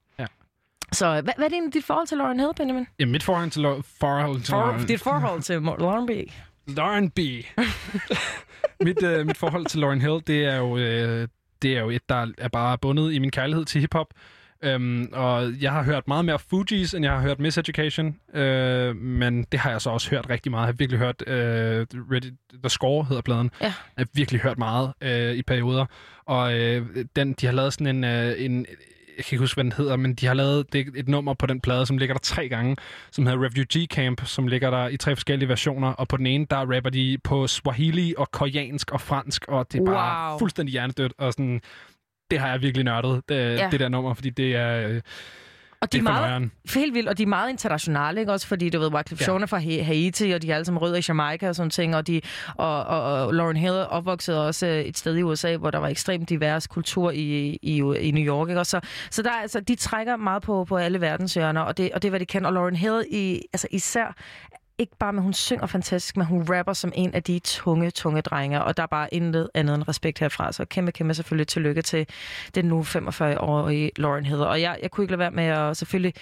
Så hvad, hvad er det egentlig dit forhold til Lauren Hill, Benjamin? Ja, mit forhold til, Lau- forhold til For, Lauren, dit forhold til Lauren B. Lauren B. mit, øh, mit forhold til Lauren Hill, det er jo, øh, det er jo et, der er bare bundet i min kærlighed til hiphop. Øhm, og jeg har hørt meget mere Fugees, end jeg har hørt Miseducation. Øh, men det har jeg så også hørt rigtig meget. Jeg har virkelig hørt øh, Ready, The Score, hedder pladen. Ja. Jeg har virkelig hørt meget øh, i perioder. Og øh, den, de har lavet sådan en, øh, en jeg kan ikke huske, hvad den hedder, men de har lavet det, et nummer på den plade, som ligger der tre gange, som hedder Refugee Camp, som ligger der i tre forskellige versioner, og på den ene, der rapper de på Swahili og koreansk og fransk, og det er bare Wow. fuldstændig hjernedødt, og sådan, det har jeg virkelig nørdet, det, Ja. ja. det der nummer, fordi det er, øh, Og de er for meget, helt vildt, og de er meget internationale, ikke? Også fordi, du ved, Wycliffe Ja. Er fra Ha- Haiti, og de er alle sammen rødder i Jamaica og sådan ting, og, de, og, og, og Lauren Hill opvokset også øh, et sted i USA, hvor der var ekstremt divers kultur i, i, i New York, ikke? Og så, så der, er altså, de trækker meget på, på alle verdenshjørner, og det, og det er, hvad de kan. Og Lauren Hill i, altså især ikke bare, at hun synger fantastisk, men hun rapper som en af de tunge, tunge drenge, og der er bare intet andet end respekt herfra. Så kæmpe, kæmpe selvfølgelig tillykke til den nu 45-årige Lauren Heather. Og jeg, jeg kunne ikke lade være med at selvfølgelig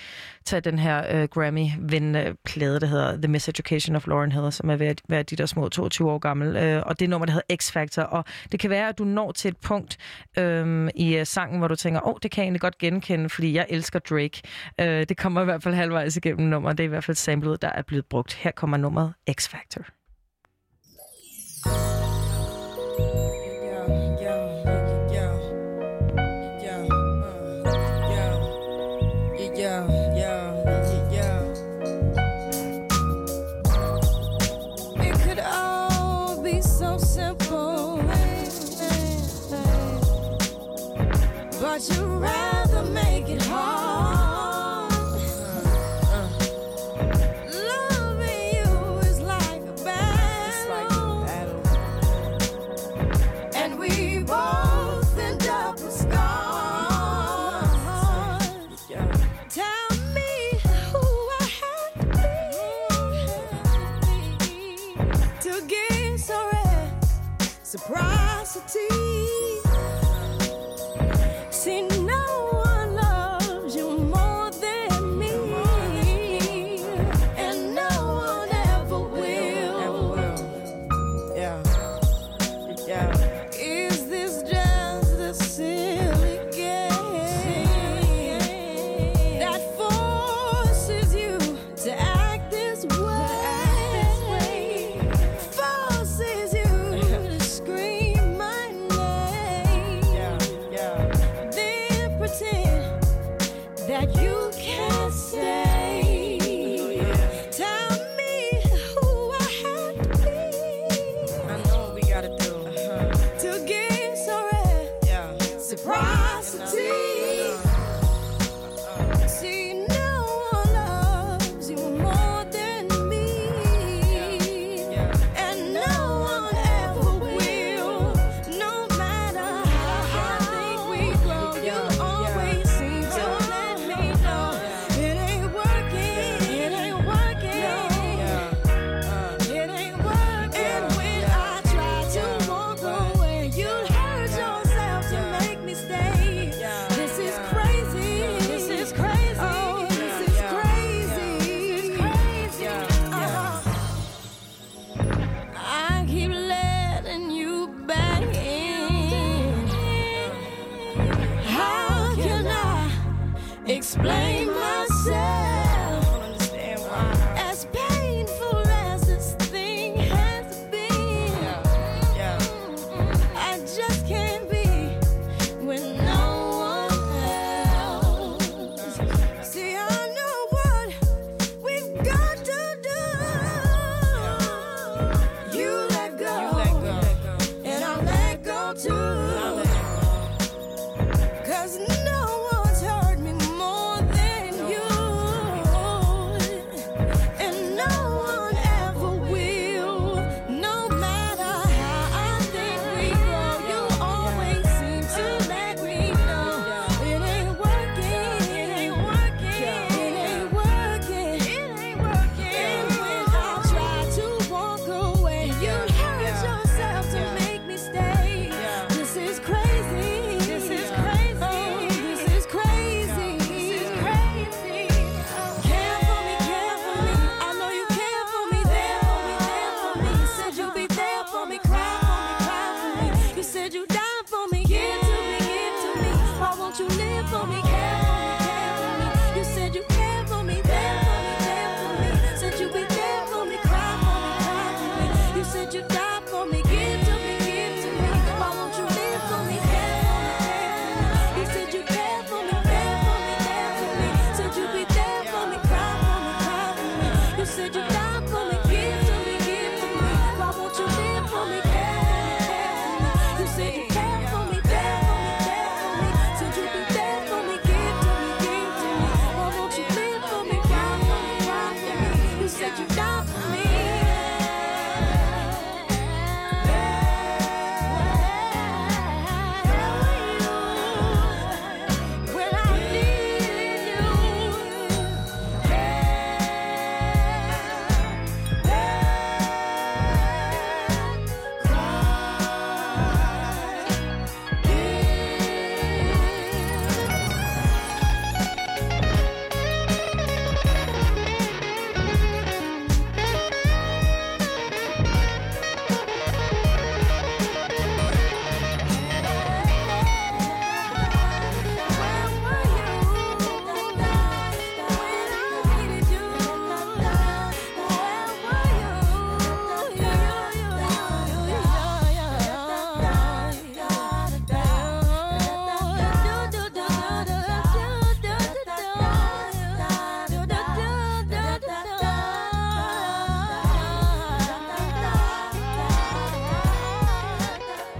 tage den her øh, uh, Grammy-vindende plade, der hedder The Miseducation of Lauren Heather, som er ved at være de der små 22 år gammel. Uh, og det nummer, der hedder X-Factor. Og det kan være, at du når til et punkt um, i uh, sangen, hvor du tænker, åh, oh, det kan jeg egentlig godt genkende, fordi jeg elsker Drake. Uh, det kommer i hvert fald halvvejs igennem nummer. Det er i hvert fald samlet, der er blevet brugt. Her kommer nummeret X-Factor. Curiosity.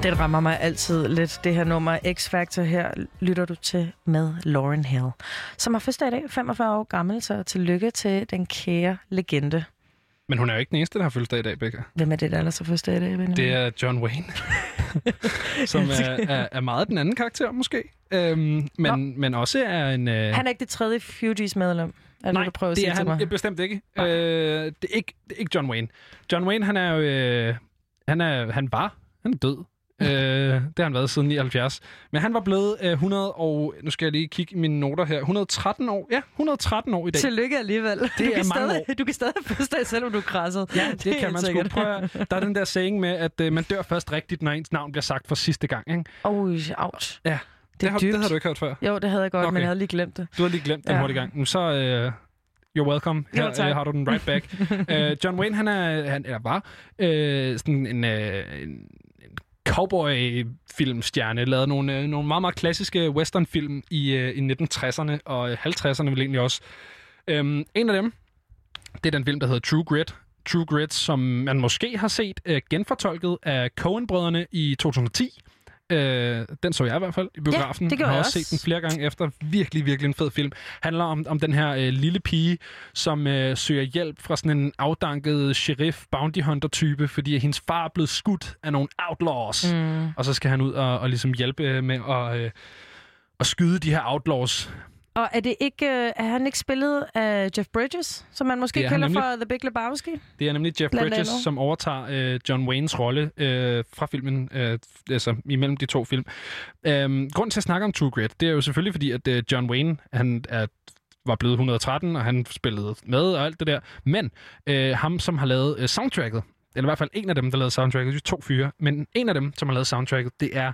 Den rammer mig altid lidt, det her nummer X-Factor her, lytter du til med Lauren Hill, som har første i dag, 45 år gammel, så tillykke til den kære legende. Men hun er jo ikke den eneste, der har fødselsdag i dag, Becca. Hvem er det, der ellers har første i dag, Benjamin? Det er John Wayne, som er, er, er meget den anden karakter, måske. Øhm, men, men også er en... Øh... Han er ikke det tredje Fugees medlem. Er Nej, det, du prøver at det sige er til han mig? øh, bestemt ikke. Øh, det, er ikke. Det er ikke John Wayne. John Wayne, han er jo... Øh, han, er, han var... Han er død. Øh, det har han været siden 79. Men han var blevet øh, 100 og... Nu skal jeg lige kigge i mine noter her. 113 år. Ja, 113 år i dag. Tillykke alligevel. Det du er kan mange stadig, Du kan stadig fødselsdag, selvom du er krasset. Ja, det, det kan man sgu. sikkert. Prøv at, der er den der saying med, at øh, man dør først rigtigt, når ens navn bliver sagt for sidste gang. Ikke? Oj, ouch. Ja, Det det, har, dybt. det har du ikke hørt før. Jo, det havde jeg godt, Okay. men jeg havde lige glemt det. Du har lige glemt den Ja. hurtigt gang. Så... Øh, You're welcome. Jo, Her tak. øh, har du den right back. uh, John Wayne, han er, han, eller var, øh, sådan en, øh, en cowboy-filmstjerne. Lavede nogle, øh, nogle meget, meget klassiske westernfilm i, øh, i 1960'erne og øh, 50'erne vel egentlig også. Øhm, en af dem, det er den film, der hedder True Grit. True Grit, som man måske har set øh, genfortolket af Coen-brødrene i 2010. Øh, den så jeg i hvert fald i biografen. det gjorde har jeg også set den flere gange efter. Virkelig, virkelig en fed film. Handler om, om den her øh, lille pige, som øh, søger hjælp fra sådan en afdanket sheriff, bounty hunter type, fordi hendes far er blevet skudt af nogle outlaws. Mm. Og så skal han ud og, og ligesom hjælpe øh, med at, øh, at skyde de her outlaws. Og er det ikke, øh, er han ikke spillet af Jeff Bridges, som man måske Det er kender nemlig. fra The Big Lebowski? Det er nemlig Jeff Bridges, andet. som overtager øh, John Waynes rolle øh, fra filmen, øh, altså imellem de to film. Øhm, grunden til at snakke om True Grit, det er jo selvfølgelig fordi, at øh, John Wayne, han er var blevet 113, og han spillede med og alt det der. Men øh, ham, som har lavet øh, soundtracket, eller i hvert fald en af dem, der lavede soundtracket, de er to fyre, men en af dem, som har lavet soundtracket, det er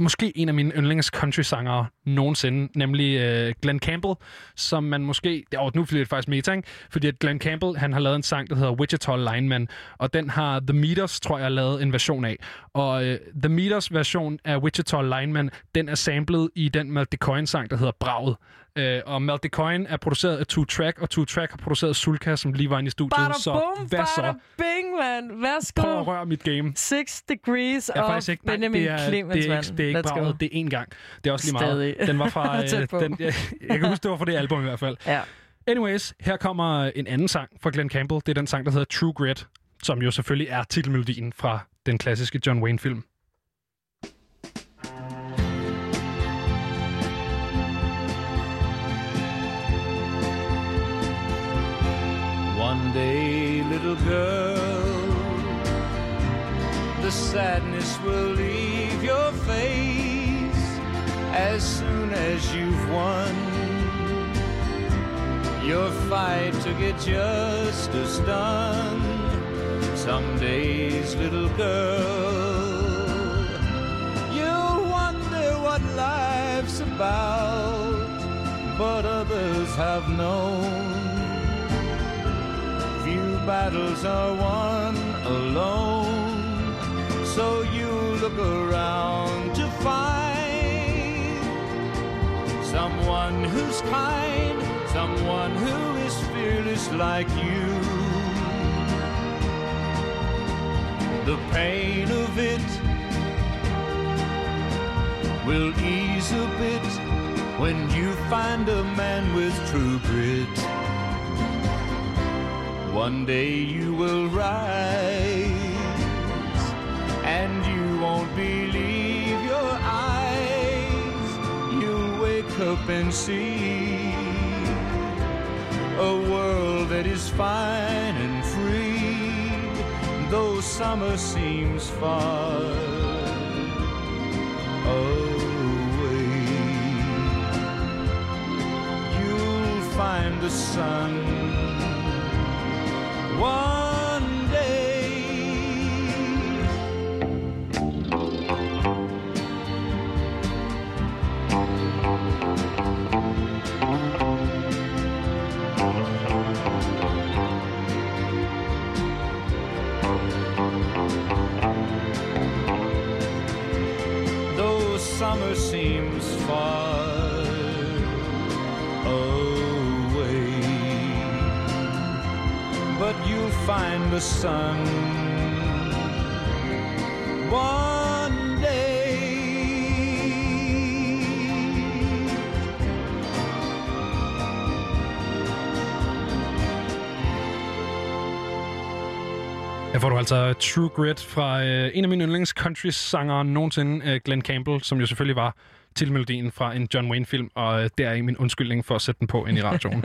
måske en af mine yndlings country-sangere nogensinde, nemlig øh, Glenn Campbell, som man måske... Og nu bliver det faktisk meta, ikke? Fordi at Glenn Campbell, han har lavet en sang, der hedder Wichita Lineman, og den har The Meters, tror jeg, lavet en version af. Og øh, The Meters version af Wichita Lineman, den er samlet i den Malte Coyne-sang, der hedder Braget. Øh, og Malte Coyne er produceret af Two Track, og Two Track har produceret Sulka, som lige var inde i studiet. Bada så hvad så? bing, mand. Værsgo. Prøv at røre mit game. Six Degrees Jeg of ikke, nej, Benjamin det er, Clemens, det er ikke, det er ikke braget, det er én gang. Det er også lige meget. Stadig. Den var fra... Øh, den, jeg, jeg kan huske, det var fra det album i hvert fald. Ja. Anyways, her kommer en anden sang fra Glenn Campbell. Det er den sang, der hedder True Grit, som jo selvfølgelig er titelmelodien fra den klassiske John Wayne-film. One day, little girl, the sadness will leave your face as soon as you've won your fight to get justice done. Some days, little girl, you'll wonder what life's about, but others have known. Battles are won alone, so you look around to find someone who's kind, someone who is fearless like you. The pain of it will ease a bit when you find a man with true grit. One day you will rise and you won't believe your eyes. You'll wake up and see a world that is fine and free, though summer seems far away. You'll find the sun Her får du altså True Grit fra øh, en af mine yndlings country-sangere nogensinde, øh, Glenn Campbell, som jo selvfølgelig var titelmelodien fra en John Wayne-film, og øh, det er min undskyldning for at sætte den på ind i radioen.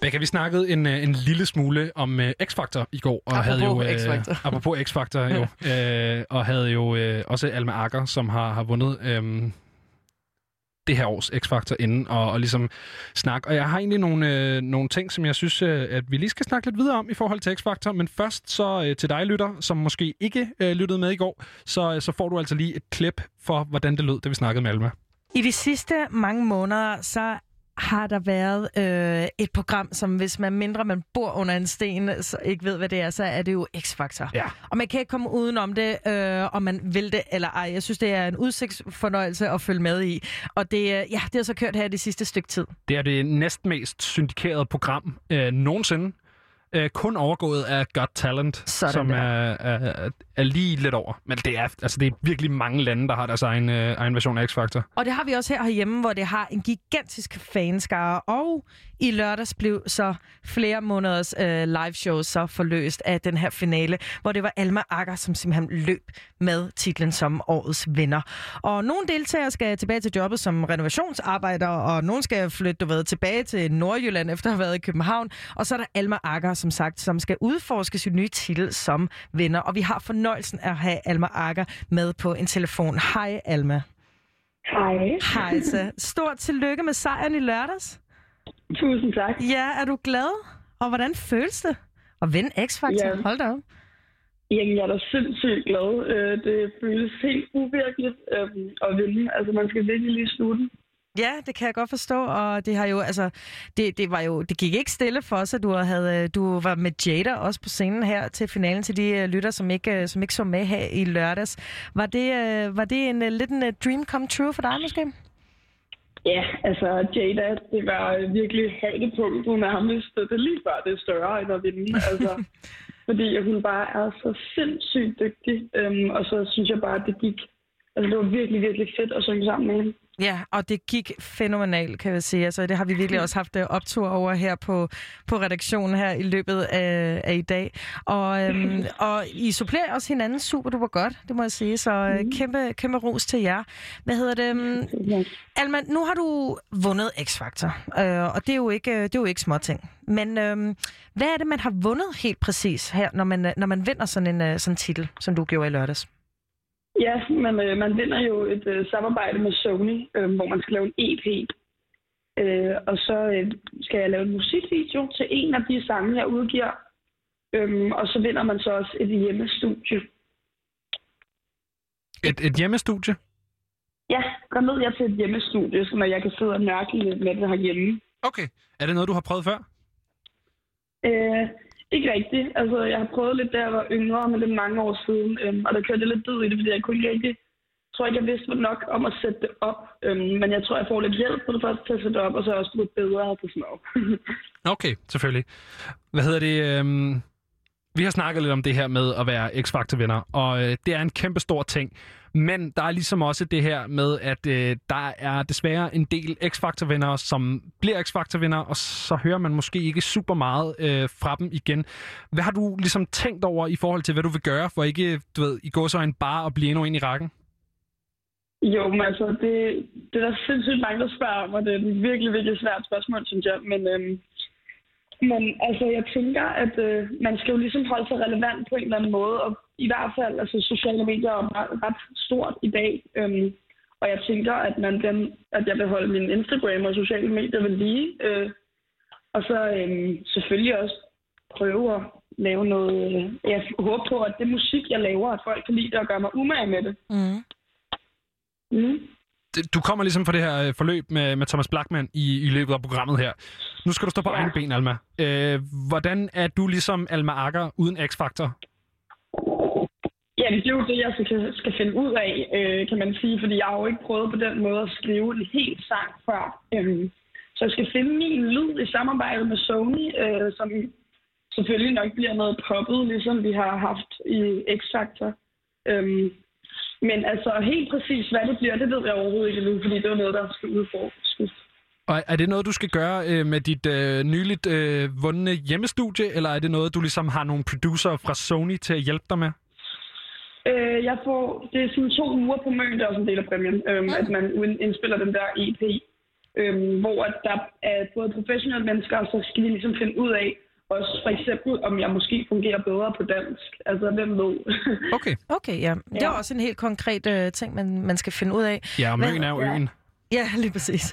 Becca, vi snakkede en, øh, en lille smule om uh, X-Factor i går. Og Apropos havde jo, X-Factor. apropos X-Factor, jo. øh, og havde jo øh, også Alma Akker, som har, har vundet øh, det her års X-Factor inden, og, og ligesom snakke. Og jeg har egentlig nogle, øh, nogle ting, som jeg synes, øh, at vi lige skal snakke lidt videre om i forhold til X-Factor. Men først så øh, til dig, lytter, som måske ikke øh, lyttede med i går, så, øh, så får du altså lige et klip for, hvordan det lød, da vi snakkede med Alma. I de sidste mange måneder, så har der været øh, et program, som hvis man mindre man bor under en sten, så ikke ved, hvad det er, så er det jo X-Factor. Ja. Og man kan ikke komme udenom det, øh, om man vil det eller ej. Jeg synes, det er en udsigtsfornøjelse at følge med i. Og det, øh, ja, det har så kørt her det sidste stykke tid. Det er det næstmest syndikerede program øh, nogensinde. Øh, kun overgået af Got Talent, Sådan som der. er, er, er lige lidt over. Men det er, altså, det er virkelig mange lande, der har deres egen, øh, egen version af X-Factor. Og det har vi også her herhjemme, hvor det har en gigantisk fanskare. Og i lørdags blev så flere måneders øh, live shows så forløst af den her finale, hvor det var Alma Akker, som simpelthen løb med titlen som årets vinder. Og nogle deltagere skal tilbage til jobbet som renovationsarbejder, og nogle skal flytte du ved, tilbage til Nordjylland efter at have været i København. Og så er der Alma Akker, som sagt, som skal udforske sin nye titel som vinder. Og vi har fornøjelsen at have Alma Akker med på en telefon. Hej Alma. Hej. Hej så. Stort tillykke med sejren i lørdags. Tusind tak. Ja, er du glad? Og hvordan føles det at vinde X-Factor? Ja. Hold da op. Jamen, jeg er da sindssygt glad. Øh, Det føles helt uvirkeligt øhm, at vinde. Altså, man skal virkelig lige slutte. Ja, det kan jeg godt forstå, og det har jo, altså, det, det var jo, det gik ikke stille for os, at du havde, du var med Jada også på scenen her til finalen til de øh, lytter, som ikke, øh, som ikke så med her i lørdags. Var det, øh, var det en øh, lidt en øh, dream come true for dig måske? Ja, altså, Jada, det var virkelig højdepunktet nærmest. Det lige før, det er større end at vinde. Altså, fordi hun bare er så sindssygt dygtig. Øhm, og så synes jeg bare, at det gik... Altså, det var virkelig, virkelig fedt at synge sammen med hende. Ja, og det gik fænomenalt, kan jeg sige. Altså, det har vi virkelig også haft øh, optur over her på, på redaktionen her i løbet af, af i dag. Og, øhm, og I supplerer også hinanden super duper godt, det må jeg sige. Så øh, kæmpe, kæmpe ros til jer. Hvad hedder det? øhm, Alma, nu har du vundet X-Factor, øh, og det er jo ikke, det er jo ikke småting. Men øhm, hvad er det, man har vundet helt præcis her, når man, øh, når man vinder sådan en øh, sådan titel, som du gjorde i lørdags? Ja, men øh, man vinder jo et øh, samarbejde med Sony, øh, hvor man skal lave en EP. Øh, og så øh, skal jeg lave en musikvideo til en af de sange, jeg udgiver. Øhm, og så vinder man så også et hjemmestudie. Et, et hjemmestudie? Ja, der ved jeg til et hjemmestudie, så når jeg kan sidde og nørkle lidt med det herhjemme. Okay. Er det noget, du har prøvet før? Øh, ikke rigtigt. Altså, jeg har prøvet lidt, da jeg var yngre, men det er mange år siden. Øhm, og der kørte jeg lidt død i det, fordi jeg kunne ikke rigtig... Jeg tror ikke, jeg vidste nok om at sætte det op. Øhm, men jeg tror, jeg får lidt hjælp på det første til at sætte det op, og så er jeg også blevet bedre på sådan noget. Okay, selvfølgelig. Hvad hedder det? Øhm, vi har snakket lidt om det her med at være X-Factor-vinder, og øh, det er en kæmpe stor ting. Men der er ligesom også det her med, at øh, der er desværre en del X-Factor-vindere, som bliver X-Factor-vindere, og så hører man måske ikke super meget øh, fra dem igen. Hvad har du ligesom tænkt over i forhold til, hvad du vil gøre, for ikke, du ved, i går så en bare at blive endnu ind i rækken? Jo, men altså, det, det er der sindssygt mange, der spørger om, og det er et virkelig, virkelig svært spørgsmål, synes jeg. Men, øhm, men altså, jeg tænker, at øh, man skal jo ligesom holde sig relevant på en eller anden måde, og i hvert fald, altså, sociale medier er ret, ret stort i dag. Øhm, og jeg tænker, at, man den, at jeg vil holde min Instagram og sociale medier ved lige. Øh, og så øhm, selvfølgelig også prøve at lave noget... Øh, jeg håber på, at det musik, jeg laver, at folk kan lide det og gøre mig umage med det. Mm. Mm. Du kommer ligesom fra det her øh, forløb med, med Thomas Blackman i, i løbet af programmet her. Nu skal du stå på ja. Egne ben, Alma. Øh, hvordan er du ligesom Alma Akker uden X-Factor? Ja, det er jo det, jeg skal, skal finde ud af, øh, kan man sige, fordi jeg har jo ikke prøvet på den måde at skrive en helt sang før. Øhm, så jeg skal finde min lyd i samarbejde med Sony, øh, som selvfølgelig nok bliver noget poppet, ligesom vi har haft i X-Factor. Øhm, men altså helt præcis, hvad det bliver, det ved jeg overhovedet ikke nu, fordi det er noget, der skal udforskes. Og er det noget, du skal gøre øh, med dit øh, nyligt øh, vundne hjemmestudie, eller er det noget, du ligesom har nogle producer fra Sony til at hjælpe dig med? Øh, jeg får, det er sådan to uger på Møn, der er også en del af præmien, øhm, at man ind- indspiller den der EP, øhm, hvor at der er både professionelle mennesker, og så skal vi ligesom finde ud af, også for eksempel, om jeg måske fungerer bedre på dansk. Altså, hvem ved? Okay. Okay, ja. Det er også en helt konkret øh, ting, man, man skal finde ud af. Ja, og Hvad- Møn er jo øen. Ja, lige præcis.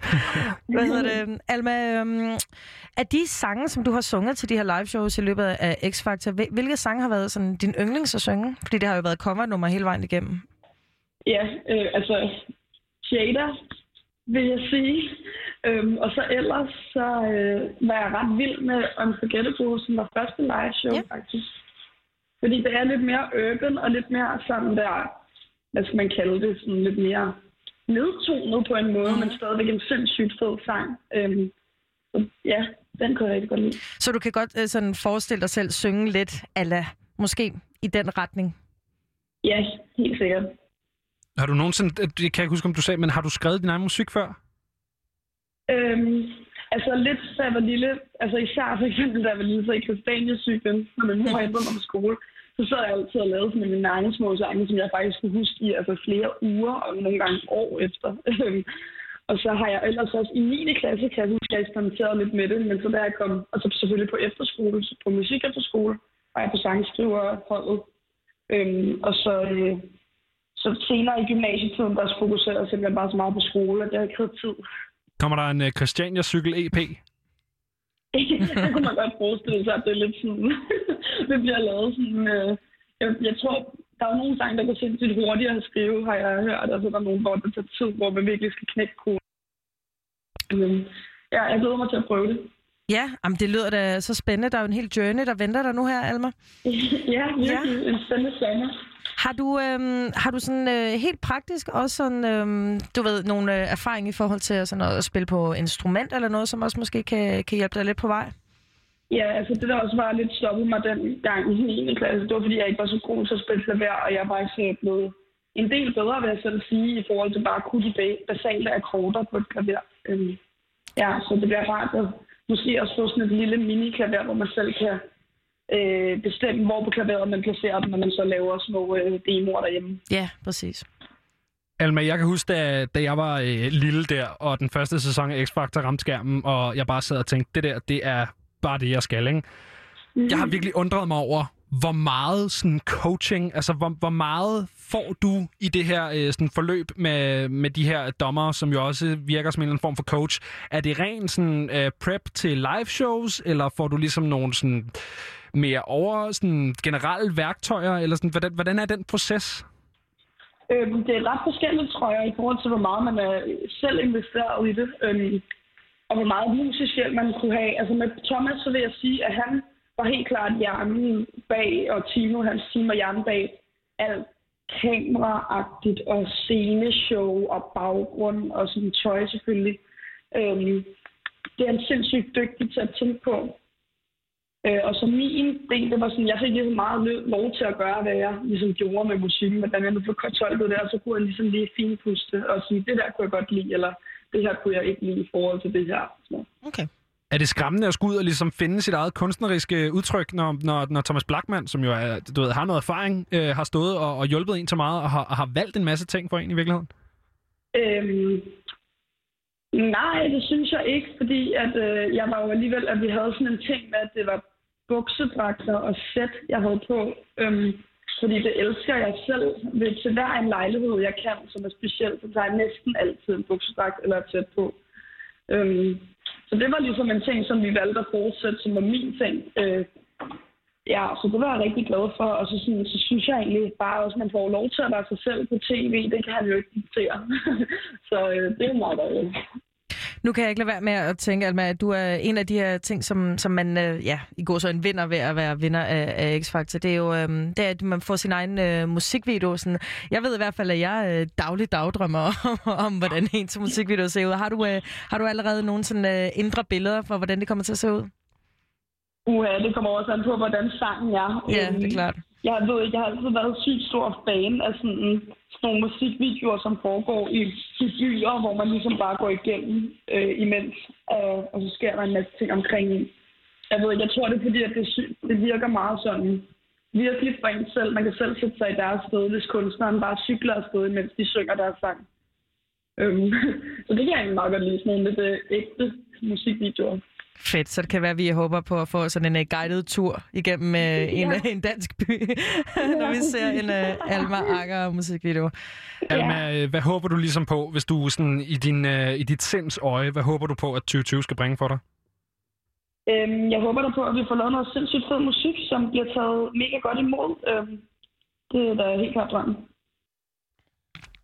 Hvad hedder det? Alma, øhm, er de sange, som du har sunget til de her live shows i løbet af X-Factor, hvil- hvilke sange har været sådan din yndlings at synge? Fordi det har jo været covernummer hele vejen igennem. Ja, øh, altså, Jada, vil jeg sige. Øhm, og så ellers, så øh, var jeg ret vild med Unforgettable, som var første live show, ja. faktisk. Fordi det er lidt mere urban, og lidt mere sådan der, hvad skal man kalde det, sådan lidt mere nedtonet på en måde, men stadigvæk en sindssygt fed sang. Øhm, så ja, den kunne jeg rigtig godt lide. Så du kan godt øh, sådan forestille dig selv synge lidt, ala måske i den retning? Ja, helt sikkert. Har du nogensinde, øh, det kan jeg ikke huske, om du sagde, men har du skrevet din egen musik før? Øhm, altså lidt, da jeg var lille, altså især for eksempel, da jeg var lille, så i Christiania-cyklen, når min mor hentede mig på skole, så sad jeg altid og lavede sådan mine egne små sange, som jeg faktisk kunne huske i altså flere uger, og nogle gange år efter. Og så har jeg ellers også i 9. klasse, kan jeg huske, at jeg eksperimenterede lidt med det, men så da jeg kom, og så selvfølgelig på efterskole, så på musik efterskole, var jeg på sangskriverholdet. Øhm, og så, øh, så senere i gymnasietiden, der fokuserede jeg simpelthen bare så meget på skole, at jeg ikke havde tid. Kommer der en uh, Christiania Cykel EP? det kunne man godt forestille sig, at det er lidt sådan, det bliver lavet sådan, øh, jeg, jeg tror, der er nogle sange, der går sindssygt hurtigere at skrive, har jeg hørt, og så er der nogle, hvor det tager tid, hvor man virkelig skal knække koden. Men, ja, jeg glæder mig til at prøve det. Ja, jamen det lyder da så spændende. Der er jo en hel journey, der venter dig nu her, Alma. ja, virkelig ja. en spændende sommer. Har du, øhm, har du sådan øh, helt praktisk også sådan, øhm, du ved, nogle øh, erfaring i forhold til sådan at spille på instrument eller noget, som også måske kan, kan hjælpe dig lidt på vej? Ja, altså det der også var lidt stoppet mig den gang i 9. klasse, det var fordi, jeg ikke var så god til at spille klaver, og jeg var ikke blevet en del bedre, vil jeg selv sige, i forhold til bare at kunne de basale akkorder på et klaver. Øhm, ja, så det bliver rart at måske også få sådan et lille mini-klaver, hvor man selv kan øh, bestemme, hvor på klaveret man placerer den, når man så laver små øh, demoer derhjemme. Ja, præcis. Alma, jeg kan huske, da, da jeg var øh, lille der, og den første sæson af X-Factor ramte skærmen, og jeg bare sad og tænkte, det der, det er bare det, jeg skal, ikke? Jeg har virkelig undret mig over, hvor meget sådan coaching, altså hvor, hvor meget får du i det her øh, sådan forløb med, med de her dommer, som jo også virker som en eller anden form for coach. Er det ren sådan øh, prep til live shows, eller får du ligesom nogle sådan mere over sådan generelle værktøjer, eller sådan, hvordan, hvordan er den proces? Øhm, det er ret forskelligt, tror jeg, i forhold til, hvor meget man er selv investeret i det. Øhm, og hvor meget musisk hjælp man kunne have. Altså med Thomas, så vil jeg sige, at han var helt klart hjernen bag, og Tino, hans team var hjernen bag alt kameraagtigt og sceneshow og baggrund og sådan tøj selvfølgelig. Øhm, det er han sindssygt dygtig til at tænke på. Øh, og så min del, det var sådan, jeg fik ligesom meget lov til at gøre, hvad jeg ligesom gjorde med musikken, hvordan jeg nu blev tolket der, så kunne jeg ligesom lige finpuste og sige, det der kunne jeg godt lide, eller det her kunne jeg ikke lide i forhold til det her. Så. Okay. Er det skræmmende at skulle ud og ligesom finde sit eget kunstneriske udtryk, når, når, når Thomas Blackman, som jo er, du ved, har noget erfaring, øh, har stået og, og hjulpet en så meget, og har, og har valgt en masse ting for en i virkeligheden? Øhm, nej, det synes jeg ikke, fordi at, øh, jeg var jo alligevel, at vi havde sådan en ting med, at det var buksedragter og sæt, jeg havde på. Øhm, fordi det elsker jeg selv. Ved, til hver en lejlighed, jeg kan, som er speciel, så tager jeg næsten altid en buksedragt eller et sæt på. Øhm, så det var ligesom en ting, som vi valgte at fortsætte, som var min ting. Øh, ja, så det var jeg rigtig glad for. Og så, sådan, så synes jeg egentlig bare også, at man får lov til at være sig selv på tv. Det kan han jo ikke diktere. så øh, det er meget dejligt. Nu kan jeg ikke lade være med at tænke, Alma, at du er en af de her ting, som, som man øh, ja, i går så en vinder ved at være vinder af, af X-Factor. Det er jo, øh, det er, at man får sin egen øh, musikvideo. Sådan. Jeg ved i hvert fald, at jeg øh, dagligt dagdrømmer om, om, hvordan ens musikvideo ser ud. Har du, øh, har du allerede nogle sådan, øh, indre billeder for, hvordan det kommer til at se ud? Uha, det kommer også an på, hvordan sangen er. Ja, det er klart jeg ved ikke, jeg har altid været sygt stor fan af sådan, sådan nogle musikvideoer, som foregår i, i byer, hvor man ligesom bare går igennem øh, imens, og, og så sker der en masse ting omkring en. Jeg ved ikke, jeg tror det er fordi, at det, sy- det virker meget sådan virkelig for en selv. Man kan selv sætte sig i deres sted, hvis kunstneren bare cykler afsted, mens de synger deres sang. Øhm, så det kan jeg egentlig meget godt lide, sådan nogle lidt øh, ægte musikvideoer. Fedt, så det kan være, at vi håber på at få sådan en uh, guided tur igennem uh, en, Ja. en dansk by, når vi ser en uh, Alma Akker musikvideo. Alma, øh, hvad håber du ligesom på, hvis du sådan i, din, øh, i dit sinds øje, hvad håber du på, at 2020 skal bringe for dig? Øhm, jeg håber da på, at vi får lavet noget sindssygt fed musik, som bliver taget mega godt imod. Øhm, det er da helt klart drømmen.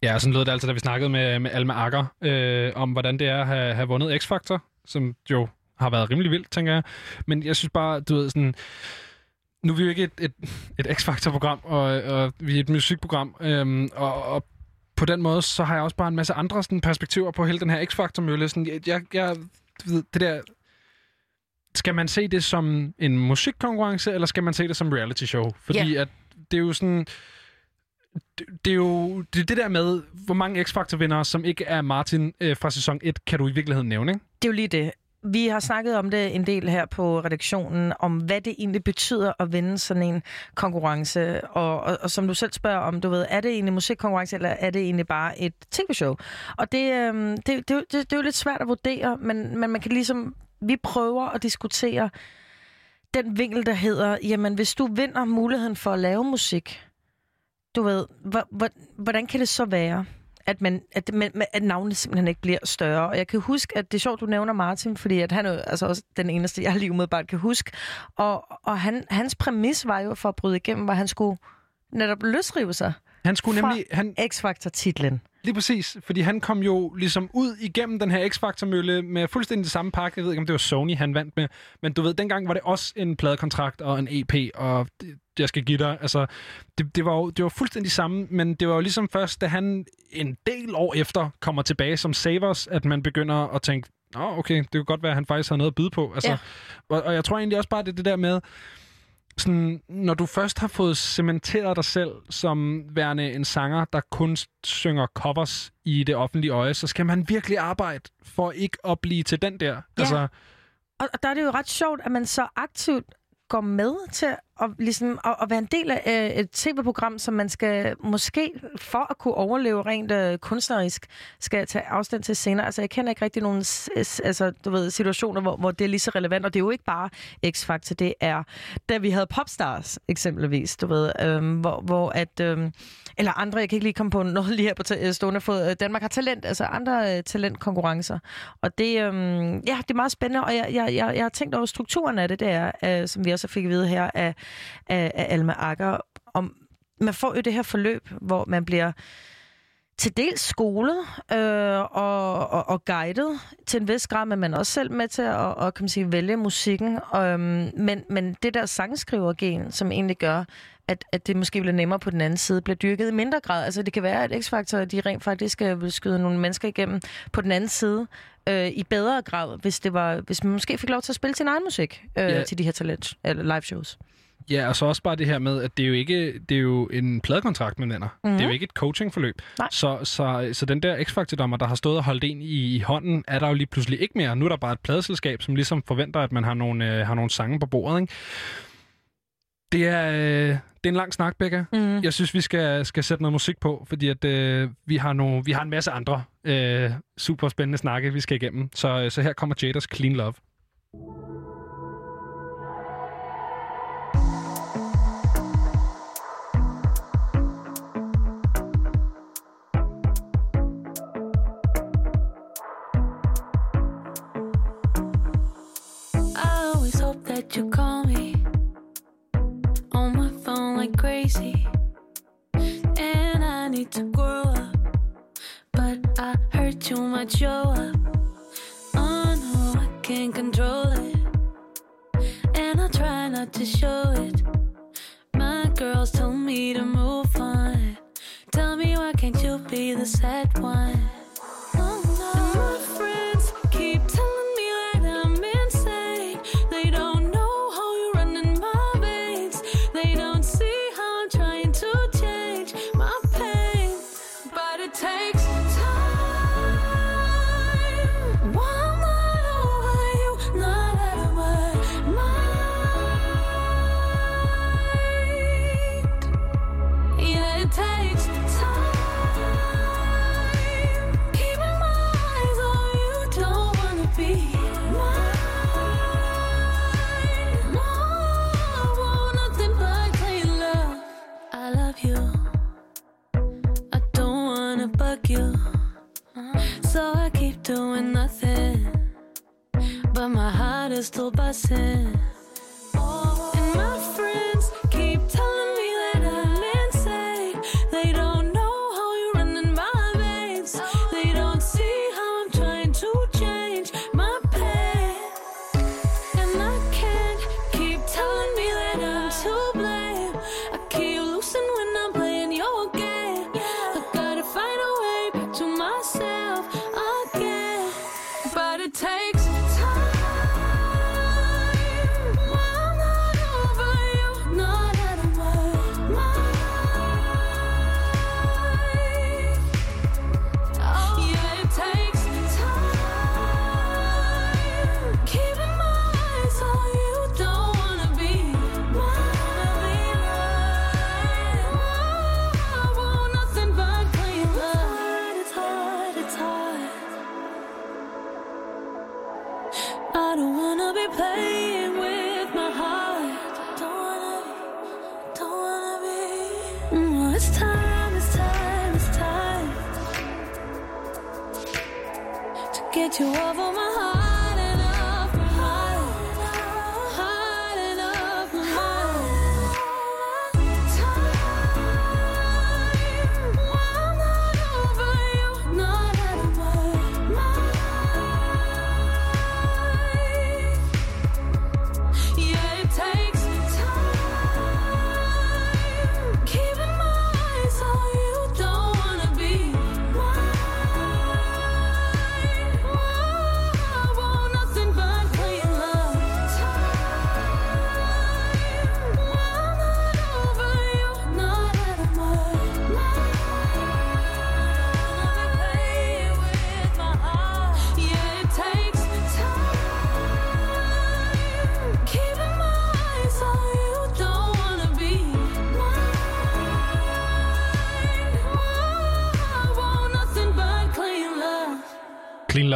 Ja, sådan lød det altså, da vi snakkede med, med Alma Akker, øh, om hvordan det er at have, have vundet X-Factor, som jo har været rimelig vildt, tænker jeg. Men jeg synes bare, du ved, sådan... Nu er vi jo ikke et, et, et X-Factor-program, og, og vi er et musikprogram, øhm, og, og på den måde, så har jeg også bare en masse andre sådan, perspektiver på hele den her X-Factor-mølle. Sådan, jeg, jeg, jeg, det der... Skal man se det som en musikkonkurrence, eller skal man se det som reality show? Fordi Ja. at det er jo sådan det, det er jo det, er det der med, hvor mange X-Factor-vindere, som ikke er Martin øh, fra sæson 1, kan du i virkeligheden nævne, ikke? Det er jo lige det. Vi har snakket om det en del her på redaktionen, om hvad det egentlig betyder at vinde sådan en konkurrence. Og, og, og som du selv spørger om, du ved, er det egentlig musikkonkurrence, eller er det egentlig bare et tv-show? Og det, øhm, det, det, det, det er jo lidt svært at vurdere, men, men man kan ligesom... Vi prøver at diskutere den vinkel, der hedder, jamen hvis du vinder muligheden for at lave musik, du ved, hvordan kan det så være? At, man, at, man, at navnene simpelthen ikke bliver større. Og jeg kan huske, at det er sjovt, du nævner Martin, fordi at han er altså også den eneste, jeg lige umiddelbart kan huske. Og, og han, hans præmis var jo for at bryde igennem, hvor han skulle netop løsrive sig han skulle nemlig... Han, X-Factor-titlen. lige præcis, fordi han kom jo ligesom ud igennem den her X-Factor-mølle med fuldstændig det samme pakke. Jeg ved ikke, om det var Sony, han vandt med. Men du ved, dengang var det også en pladekontrakt og en EP, og det, jeg skal give dig. Altså, det, det, var jo det var fuldstændig samme, men det var jo ligesom først, da han en del år efter kommer tilbage som Savers, at man begynder at tænke, Nå, okay, det kunne godt være, at han faktisk har noget at byde på. Altså, Ja. og, og jeg tror egentlig også bare, det det der med, sådan, når du først har fået cementeret dig selv som værende en sanger, der kun synger covers i det offentlige øje, så skal man virkelig arbejde for ikke at blive til den der. Altså, Og, og der er det jo ret sjovt, at man så aktivt går med til at, ligesom, at, at være en del af øh, et tv-program, som man skal måske, for at kunne overleve rent øh, kunstnerisk, skal tage afstand til senere. Altså, jeg kender ikke rigtig nogen altså, du ved, situationer, hvor, hvor det er lige så relevant. Og det er jo ikke bare X-Factor, det er, da vi havde Popstars eksempelvis, du ved, øh, hvor, hvor at, Øh, eller andre, jeg kan ikke lige komme på noget lige her på ta- øh, stående fod. Øh, Danmark har talent, altså andre øh, talentkonkurrencer. Og det, øhm, ja, det er meget spændende, og jeg, jeg, jeg, jeg har tænkt over strukturen af det, det er, øh, som vi også fik at vide her af, af, af Alma Akker, om man får jo det her forløb, hvor man bliver til dels skolet øh, og, og, og guidet til en vis grad, men man er også selv med til at og, kan man sige, vælge musikken. Øhm, men, men det der sangskrivergen, som egentlig gør, at, at det måske bliver nemmere på den anden side, bliver dyrket i mindre grad. Altså det kan være, at X-Factor, de rent faktisk øh, vil skyde nogle mennesker igennem på den anden side øh, i bedre grad, hvis, det var, hvis man måske fik lov til at spille sin egen musik øh, Ja. til de her talent, eller live shows. ja, og så også bare det her med, at det er jo ikke det er jo en pladekontrakt, man vinder. Mm-hmm. Det er jo ikke et coachingforløb. Nej. Så, så, så den der X-Factor-dommer, der har stået og holdt en i, i hånden, er der jo lige pludselig ikke mere. Nu er der bare et pladeselskab, som ligesom forventer, at man har nogle, øh, har nogle sange på bordet. Ikke? Det er, øh, det er en lang snak, Becca. Mm. Jeg synes, vi skal, skal sætte noget musik på, fordi at, øh, vi, har nogle, vi har en masse andre øh, super spændende snakke, vi skal igennem. Så, øh, så her kommer Jaders Clean Love. I always hope that you call see.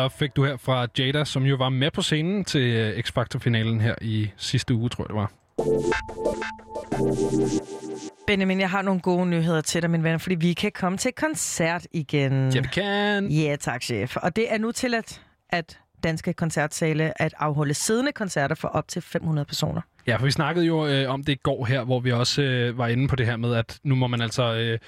Love fik du her fra Jada, som jo var med på scenen til øh, X-Factor-finalen her i sidste uge, tror jeg det var. Benjamin, jeg har nogle gode nyheder til dig, min ven, fordi vi kan komme til koncert igen. Ja, vi kan. Ja, tak, chef. Og det er nu tilladt, at danske koncertsale at afholde siddende koncerter for op til 500 personer. Ja, for vi snakkede jo øh, om det i går her, hvor vi også øh, var inde på det her med, at nu må man altså... Øh,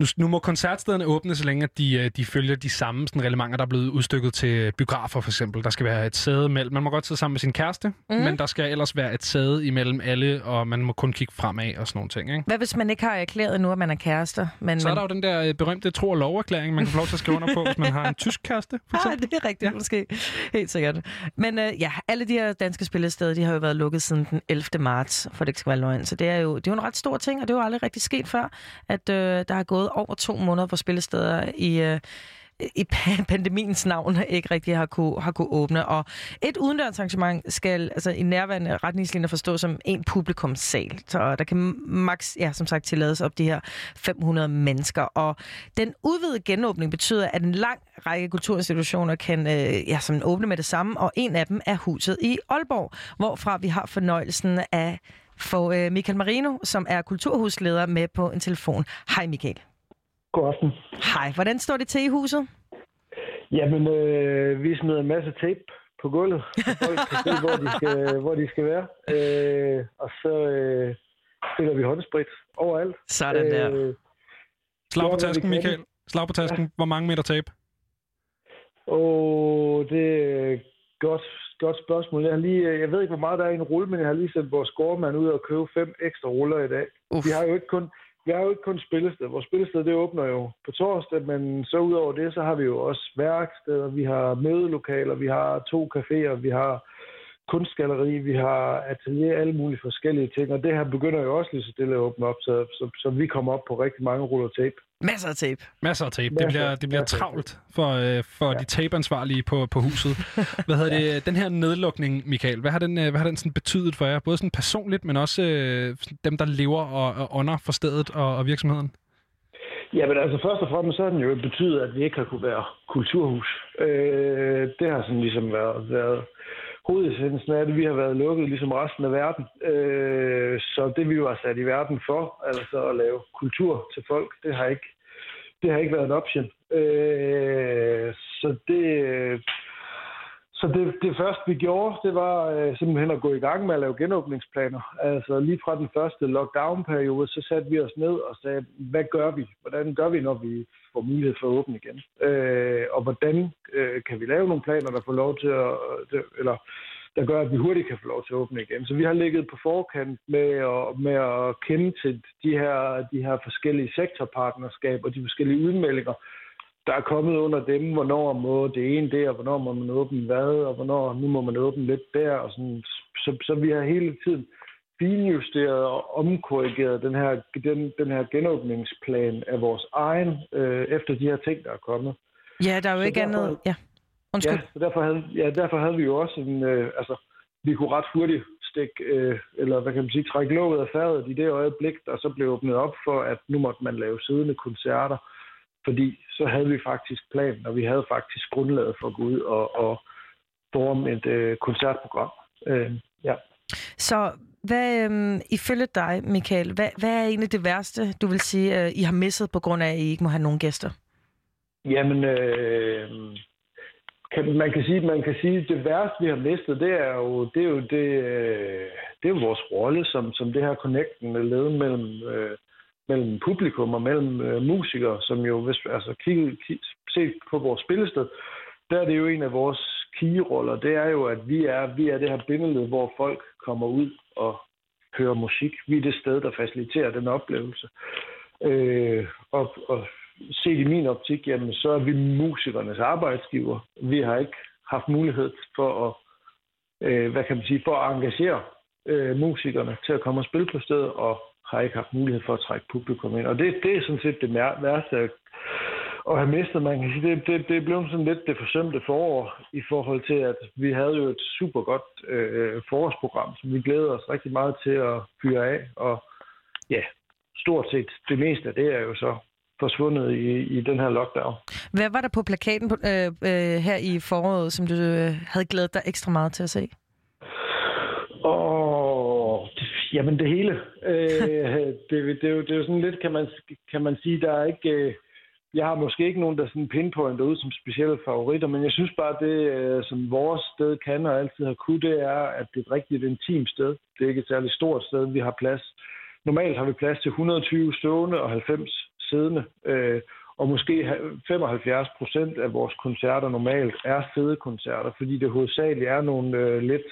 nu, nu må koncertstederne åbne, så længe de, øh, de følger de samme sådan, reglementer, der er blevet udstykket til biografer for eksempel. Der skal være et sæde mellem... Man må godt sidde sammen med sin kæreste, mm. men der skal ellers være et sæde imellem alle, og man må kun kigge fremad og sådan nogle ting. Ikke? Hvad hvis man ikke har erklæret nu, at man er kærester? Men Så er man... der jo den der øh, berømte tro- og loverklæring, man kan få lov til at skrive under på, hvis man har en tysk kæreste, for Ah, eksempel. det er rigtigt, ja. måske. Helt sikkert. Men øh, ja, alle de her danske spillesteder, de har jo været lukket siden den 11. marts, for det ikke skal være løgn. Så det er, jo, det er jo en ret stor ting, og det er jo aldrig rigtig sket før, at øh, der har gået over to måneder, hvor spillesteder i... Øh, i pandemiens navn ikke rigtig har kunne, har kunne åbne. Og et udendørsarrangement skal altså, i nærværende retningslinjer forstås som en publikumssal. Så øh, der kan maks, ja, som sagt, tillades op de her 500 mennesker. Og den udvidede genåbning betyder, at en lang række kulturinstitutioner kan øh, ja, som åbne med det samme, og en af dem er huset i Aalborg, hvorfra vi har fornøjelsen af få øh, Michael Marino, som er kulturhusleder, med på en telefon. Hej Michael. God aften. Hej, hvordan står det til i huset? Jamen, øh, vi smider en masse tape på gulvet, så folk kan se, hvor de skal, hvor de skal være. Øh, og så øh, stiller vi håndsprit overalt. Sådan der. Øh, Slag på tasken. Michael. Slag på tasken. Hvor mange meter tape? Og det er et godt, godt spørgsmål. Jeg, har lige, øh, jeg ved ikke, hvor meget der er i en rulle, men jeg har lige sendt vores scoremand ud og købe fem ekstra ruller i dag. Uff. Vi har jo ikke kun, vi har jo ikke kun spillested. Vores spillested, det åbner jo på torsdag, men så ud over det, så har vi jo også værksteder, vi har mødelokaler, vi har to caféer, vi har kunstgalleri, vi har atelier, alle mulige forskellige ting, og det her begynder jo også lige så stille at åbne op, så, så, så vi kommer op på rigtig mange ruller tape. Masser af tape. Masser af tape. Det bliver, det bliver travlt for, øh, for ja. de tapeansvarlige på, på huset. Hvad hedder det? Den her nedlukning, Michael, hvad har den, øh, hvad har den sådan betydet for jer? Både sådan personligt, men også øh, dem, der lever og, og ånder for stedet og, og virksomheden? Ja, men altså først og fremmest så har den jo betydet, at vi ikke har kunne være kulturhus. Øh, det har sådan ligesom været, været hovedessensen er, at Vi har været lukket ligesom resten af verden. Øh, så det vi jo har sat i verden for, altså at lave kultur til folk, det har ikke det har ikke været en option. Øh, så det, øh, så det, det første, vi gjorde, det var øh, simpelthen at gå i gang med at lave genåbningsplaner. Altså lige fra den første lockdown-periode, så satte vi os ned og sagde, hvad gør vi? Hvordan gør vi, når vi får mulighed for at åbne igen? Øh, og hvordan øh, kan vi lave nogle planer, der får lov til at, øh, det- eller der gør, at vi hurtigt kan få lov til at åbne igen. Så vi har ligget på forkant med at, med at kende til de her, de her forskellige sektorpartnerskaber og de forskellige udmeldinger, der er kommet under dem, hvornår må det ene og hvornår må man åbne hvad, og hvornår nu må man åbne lidt der. Og sådan. Så, så vi har hele tiden finjusteret og omkorrigeret den her, den, den her genåbningsplan af vores egen, øh, efter de her ting, der er kommet. Ja, der er jo Så ikke derfor- andet... Ja. Undskyld. Ja, så derfor havde, ja, derfor havde vi jo også en, øh, altså, vi kunne ret hurtigt stikke, øh, eller hvad kan man sige, trække låget af fadet i det øjeblik, der så blev åbnet op for, at nu måtte man lave siddende koncerter, fordi så havde vi faktisk planen, og vi havde faktisk grundlaget for at gå ud og, og forme et øh, koncertprogram. Øh, ja. Så hvad, øhm, ifølge dig, Michael, hvad, hvad er egentlig det værste, du vil sige, øh, I har misset på grund af, at I ikke må have nogen gæster? Jamen, øh, kan, man kan sige, man kan sige, det værste, vi har mistet, det er jo, det er jo, det, øh, det er jo vores rolle som, som det her connectende led mellem, øh, mellem publikum og mellem øh, musikere, som jo, hvis altså kigge, kigge, se på vores spillested, der er det jo en af vores key-roller, det er jo, at vi er, vi er det her bindeled, hvor folk kommer ud og hører musik. Vi er det sted, der faciliterer den oplevelse. Øh, og, og set i min optik, jamen, så er vi musikernes arbejdsgiver. Vi har ikke haft mulighed for at, øh, hvad kan man sige, for at engagere øh, musikerne til at komme og spille på stedet, og har ikke haft mulighed for at trække publikum ind. Og det, det er sådan set det værste at, have mistet. Man kan sige, det, det, det blevet sådan lidt det forsømte forår i forhold til, at vi havde jo et super godt øh, forårsprogram, som vi glæder os rigtig meget til at fyre af. Og ja, stort set det meste af det er jo så forsvundet i, i den her lockdown. Hvad var der på plakaten på, øh, øh, her i foråret, som du øh, havde glædet dig ekstra meget til at se? Og jamen det hele. Øh, det, det, er jo, det er jo sådan lidt, kan man, kan man sige, der er ikke... Øh, jeg har måske ikke nogen, der sådan pinpointer ud som specielle favoritter, men jeg synes bare, det øh, som vores sted kan og altid har kunne, det er, at det er et rigtigt intimt sted. Det er ikke et særligt stort sted, vi har plads. Normalt har vi plads til 120 stående og 90 siddende. Øh, og måske 75 procent af vores koncerter normalt er sædekoncerter, fordi det hovedsageligt er nogle øh, lidt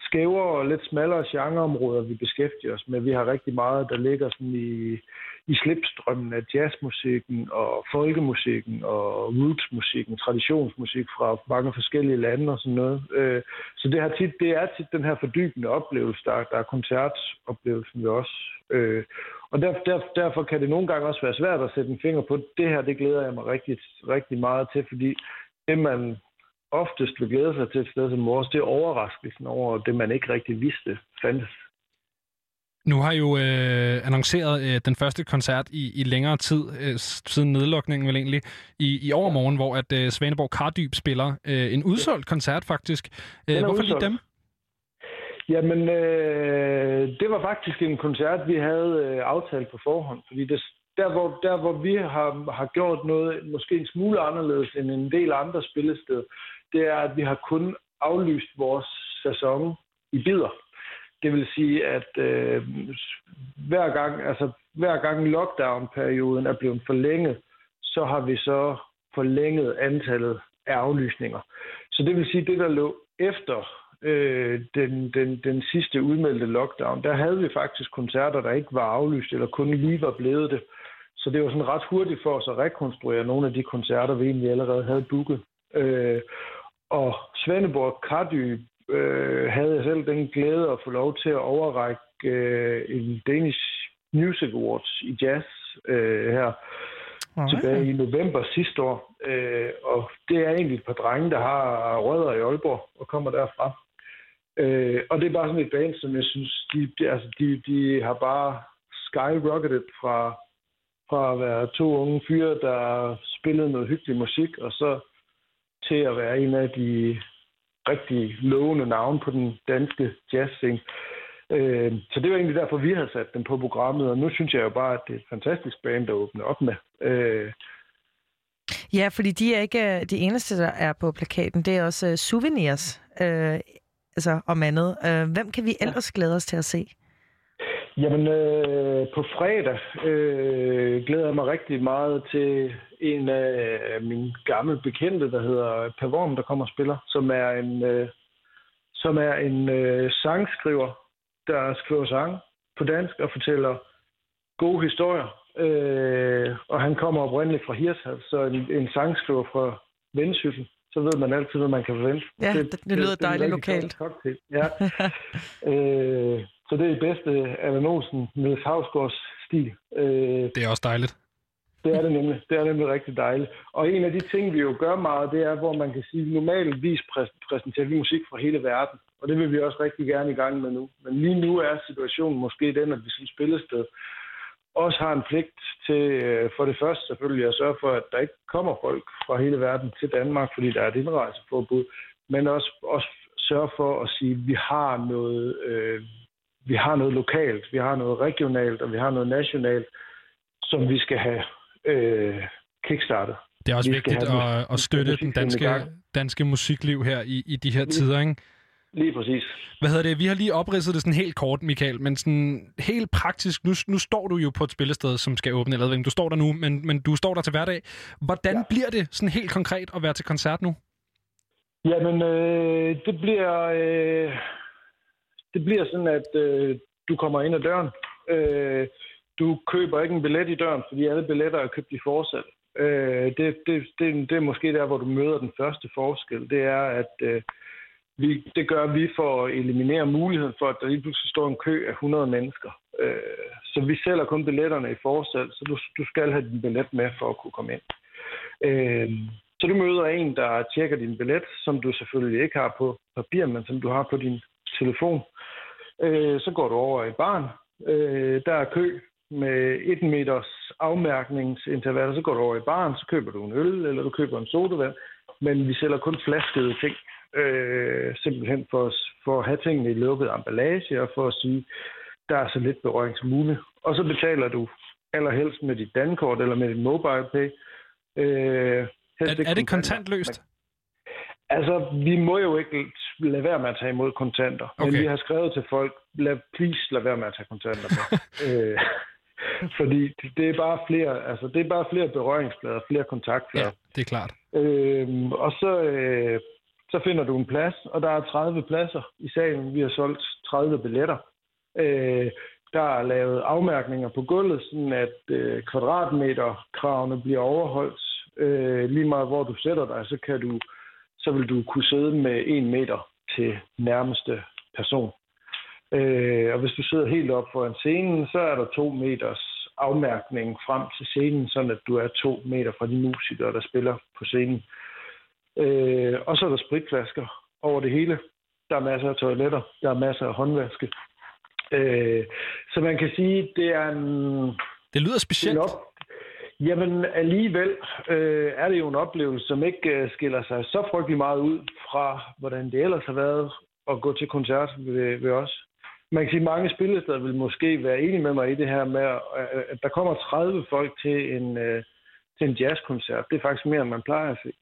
skævere og lidt smallere genreområder, vi beskæftiger os med. Vi har rigtig meget, der ligger sådan i, i slipstrømmen af jazzmusikken og folkemusikken og rootsmusikken, traditionsmusik fra mange forskellige lande og sådan noget. Øh, så det, har tit, det er tit den her fordybende oplevelse, der, der er koncertoplevelsen ved os. Øh, og der, der, derfor kan det nogle gange også være svært at sætte en finger på. Det her, det glæder jeg mig rigtig, rigtig meget til, fordi det, man oftest vil glæde sig til et sted som vores, det er overraskelsen over det, man ikke rigtig vidste fandtes. Nu har I jo øh, annonceret øh, den første koncert i, i længere tid, øh, siden nedlukningen vel egentlig, i, i overmorgen, hvor at øh, Svaneborg Kardyb spiller øh, en udsolgt koncert faktisk. Øh, hvorfor lige udsolgt. dem? Jamen, øh, det var faktisk en koncert, vi havde øh, aftalt på forhånd, fordi det, der, hvor, der, hvor vi har, har gjort noget måske en smule anderledes end en del andre spillesteder, det er, at vi har kun aflyst vores sæson i bidder. Det vil sige, at øh, hver gang, altså hver gang lockdown-perioden er blevet forlænget, så har vi så forlænget antallet af aflysninger. Så det vil sige, det der lå efter øh, den, den, den sidste udmeldte lockdown, der havde vi faktisk koncerter, der ikke var aflyst, eller kun lige var blevet det. Så det var sådan ret hurtigt for os at rekonstruere nogle af de koncerter, vi egentlig allerede havde booket. Øh, og Svaneborg Kardy øh, havde jeg selv den glæde at få lov til at overrække øh, en Danish Music Awards i jazz øh, her Okay. tilbage i november sidste år. Øh, og det er egentlig et par drenge, der har rødder i Aalborg og kommer derfra. Øh, og det er bare sådan et band, som jeg synes, de, de, altså, de, de har bare skyrocketed fra, fra at være to unge fyre, der spillede noget hyggelig musik, og så til at være en af de rigtig lovende navne på den danske jazzscene. Øh, så det var egentlig derfor, vi havde sat dem på programmet, og nu synes jeg jo bare, at det er et fantastisk band, der åbner op med. Øh, Ja, fordi de er ikke øh, de eneste, der er på plakaten. Det er også uh, souvenirs, uh, altså om andet. Uh, hvem kan vi ellers glæde os til at se? Jamen, øh, på fredag øh, glæder jeg mig rigtig meget til en af øh, mine gamle bekendte, der hedder Pavorm, der kommer og spiller, som er en, øh, som er en øh, sangskriver, der skriver sang på dansk og fortæller gode historier. Øh, og han kommer oprindeligt fra Hirtshals, så en, en sangskriver fra Vendsyssel. Så ved man altid, hvad man kan forvente. Ja, det, det lyder er en dejligt rigtig lokalt. cocktail. Ja. øh, så det er i bedste Allan Olsen, Niels Havsgaards stil. Øh, Det er også dejligt. det er det nemlig. Det er nemlig rigtig dejligt. Og en af de ting, vi jo gør meget, det er, hvor man kan sige, normalvis præs- præsenterer vi musik fra hele verden. Og det vil vi også rigtig gerne i gang med nu. Men lige nu er situationen måske den, at vi som spillested også har en pligt til, øh, for det første selvfølgelig, at sørge for, at der ikke kommer folk fra hele verden til Danmark, fordi der er et indrejseforbud, men også, også sørge for at sige, at vi har noget, øh, vi har noget lokalt, vi har noget regionalt, og vi har noget nationalt, som vi skal have øh, kickstartet. Det er også Vi vigtigt at, at støtte den danske, danske musikliv her i, i de her tider, ikke? Lige præcis. Hvad hedder det? Vi har lige opridset det sådan helt kort, Michael, men sådan helt praktisk, nu, nu står du jo på et spillested, som skal åbne, eller du står der nu, men, men du står der til hverdag. Hvordan ja. bliver det sådan helt konkret at være til koncert nu? Jamen, øh, det bliver øh, det bliver sådan, at øh, du kommer ind ad døren. Øh, du køber ikke en billet i døren, fordi alle billetter er købt i forsal. Øh, det, det, det, det er måske der, hvor du møder den første forskel. Det er, at øh, vi, det gør vi for at eliminere muligheden for, at der lige pludselig står en kø af 100 mennesker. Øh, så vi sælger kun billetterne i forsal, så du, du skal have din billet med for at kunne komme ind. Øh, så du møder en, der tjekker din billet, som du selvfølgelig ikke har på papir, men som du har på din telefon. Øh, så går du over i barn. Øh, der er kø med 1 meters afmærkningsintervaller. Så går du over i baren, så køber du en øl, eller du køber en sodavand. Men vi sælger kun flaskede ting. Øh, simpelthen for, at- for at have tingene i lukket emballage, og for at sige, der er så lidt berøring som muligt. Og så betaler du allerhelst med dit dankort eller med dit mobile pay. Øh, Er, er det kontantløst? Altså, vi må jo ikke lade være med at tage imod kontanter. Okay. Men vi har skrevet til folk, lad, please lad være med at tage kontanter med. øh, fordi det er bare flere, altså, det er bare flere berøringsflader, flere kontaktflader. Ja, det er klart. Øhm, og så, øh, så finder du en plads, og der er 30 pladser i salen. Vi har solgt 30 billetter. Øh, der er lavet afmærkninger på gulvet, sådan at øh, kvadratmeterkravene bliver overholdt. Øh, lige meget hvor du sætter dig, så, kan du, så vil du kunne sidde med en meter til nærmeste person. Øh, og hvis du sidder helt op foran scenen, så er der to meters afmærkning frem til scenen, sådan at du er to meter fra de musikere, der spiller på scenen. Øh, og så er der spritflasker over det hele. Der er masser af toiletter, der er masser af håndvaske. Øh, så man kan sige, det er en... Det lyder specielt. En op... Jamen alligevel øh, er det jo en oplevelse, som ikke øh, skiller sig så frygtelig meget ud fra, hvordan det ellers har været at gå til koncert ved, ved os. Man kan sige, at mange spillesteder vil måske være enige med mig i det her med, øh, at der kommer 30 folk til en, øh, til en jazzkoncert. Det er faktisk mere, end man plejer at se.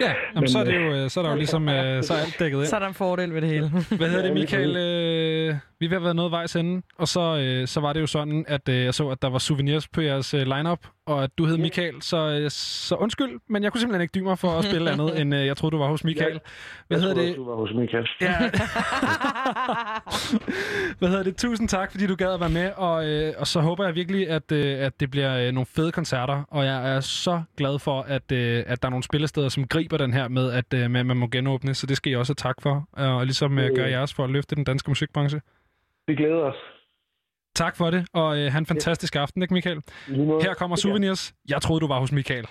Ja, jamen, så, er det jo, øh, så er der jo ligesom øh, så er alt dækket ind. Så er der en fordel ved det hele. Hvad hedder det, Michael? Øh, vi er ved at være noget vejs ende, og så, øh, så var det jo sådan, at øh, jeg så, at der var souvenirs på jeres øh, lineup, og at du hed Michael, så, øh, så undskyld, men jeg kunne simpelthen ikke dybe mig for at spille andet, end øh, jeg troede, du var hos Michael. Hvad Jeg hedder troede, det? Du var hos Michael. Ja. Hvad hedder det? Tusind tak, fordi du gad at være med, og, øh, og så håber jeg virkelig, at, øh, at det bliver øh, nogle fede koncerter, og jeg er så glad for, at, øh, at der er nogle spillesteder, som griber den her med, at øh, man, man må genåbne, så det skal I også have tak for, og ligesom øh, gøre jeres for at løfte den danske musikbranche. Vi glæder os. Tak for det, og øh, have en fantastisk aften, ikke Michael? Her kommer Souvenirs. Jeg troede, du var hos Michael.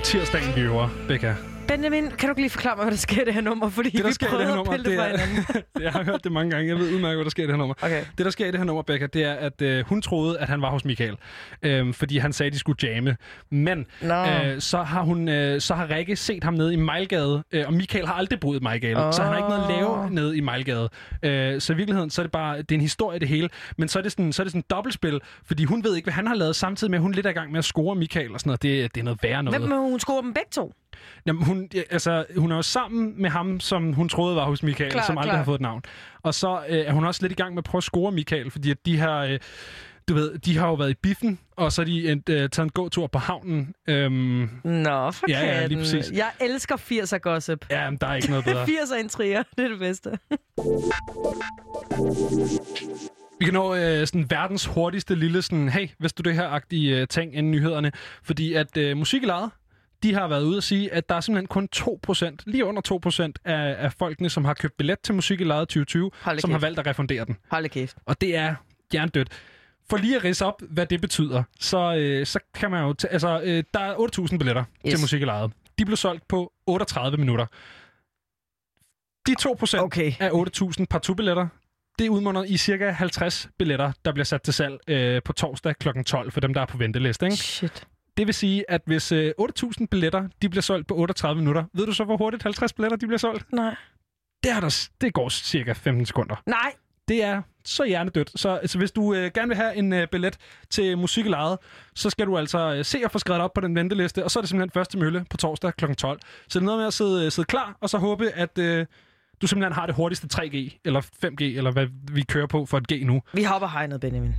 Om tirsdagen, vi øver, Becca. Benjamin, kan du ikke lige forklare mig, hvad der sker i det her nummer? Fordi Det, der vi sker i det her nummer, det er... jeg har hørt det mange gange. Jeg ved udmærket, hvad der sker i det her nummer. Okay. Det, der sker i det her nummer, Becca, det er, at øh, hun troede, at han var hos Michael. Øh, fordi han sagde, at de skulle jamme. Men Nå. øh, så har hun, øh, så har Rikke set ham nede i Mejlgade. Øh, og Michael har aldrig boet i Mejlgade. Åh. Så han har ikke noget at lave nede i Mejlgade. Øh, så i virkeligheden, så er det bare det er en historie det hele. Men så er det sådan, så er det sådan et dobbeltspil. Fordi hun ved ikke, hvad han har lavet, samtidig med, at hun lidt er i gang med at score Michael og sådan noget. Det, det er noget værre noget. Hvem hun score dem begge to? Jamen, hun, altså, hun er jo sammen med ham, som hun troede var hos Michael, Klar, som aldrig klar. har fået et navn. Og så øh, er hun også lidt i gang med at prøve at score Michael, fordi at de har... Øh, du ved, de har jo været i biffen, og så har de endt, øh, taget en gåtur på havnen. Øhm, Nå, for Ja, ja, lige præcis. Jeg elsker 80'er gossip. ja, men der er ikke noget bedre. 80'er intriger, det er det bedste. Vi kan nå øh, sådan verdens hurtigste lille sådan, hey, hvis du det her-agtige øh, ting inden nyhederne. Fordi at øh, musik i lejet, de har været ude og sige, at der er simpelthen kun 2%, lige under 2% af, af folkene, som har købt billet til musik i lejet 2020, Hold som har kæft. valgt at refundere den. Hold kæft. Og det er jerndødt. For lige at ridse op, hvad det betyder, så, øh, så kan man jo... T- altså, øh, der er 8.000 billetter yes. Til musik i lejet. De blev solgt på 38 minutter. De 2% Okay. af 8.000 partout-billetter, det udmunder i cirka 50 billetter, der bliver sat til salg øh, på torsdag kl. 12 for dem, der er på venteliste. Ikke? Shit. Det vil sige, at hvis øh, 8.000 billetter de bliver solgt på 38 minutter, ved du så, hvor hurtigt 50 billetter de bliver solgt? Nej. Det, er der, det går cirka 15 sekunder. Nej. Det er så hjernedødt. Så altså, hvis du øh, gerne vil have en øh, billet til musik i lejet, så skal du altså øh, se og få skrevet op på den venteliste, og så er det simpelthen første mølle på torsdag kl. 12. Så det er noget med at sidde, øh, sidde klar, og så håbe, at øh, du simpelthen har det hurtigste 3G, eller 5G, eller hvad vi kører på for et G nu. Vi hopper hegnet, Benjamin.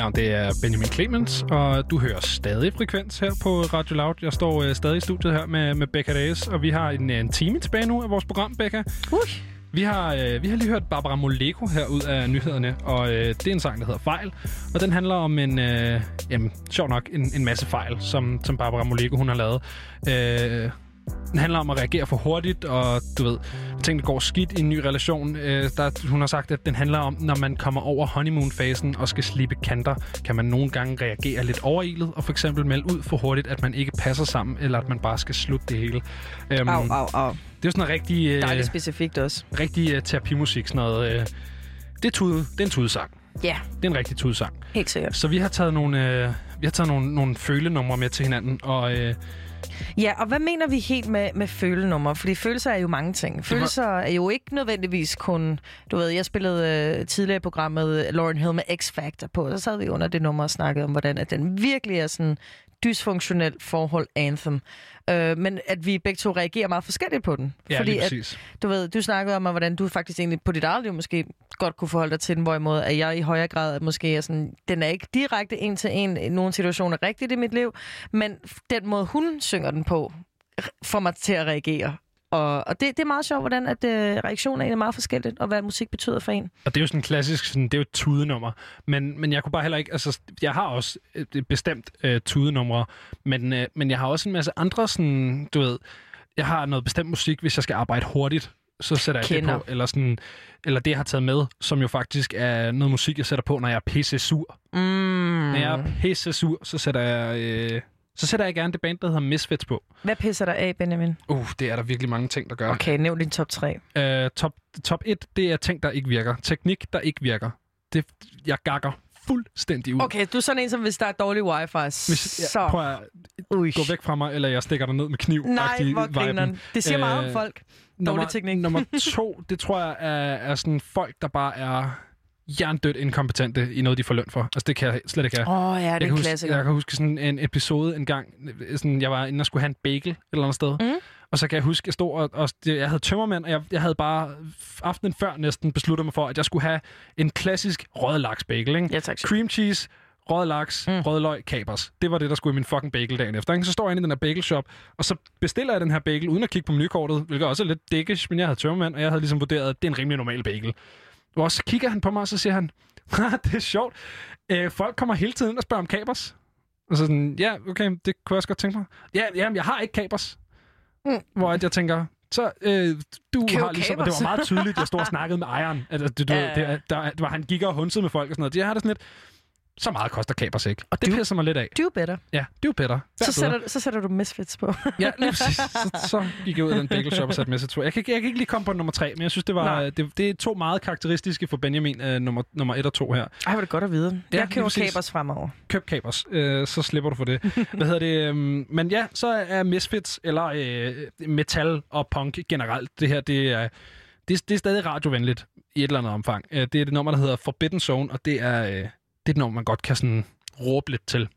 Navn det er Benjamin Clemens, og du hører stadig frekvens her på Radio Loud. Jeg står øh, stadig i studiet her med, med Becca Days, og vi har en, en time tilbage nu af vores program, Becca. Ui. Vi har, øh, vi har lige hørt Barbara Moleko her ud af nyhederne, og øh, det er en sang, der hedder Fejl. Og den handler om en, øh, jamen, sjov nok, en, en masse fejl, som, som Barbara Moleko hun har lavet. Øh, den handler om at reagere for hurtigt, og du ved, ting, der går skidt i en ny relation. Øh, der, hun har sagt, at den handler om, når man kommer over honeymoon-fasen og skal slippe kanter, kan man nogle gange reagere lidt overilet, og for eksempel melde ud for hurtigt, at man ikke passer sammen, eller at man bare skal slutte det hele. Øhm, Au, au, au. Det er jo sådan en rigtig, øh, Dejligt specifikt også. rigtig øh, terapimusik, sådan noget. Øh, det er, tude, det er en tudesang. Ja, Det er en rigtig tudesang. helt sikkert. Så vi har taget nogle, øh, vi har taget nogle, nogle følenumre med til hinanden, og øh, Ja, og hvad mener vi helt med, med følenummer? Fordi følelser er jo mange ting. Følelser er jo ikke nødvendigvis kun... Du ved, jeg spillede øh, tidligere i programmet Lauren Hill med X-Factor på, og så sad vi under det nummer og snakkede om, hvordan at den virkelig er sådan dysfunktionelt forhold anthem. Øh, men at vi begge to reagerer meget forskelligt på den. Ja, Fordi at, du ved, du snakkede om, hvordan du faktisk egentlig på dit eget liv måske godt kunne forholde dig til den, hvorimod at jeg i højere grad måske er sådan, den er ikke direkte en til en i nogle situationer rigtigt i mit liv, men den måde, hun synger den på, får mig til at reagere. Og, og det, det er meget sjovt, hvordan at, øh, reaktionen er meget forskelligt, og hvad musik betyder for en. Og det er jo sådan en klassisk, sådan, det er jo et tudenummer. Men, men jeg kunne bare heller ikke, altså, jeg har også et, et bestemt øh, tudenumre, men, øh, men jeg har også en masse andre sådan, du ved, jeg har noget bestemt musik, hvis jeg skal arbejde hurtigt, så sætter jeg Kender. det på, eller sådan, eller det, jeg har taget med, som jo faktisk er noget musik, jeg sætter på, når jeg er pisse sur. Mm. Når jeg er pisse sur, så sætter jeg, øh, så sætter jeg gerne det band, der hedder Misfits på. Hvad pisser dig af, Benjamin? Uh, det er der virkelig mange ting, der gør. Okay, nævn din top 3. Øh, top, top 1, det er ting, der ikke virker. Teknik, der ikke virker. Det, jeg gakker fuldstændig ud. Okay, du er sådan en, som hvis der er dårlig wifi, Hvis, så... prøv at Ui. gå væk fra mig, eller jeg stikker dig ned med kniv. Nej, hvor grineren. Det siger meget om folk. Dårlig nummer, teknik. nummer to, det tror jeg er, er sådan folk, der bare er jerndødt inkompetente i noget, de får løn for. Altså, det kan jeg slet ikke have. Åh oh, ja, det er jeg, en huske, klassiker. jeg kan huske sådan en episode en gang, sådan, jeg var inde og skulle have en bagel et eller andet sted. Mm. Og så kan jeg huske, jeg stod og, og jeg havde tømmermænd, og jeg, jeg havde bare aftenen før næsten besluttet mig for, at jeg skulle have en klassisk rød laks bagel. Ikke? Ja, tak. Cream cheese, rød laks, mm. rød løg, kapers. Det var det, der skulle i min fucking bagel dagen efter. Ikke? Så står jeg inde i den her bagel shop, og så bestiller jeg den her bagel, uden at kigge på menukortet, hvilket også er lidt dickish, men jeg havde tømmermænd, og jeg havde ligesom vurderet, at det er en rimelig normal bagel. Og så kigger han på mig, og så siger han, "Haha, det er sjovt. Øh, folk kommer hele tiden og spørger om kapers. Og så sådan, ja, okay, det kunne jeg også godt tænke mig. Ja, jamen, jeg har ikke kapers. Mm. Hvor jeg tænker, så øh, du Køb har ligesom... Og det var meget tydeligt, jeg stod og snakkede med ejeren. At, du, du, Ja, det, der, der, var, han gik og hundsede med folk og sådan noget. Det har det sådan lidt... Så meget koster kapers ikke. Og det du- pisser mig lidt af. Do better. Ja, det er jo bedre. Så sætter, så sætter du Misfits på. Ja, lige præcis. Så, så gik jeg ud af den bagel shop og satte sig to. Jeg kan, ikke- jeg kan ikke lige komme på nummer tre, men jeg synes, det var Nej. det, det er to meget karakteristiske for Benjamin, uh, nummer, nummer et og to her. Ej, var det godt at vide. Ja, jeg køber kapers fremover. Køb kapers, øh, så slipper du for det. Hvad hedder det? Um, men ja, så er Misfits, eller øh, metal og punk generelt, det her, det er, det, er- det er stadig radiovenligt i et eller andet omfang. Øh, det er det nummer, der hedder Forbidden Zone, og det er, øh, det er et nummer, man godt kan sådan råbe lidt til.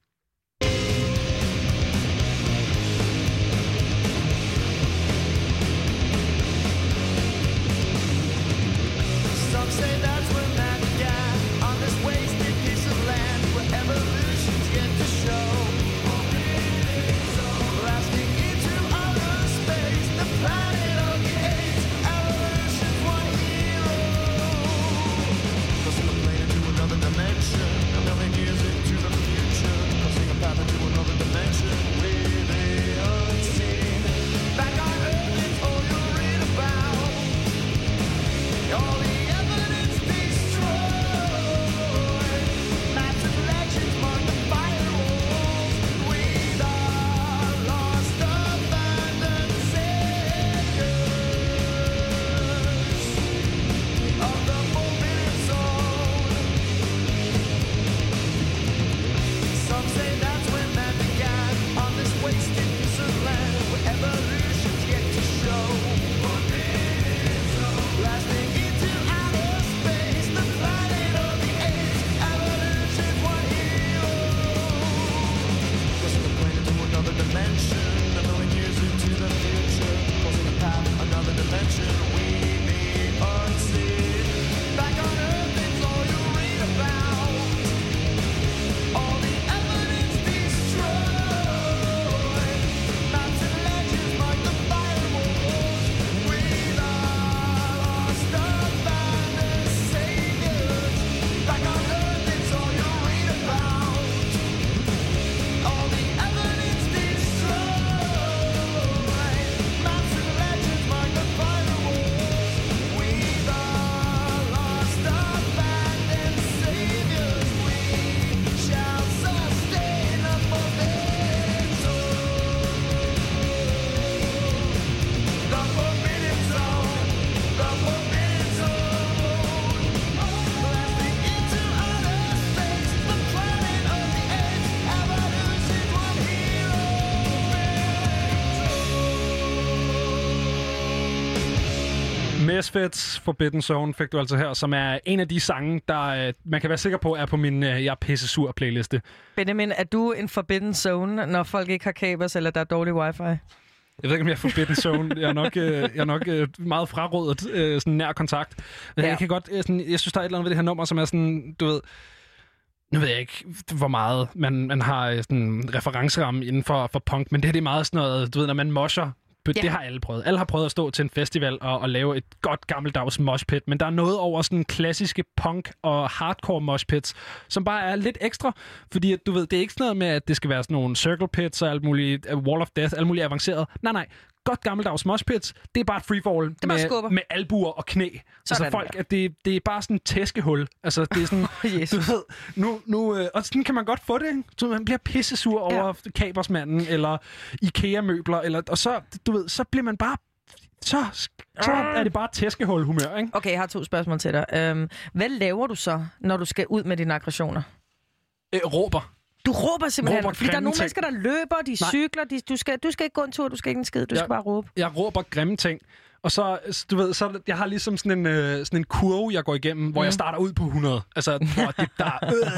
Misfits Forbidden Zone fik du altså her, som er en af de sange, der øh, man kan være sikker på er på min øh, Jeg er pisse sur playliste. Benjamin, er du en forbidden zone, når folk ikke har kabers, eller der er dårlig wifi? Jeg ved ikke, om jeg er Forbidden Zone. Jeg er nok, øh, jeg er nok øh, meget frarådet øh, sådan nær kontakt. Men Ja. jeg kan godt, øh, sådan, jeg synes, der er et eller andet ved det her nummer, som er sådan, du ved, nu ved jeg ikke, hvor meget man, man har sådan referenceramme inden for, for punk, men det her det er meget sådan noget, du ved, når man mosher, det Ja. har alle prøvet. Alle har prøvet at stå til en festival og, og lave et godt gammeldags moshpit, men der er noget over sådan klassiske punk og hardcore moshpits, som bare er lidt ekstra, fordi at, du ved, det er ikke sådan noget med, at det skal være sådan nogle circle pits og alt muligt, uh, wall of death, alt muligt avanceret. Nej, nej. Godt gammeldags moshpits, det er bare et freefall med, skubber. med albuer og knæ. altså Sådan folk, at det, det er bare sådan et tæskehul. Altså det er sådan, Jesus. du ved, nu, nu, øh, og sådan kan man godt få det, ikke? Så man bliver pissesur over ja. kabersmanden, eller IKEA-møbler, eller, og så, du ved, så bliver man bare, så, så er det bare tæskehul humør, ikke? Okay, jeg har to spørgsmål til dig. Øhm, hvad laver du så, når du skal ud med dine aggressioner? Øh, råber. Du råber simpelthen, Råber fordi der er nogle ting. mennesker, der løber, de Nej. cykler, de, du, skal, du skal ikke gå en tur, du skal ikke en skid, du Ja. skal bare råbe. Jeg råber grimme ting. Og så, du ved, så jeg har ligesom sådan en, øh, sådan en kurve, jeg går igennem, hvor Mm. jeg starter ud på 100. Altså, hvor det der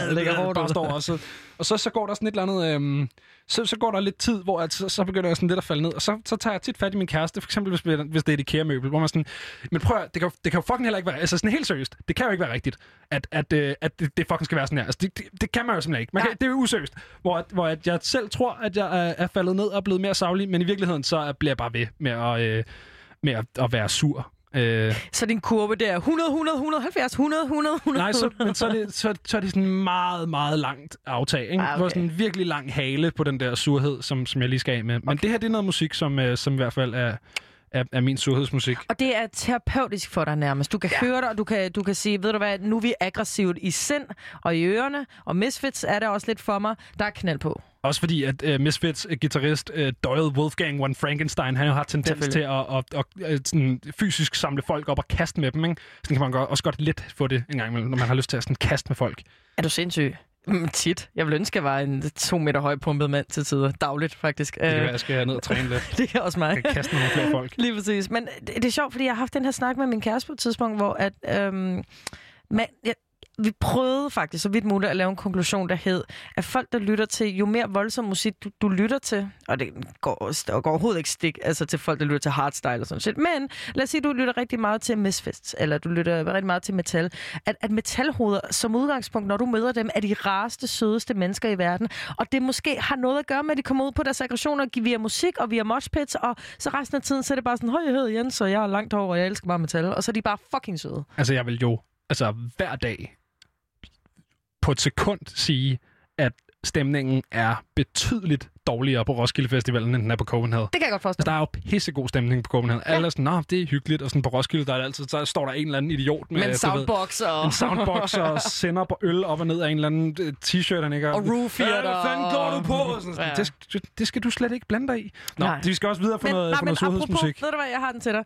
øh, Ligger hårdt bare står. Og så, og så, så går der sådan et eller andet... Øh, så, så går der lidt tid, hvor at, så, så begynder jeg sådan lidt at falde ned. Og så, så tager jeg tit fat i min kæreste, for eksempel hvis, hvis det er et IKEA-møbel, hvor man sådan... Men prøv at, det kan, det kan jo fucking heller ikke være... Altså sådan helt seriøst, det kan jo ikke være rigtigt, at, at, øh, at det, det fucking skal være sådan her. Altså, det, det, det kan man jo simpelthen ikke. Man kan, det er jo useriøst. Hvor, at, hvor at jeg selv tror, at jeg er, er faldet ned og blevet mere savlig, men i virkeligheden så er- bliver jeg bare ved med at, øh, med at, at være sur. Øh, Så din kurve der er 100, 100, 170, 100, 100, 100. Nej, så, men så er, det, så, så er det sådan meget, meget langt aftag. Ikke? Ah, okay. Hvor sådan en virkelig lang hale på den der surhed, som, som jeg lige skal af med. Men okay. det her, det er noget musik, som, øh, som i hvert fald er, er, er min surhedsmusik. Og det er terapeutisk for dig nærmest. Du kan ja. høre det, og du kan, du kan sige, ved du hvad, nu er vi aggressivt i sind og i ørerne, og Misfits er der også lidt for mig. Der er knald på. Også fordi, at uh, Misfits uh, guitarist uh, Doyle Wolfgang von Frankenstein, han jo har tendens til at, at, at, at sådan, fysisk samle folk op og kaste med dem. Ikke? Sådan kan man godt, også godt let få det en gang imellem, når man har lyst til at sådan, kaste med folk. Er du sindssyg? Mm, tit. Jeg vil ønske, at jeg var en to meter høj pumpet mand til tider. Dagligt, faktisk. Det kan være, at jeg skal ned og træne lidt. det kan også mig. Jeg kan kaste med nogle flere folk. Lige præcis. Men det, det er sjovt, fordi jeg har haft den her snak med min kæreste på et tidspunkt, hvor at, øhm, man, jeg, vi prøvede faktisk så vidt muligt at lave en konklusion, der hed, at folk, der lytter til, jo mere voldsom musik du, du lytter til, og det går, og går overhovedet ikke stik altså til folk, der lytter til hardstyle og sådan shit, men lad os sige, du lytter rigtig meget til Misfits, eller du lytter rigtig meget til metal, at, at metalhoveder som udgangspunkt, når du møder dem, er de rareste, sødeste mennesker i verden, og det måske har noget at gøre med, at de kommer ud på deres aggressioner via musik og via moshpits, og så resten af tiden, så er det bare sådan, høj, jeg hedder Jens, og jeg er langt over, og jeg elsker bare metal, og så er de bare fucking søde. Altså, jeg vil jo altså, hver dag på et sekund sige, at stemningen er betydeligt dårligere på Roskilde Festivalen, end den er på Copenhagen. Det kan jeg godt Altså, forstå. der er jo pissegod stemning på Copenhagen. Ja. Alle er sådan, Nå, det er hyggeligt, og sådan på Roskilde, der er altid, så står der en eller anden idiot med, Med en ved, og... en soundbox og sender på øl op og ned af en eller anden øh, t-shirt, han ikke. Og roofier Ja, hvad der, fanden går du på? og- Sådan, Ja. det, skal- det, skal du slet ikke blande dig i. Nå, Nej. vi skal også videre for Men, noget, nej, for men noget apropos, surhedsmusik. ved du hvad, jeg har den til dig.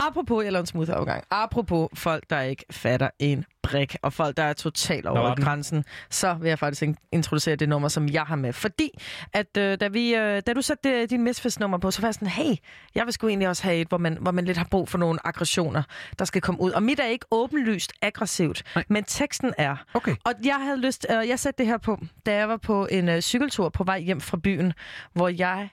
Apropos, en smooth overgang. Apropos folk, der ikke fatter en brik, og folk, der er totalt over den. grænsen, så vil jeg faktisk in- introducere det nummer, som jeg har med. Fordi, at øh, da, vi, øh, da du satte øh, din Misfits-nummer på, så var jeg sådan, hey, jeg vil sgu egentlig også have et, hvor man, hvor man lidt har brug for nogle aggressioner, der skal komme ud. Og mit er ikke åbenlyst aggressivt, Nej. men teksten er. Okay. Og jeg havde lyst, øh, jeg satte det her på, da jeg var på en øh, cykeltur på vej hjem fra byen, hvor jeg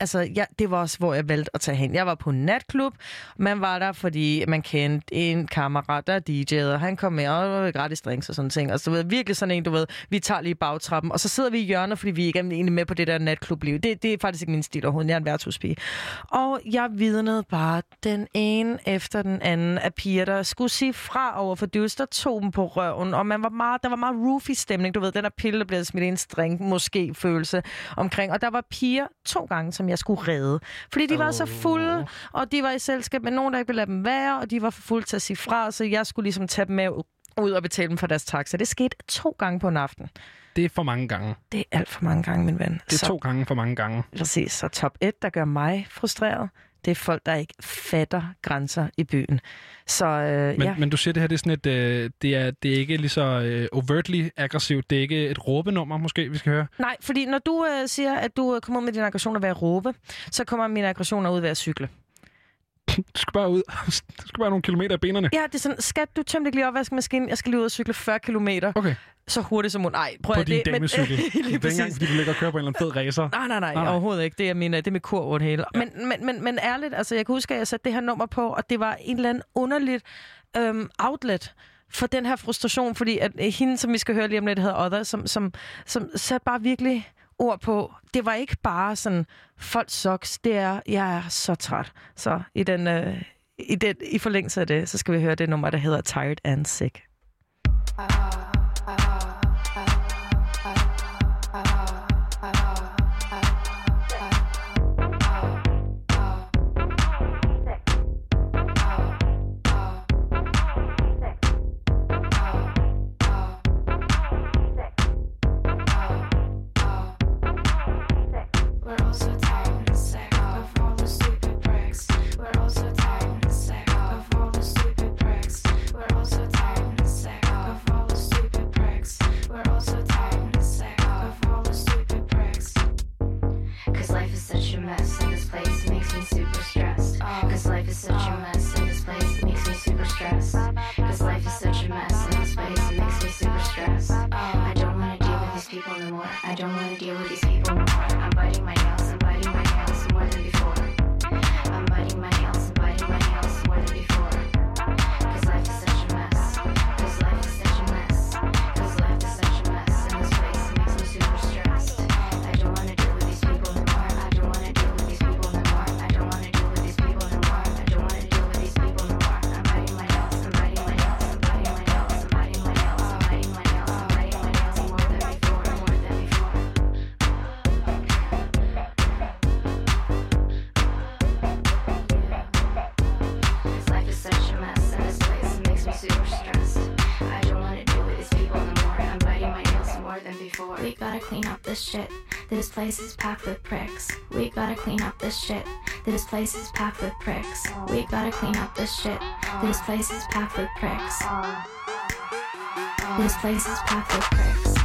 Altså, jeg, det var også, hvor jeg valgte at tage hen. Jeg var på en natklub. Man var der, fordi man kendte en kammerat, der DJ'ede, og han kom med, og der var gratis drinks og sådan ting. Altså, du ved, virkelig sådan en, du ved, vi tager lige bagtrappen, og så sidder vi i hjørnet, fordi vi ikke er egentlig med på det der natklubliv. Det, det er faktisk ikke min stil overhovedet. Jeg er en værtshuspige. Og jeg vidnede bare den ene efter den anden af piger, der skulle sige fra over for dyrs, der tog dem på røven, og man var meget, der var meget roofy stemning, du ved, den der pille, der bliver smidt i en streng, måske følelse omkring. Og der var piger to gange, som jeg skulle redde. Fordi de var så fulde, og de var i selskab med nogen, der ikke ville lade dem være, og de var for fulde til at sige fra, så jeg skulle ligesom tage dem med ud og betale dem for deres taxa. Det skete to gange på en aften. Det er for mange gange. Det er alt for mange gange, min ven. Det er så, to gange for mange gange. Præcis. Så top 1, der gør mig frustreret, det er folk, der ikke fatter grænser i byen. Så øh, Men, ja. men du siger, det her det er sådan et, øh, det, er, det er ikke lige så øh, overtly aggressivt. Det er ikke et råbenummer, måske, vi skal høre. Nej, fordi når du øh, siger, at du øh, kommer ud med dine aggressioner ved at råbe, så kommer mine aggressioner ud ved at cykle. Du skal bare ud. Du skal bare nogle kilometer i benene. Ja, det er sådan, skat, du tømte ikke lige opvaskemaskinen. Jeg skal lige ud og cykle 40 kilometer. Okay. Så hurtigt som muligt. Nej, prøv På at din det, men- damecykel. det er lige ikke engang, præcis. fordi du ligger og kører på en eller anden fed racer. Nej, nej, nej, nej, overhovedet ikke. Det jeg mener, det er med kur over det hele. Ja. Men, men, men, men ærligt, altså jeg kan huske, at jeg satte det her nummer på, og det var en eller anden underligt øhm, outlet for den her frustration, fordi at øh, hende, som vi skal høre lige om lidt, hedder Other, som, som, som satte bare virkelig ord på. Det var ikke bare sådan, folk sucks, det er, jeg er så træt. Så i, den, øh, i, den, i forlængelse af det, så skal vi høre det nummer, der hedder Tired and Sick. We're This place is packed with pricks. We gotta clean up this shit. This place is packed with pricks. We gotta clean up this shit. This place is packed with pricks. This place is packed with pricks.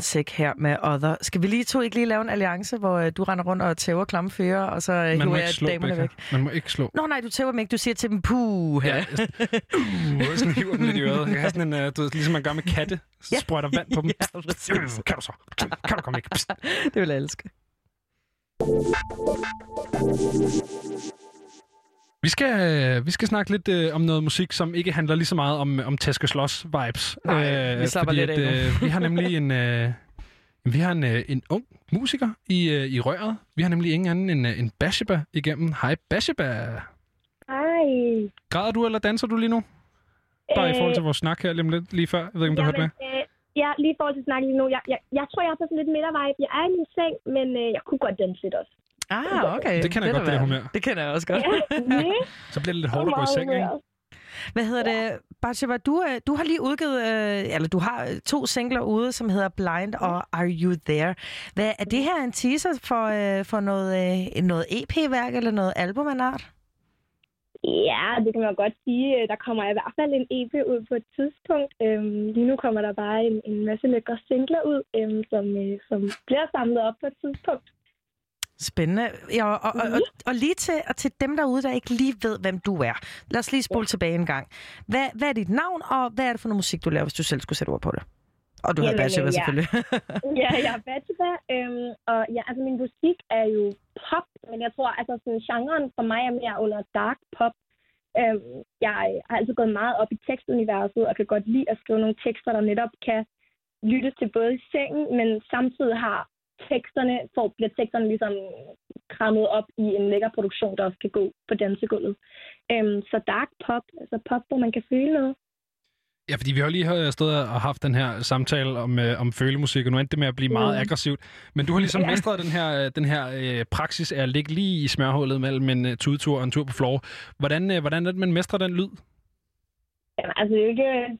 Sick her med Other. Skal vi lige to ikke lige lave en alliance, hvor øh, du render rundt og tæver klamme fyre, og så øh, hiver jeg damerne Becca. væk? Man må ikke slå. Nå nej, du tæver dem ikke. Du siger til dem, puh. Ja, uh, sådan hiver dem lidt i øret. Jeg have sådan en, uh, du ved, ligesom man gør med katte. Så Ja. sprøjter vand på dem. Ja, præcis. kan du så? Kan du komme væk? Psst. Det vil jeg elske. Vi skal, vi skal snakke lidt øh, om noget musik, som ikke handler lige så meget om, om Taske Slås vibes. Nej, vi slapper fordi lidt at, af nu. øh, vi har nemlig en, øh, vi har en, øh, en ung musiker i, øh, i røret. Vi har nemlig ingen anden end, øh, en Basheba igennem. Hej Basheba. Hej. Græder du, eller danser du lige nu? Bare i forhold til vores snak her lige, lidt, lige før. Jeg ved ikke, om du har hørt med. øh, ja, lige i forhold til snakken lige nu. Jeg, jeg, jeg tror, jeg er på sådan lidt midtervej. Jeg er i min seng, men øh, jeg kunne godt danse lidt også. Ah, okay. Det kender jeg er godt, det humør. Det kender jeg også godt. Ja, Så bliver det lidt hårdt at gå i seng, ikke? Hvad hedder det? Batsheba, du, øh, du har lige udgivet, øh, eller du har øh, to singler ude, som hedder Blind og Are You There. Hvad, er det her en teaser for, øh, for noget, øh, noget EP-værk eller noget album af art? Ja, det kan man godt sige. Der kommer i hvert fald en EP ud på et tidspunkt. Øhm, lige nu kommer der bare en, en masse lækre singler ud, øhm, som, øh, som bliver samlet op på et tidspunkt. Spændende. Ja, og, og, og, og, og lige til, og til dem derude, der ikke lige ved, hvem du er. Lad os lige spole ja. tilbage en gang. Hvad, hvad er dit navn, og hvad er det for noget musik, du laver, hvis du selv skulle sætte ord på det? Og du har Jamen, bachelor, øh, ja. selvfølgelig. ja, jeg er bachelor, øhm, og ja, altså min musik er jo pop, men jeg tror, altså sådan, genren for mig er mere under dark pop. Øhm, jeg har altid gået meget op i tekstuniverset, og kan godt lide at skrive nogle tekster, der netop kan lyttes til både i sengen, men samtidig har teksterne, får, bliver teksterne ligesom krammet op i en lækker produktion, der også kan gå på dansegulvet. Øhm, så dark pop, altså pop, hvor man kan føle noget. Ja, fordi vi har lige stået og haft den her samtale om, øh, om følemusik, og nu endte det med at blive meget Mm. aggressivt. Men du har ligesom Ja. mestret den her, øh, den her øh, praksis af at ligge lige i smørhullet mellem en øh, tudetur og en tur på floor. Hvordan, øh, hvordan er det, man mestrer den lyd? Jamen, altså, det er jo ikke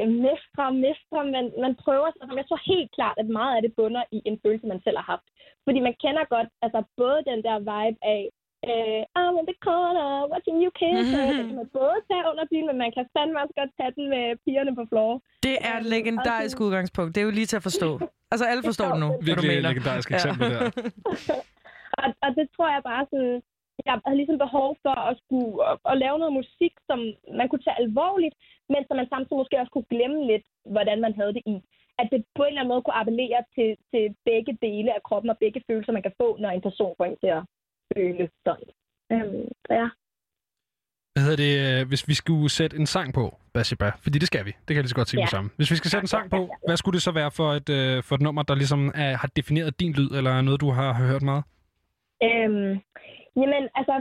jeg mestre og mestre, men man prøver sig. Jeg tror helt klart, at meget af det bunder i en følelse, man selv har haft. Fordi man kender godt, altså både den der vibe af, øh, I'm in the corner, watching you kiss, mm-hmm. Mhm. den kan man både tage under bilen, men man kan fandme også godt tage den med pigerne på floor. Det er et legendarisk udgangspunkt. Det er jo lige til at forstå. Altså, alle forstår det nu, hvad du Virkelig mener. legendarisk eksempel der. og, og det tror jeg bare sådan, jeg havde ligesom behov for at, skulle, at, at lave noget musik, som man kunne tage alvorligt, men som man samtidig måske også kunne glemme lidt, hvordan man havde det i. At det på en eller anden måde kunne appellere til, til begge dele af kroppen og begge følelser, man kan få, når en person får en til at føle sådan. Øhm, så ja. Hvad hedder det, øh, hvis vi skulle sætte en sang på, Basiba? Fordi det skal vi. Det kan jeg lige så godt sige Ja. med sammen. Hvis vi skal sætte en sang på, hvad skulle det så være for et, øh, for et nummer, der ligesom er, har defineret din lyd, eller noget, du har hørt meget? Øhm, jamen, altså,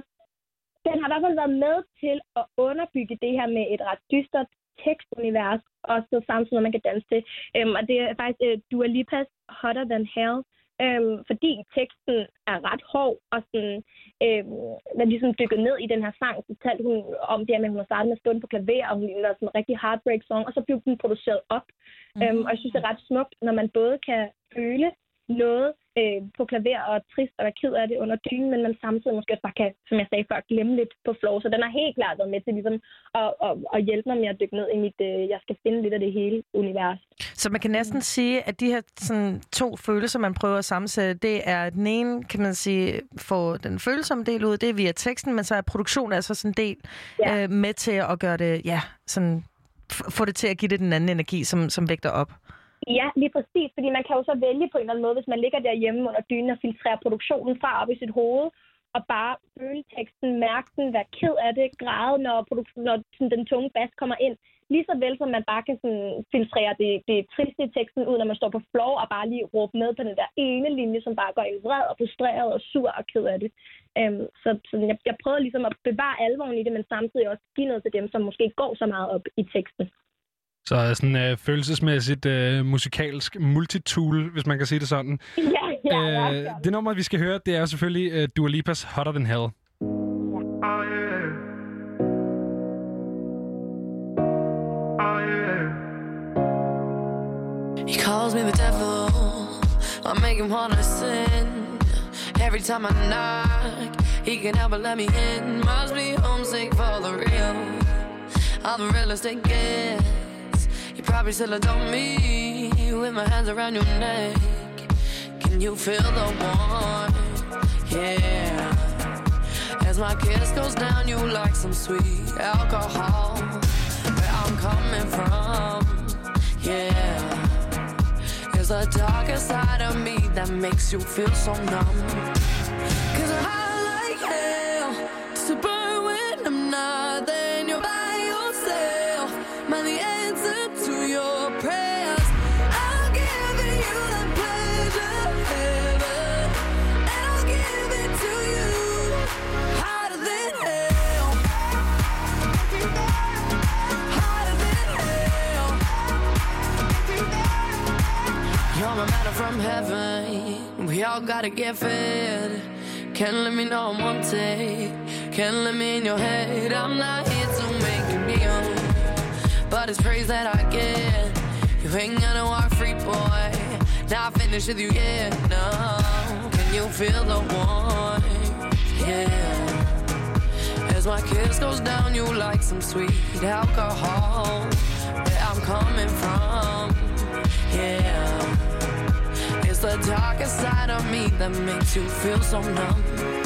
den har i hvert fald været med til at underbygge det her med et ret dystert tekstunivers, og så samtidig noget, man kan danse til. Øhm, og det er faktisk uh, Dua Lipas Hotter Than Hell, øhm, fordi teksten er ret hård, og sådan, øhm, når de ligesom dykkede ned i den her sang, så fortalte hun om det her med, at hun har startet med at stå på klaver, og hun lavede sådan en rigtig heartbreak song, og så blev den produceret op. Mm-hmm. Øhm, og jeg synes, det er ret smukt, når man både kan føle noget øh, på klaver og trist og er ked af det under dynen, men man samtidig måske også bare kan, som jeg sagde før, glemme lidt på floor. Så den har helt klart været med til ligesom at, at, at hjælpe mig med at dykke ned i mit, øh, jeg skal finde lidt af det hele univers. Så man kan næsten sige, at de her sådan, to følelser, man prøver at sammensætte, det er den ene, kan man sige, får den følsomme del ud, det er via teksten, men så er produktionen altså sådan en del ja. øh, med til at gøre det, ja, sådan, få det til at give det den anden energi, som, som vægter op. Ja, lige præcis, fordi man kan jo så vælge på en eller anden måde, hvis man ligger derhjemme under dynen og filtrerer produktionen fra op i sit hoved, og bare føle teksten, mærke den, være ked af det, græde, når, produk- når sådan, den tunge bas kommer ind. Lige så vel som man bare kan sådan, filtrere det, det triste i teksten ud, når man står på floor og bare lige råbe med på den der ene linje, som bare går i vred og frustreret og sur og ked af det. Øhm, så så jeg, jeg prøver ligesom at bevare alvoren i det, men samtidig også give noget til dem, som måske ikke går så meget op i teksten. Så sådan øh, følelsesmæssigt øh, musikalsk multitool, hvis man kan sige det sådan. Ja, ja, øh, det nummer, vi skal høre, det er selvfølgelig øh, Dua Lipas Hotter Than Hell. He calls me the devil. I make him wanna sin. Every time I knock, he can help but let me in. Must be homesick for the real. I'm the realest it gets. You probably still adore me with my hands around your neck. Can you feel the warmth? Yeah. As my kiss goes down, you like some sweet alcohol. Where I'm coming from, yeah. There's the darker side of me that makes you feel so numb. Cause I like hell to burn when I'm not from heaven. We all gotta get fed. Can't let me know I'm one take. Can't let me in your head. I'm not here to make you kneel. But it's praise that I get. You ain't gonna walk free, boy. Now I finish with you, yeah. No. Can you feel the warmth? Yeah. As my kiss goes down, you like some sweet alcohol. Where I'm coming from, yeah. The darkest side of me that makes you feel so numb.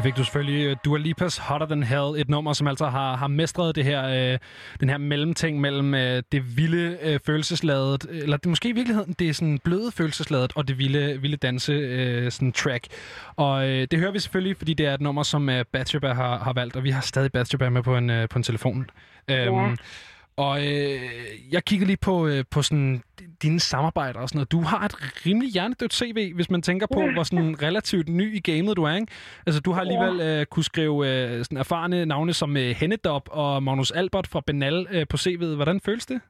Der fik du selvfølgelig øh, Dua Lipas Hotter Than Hell, et nummer, som altså har, har mestret det her, øh, den her mellemting mellem øh, det vilde øh, følelsesladet, eller det måske i virkeligheden, det er sådan bløde følelsesladet, og det vilde, vilde danse øh, sådan track. Og øh, det hører vi selvfølgelig, fordi det er et nummer, som øh, Bathsheba har, har valgt, og vi har stadig Bathsheba med på en, øh, på en telefon. Øhm, Og øh, jeg kigger lige på, øh, på sådan dine samarbejder og sådan noget. Du har et rimelig hjernedødt CV, hvis man tænker på, hvor sådan relativt ny i gamet du er, ikke? Altså, du har alligevel øh, kunne skrive øh, sådan erfarne navne som øh, Hennedop og Magnus Albert fra Benal øh, på CV'et. Hvordan føles det?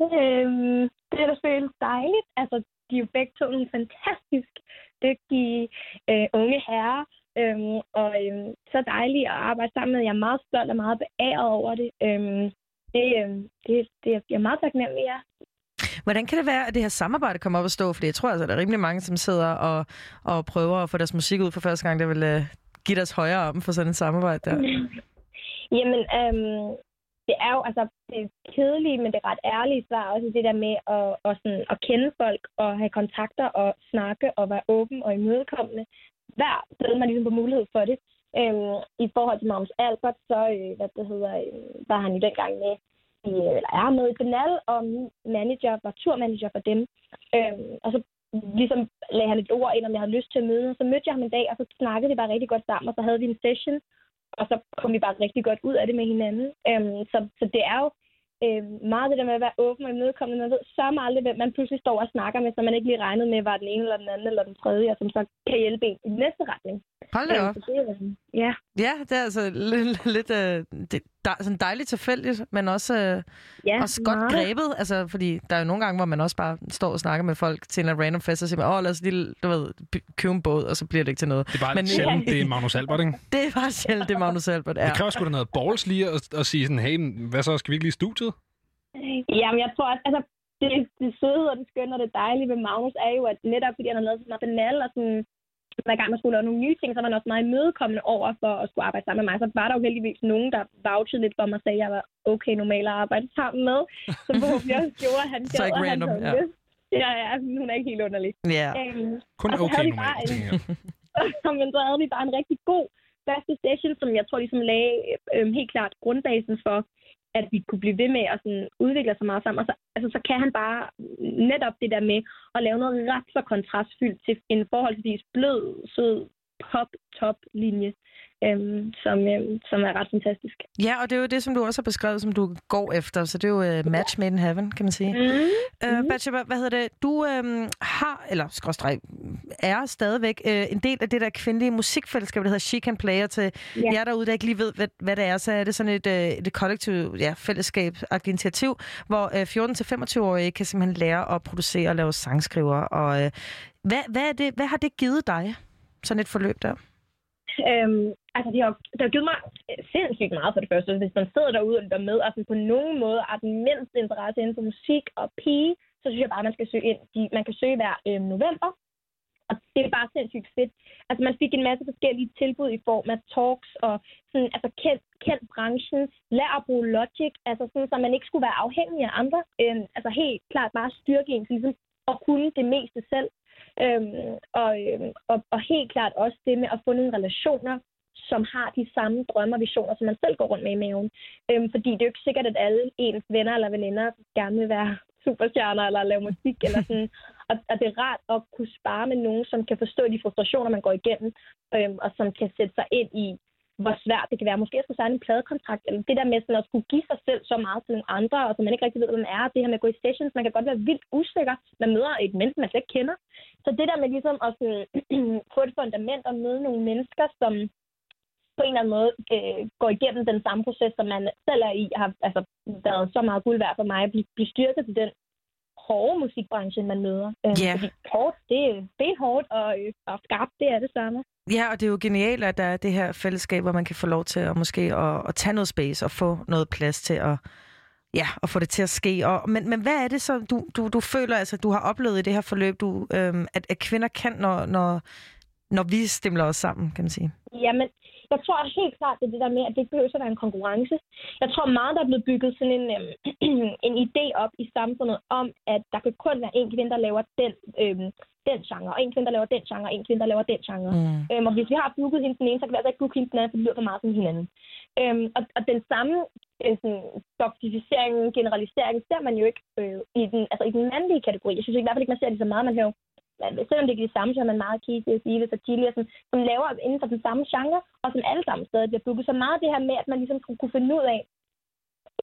Øhm, det er da føles dejligt. Altså, de er jo begge to nogle fantastisk dygtige øh, unge herrer. Øhm, og øhm, så dejligt at arbejde sammen med. Jeg er meget stolt og meget beæret over det. Øhm, det, øhm, det, det, jeg er meget taknemmelig, ja. Hvordan kan det være, at det her samarbejde kommer op at stå? Fordi jeg tror altså, at der er rimelig mange, som sidder og, og prøver at få deres musik ud for første gang, der vil uh, give deres højre arm for sådan et samarbejde der. Jamen, øhm, det er jo altså det kedelige, men det ret ærlige svar også det der med at, at, sådan, at kende folk og have kontakter og snakke og være åben og imødekommende. Hver sted man ligesom får mulighed for det. Øhm, I forhold til Magnus Albert, så øh, hvad det hedder, øh, var han jo dengang med i, øh, eller er med i Benal, og min manager var turmanager for dem. Øhm, og så ligesom lagde han et ord ind, om jeg havde lyst til at møde, så mødte jeg ham en dag, og så snakkede vi bare rigtig godt sammen, og så havde vi en session, og så kom vi bare rigtig godt ud af det med hinanden. Øhm, så, så det er jo øhm, meget det der med at være åben og imødekommende. Man ved så meget aldrig, hvem man pludselig står og snakker med, som man ikke lige regnede med, var den ene eller den anden eller den tredje, og som så kan hjælpe en i den næste retning. Hold da Øhm, op. så ja. Ja, det er altså lidt, lidt øh, det, der, sådan dejligt tilfældigt, men også, øh, ja, også godt meget. grebet. Altså, fordi der er jo nogle gange, hvor man også bare står og snakker med folk til en random fest, og siger, åh, lad os lige du ved, købe en båd, og så bliver det ikke til noget. Det er bare men, sjældent, det er Magnus Albert, ikke? Det er bare sjældent, det er Magnus Albert. Ja. Det kræver sgu da noget balls lige at, at sige sådan, hey, hvad så, skal vi ikke lige i studiet? Jamen, jeg tror også, altså, det, det søde og det skønne og det dejlige ved Magnus er jo, at netop fordi han har lavet så meget banal og sådan, hver gang man skulle lave nogle nye ting, så var han også meget imødekommende over for at skulle arbejde sammen med mig. Så var der jo heldigvis nogen, der vouchede lidt for mig og sagde, at jeg var okay normal at arbejde sammen med. Så forhåbentlig også gjorde, at han Så ikke gad, og han random, ja. lyst. Ja, ja, hun er ikke helt underlig. Ja. Øhm, Kun og så okay normalt, bare en- men så havde vi bare en rigtig god første session, som jeg tror ligesom lagde øhm, helt klart grundbasen for, at vi kunne blive ved med at sådan, udvikle så meget sammen. Og så, altså, så kan han bare netop det der med at lave noget ret så kontrastfyldt til en forholdsvis blød, sød pop-top-linje, øhm, som, øhm, som er ret fantastisk. Ja, og det er jo det, som du også har beskrevet, som du går efter. Så det er jo uh, match made in heaven, kan man sige. Mm. Uh, Bathsheba, hvad hedder det? Du øhm, har, eller skråstreg, er stadigvæk øh, en del af det der kvindelige musikfællesskab, der hedder She Can Player til Ja. jer derude, der ikke lige ved, hvad, hvad det er. Så er det sådan et, øh, et kollektivt ja, fællesskab initiativ, hvor øh, 14-25-årige kan simpelthen lære at producere og lave sangskriver. Og, øh, hvad, hvad, er det, hvad har det givet dig, sådan et forløb der? Øhm, altså, det har, det har givet mig sindssygt meget for det første. Hvis man sidder derude og lytter med, og sådan på nogen måde har den mindste interesse inden for musik og pige, så synes jeg bare, man skal søge ind. De, man kan søge hver øh, november, og det er bare sindssygt fedt. Altså, man fik en masse forskellige tilbud i form af talks og sådan, altså, kendt, kendt branchen, lær at bruge logic, altså sådan, så man ikke skulle være afhængig af andre. Øhm, altså, helt klart bare styrke en til ligesom at kunne det meste selv. Øhm, og, øhm, og, og helt klart også det med at få nogle relationer, som har de samme drømme og visioner, som man selv går rundt med i maven. Øhm, fordi det er jo ikke sikkert, at alle ens venner eller veninder gerne vil være superstjerner eller lave musik. eller sådan. Og, og det er rart at kunne spare med nogen, som kan forstå de frustrationer, man går igennem, øhm, og som kan sætte sig ind i, hvor svært det kan være. Måske at skulle signe en pladekontrakt, eller det der med sådan at skulle give sig selv så meget til nogle andre, og som man ikke rigtig ved, hvem er. Det her med at gå i sessions, man kan godt være vildt usikker. Man møder et menneske, man slet ikke kender. Så det der med ligesom at sådan, få et fundament og møde nogle mennesker, som på en eller anden måde øh, går igennem den samme proces, som man selv er i, har altså, været så meget guld værd for mig at blive, blive styrket til den hårde musikbranche, man møder. Øh, Ja. Fordi hårdt, det er benhårdt, og, øh, og skarpt, det er det samme. Ja, og det er jo genialt, at der er det her fællesskab, hvor man kan få lov til at måske at, at tage noget space og få noget plads til at, ja, at få det til at ske. Og, men, men hvad er det så, du, du, du føler, altså du har oplevet i det her forløb, du, øhm, at, at kvinder kan, når, når, når vi stemler os sammen, kan man sige? Jamen, jeg tror helt klart, det er det der med, at det ikke behøver at være en konkurrence. Jeg tror meget, der er blevet bygget sådan en, øhm, en idé op i samfundet om, at der kan kun være en kvinde, der laver den, øhm, den genre, og en kvinde, der laver den genre, og en kvinde, der laver den genre. Mm. Øhm, og hvis vi har booket hende den ene, så kan vi altså ikke booke hende den anden, for det lyder for meget som hinanden. Øhm, og, og den samme øh, sådan, objektificering, generalisering, ser man jo ikke øh, i, den, altså, i den mandlige kategori. Jeg synes i hvert fald ikke, man ser det så meget. Man hører jo selvom det er de samme, så er man meget Keith, Steve og Chili, som, som laver inden for den samme genre, og som alle sammen stadig bliver booket. Så meget det her med, at man ligesom skulle kunne finde ud af,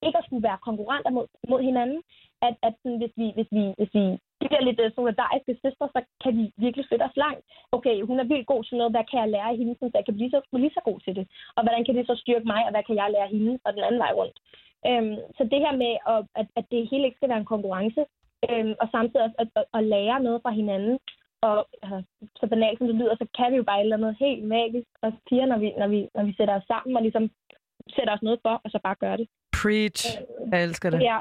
ikke at skulle være konkurrenter mod, mod hinanden, at, at sådan, hvis, vi, hvis, vi, hvis vi bliver lidt uh, solidariske søstre, så kan vi virkelig flytte os langt. Okay, hun er vildt god til noget, hvad kan jeg lære af hende, så jeg kan blive så, lige så god til det? Og hvordan kan det så styrke mig, og hvad kan jeg lære af hende, og den anden vej rundt? Øhm, så det her med, at, at, at det hele ikke skal være en konkurrence, øhm, og samtidig også at, at, at lære noget fra hinanden, og altså, så banalt som det lyder, så kan vi jo bare et eller andet helt magisk, og piger, når vi, når, vi, når vi sætter os sammen, og ligesom sætter os noget for, og så bare gør det. Preach. Jeg elsker det. Ja.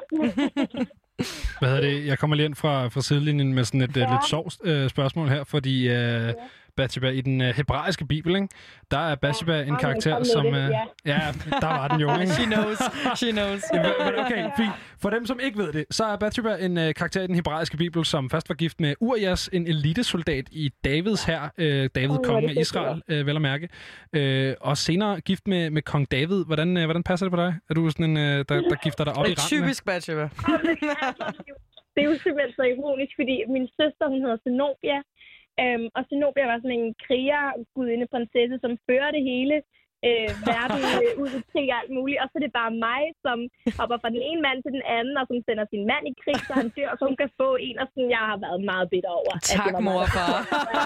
Hvad hedder det? Jeg kommer lige ind fra, fra sidelinjen med sådan et ja. lidt sjovt øh, spørgsmål her, fordi øh, Bathsheba, i den øh, hebraiske bibel, ikke, der er Bathsheba ja, en karakter, som... det, Øh, ja. ja, der var den jo, ikke? She knows. She knows. Okay, fint. For dem, som ikke ved det, så er Bathsheba en øh, karakter i den hebraiske bibel, som først var gift med Urias, en elitesoldat i Davids her, øh, David, Åh, konge det af Israel, øh, vel at mærke. Øh, og senere gift med, med kong David. Hvordan, øh, hvordan passer det på dig? Er du sådan en, øh, der, der gifter dig op i randen? typisk Bathsheba. Det er jo simpelthen så ironisk, fordi min søster, hun hedder Zenobia, øhm, og Zenobia var sådan en kriger, gudinde prinsesse, som fører det hele øh, verden øh, ud til og alt muligt. Og så er det bare mig, som hopper fra den ene mand til den anden, og som sender sin mand i krig, så han dør, så hun kan få en, og sådan, jeg har været meget bitter over. at det Tak, mor og far.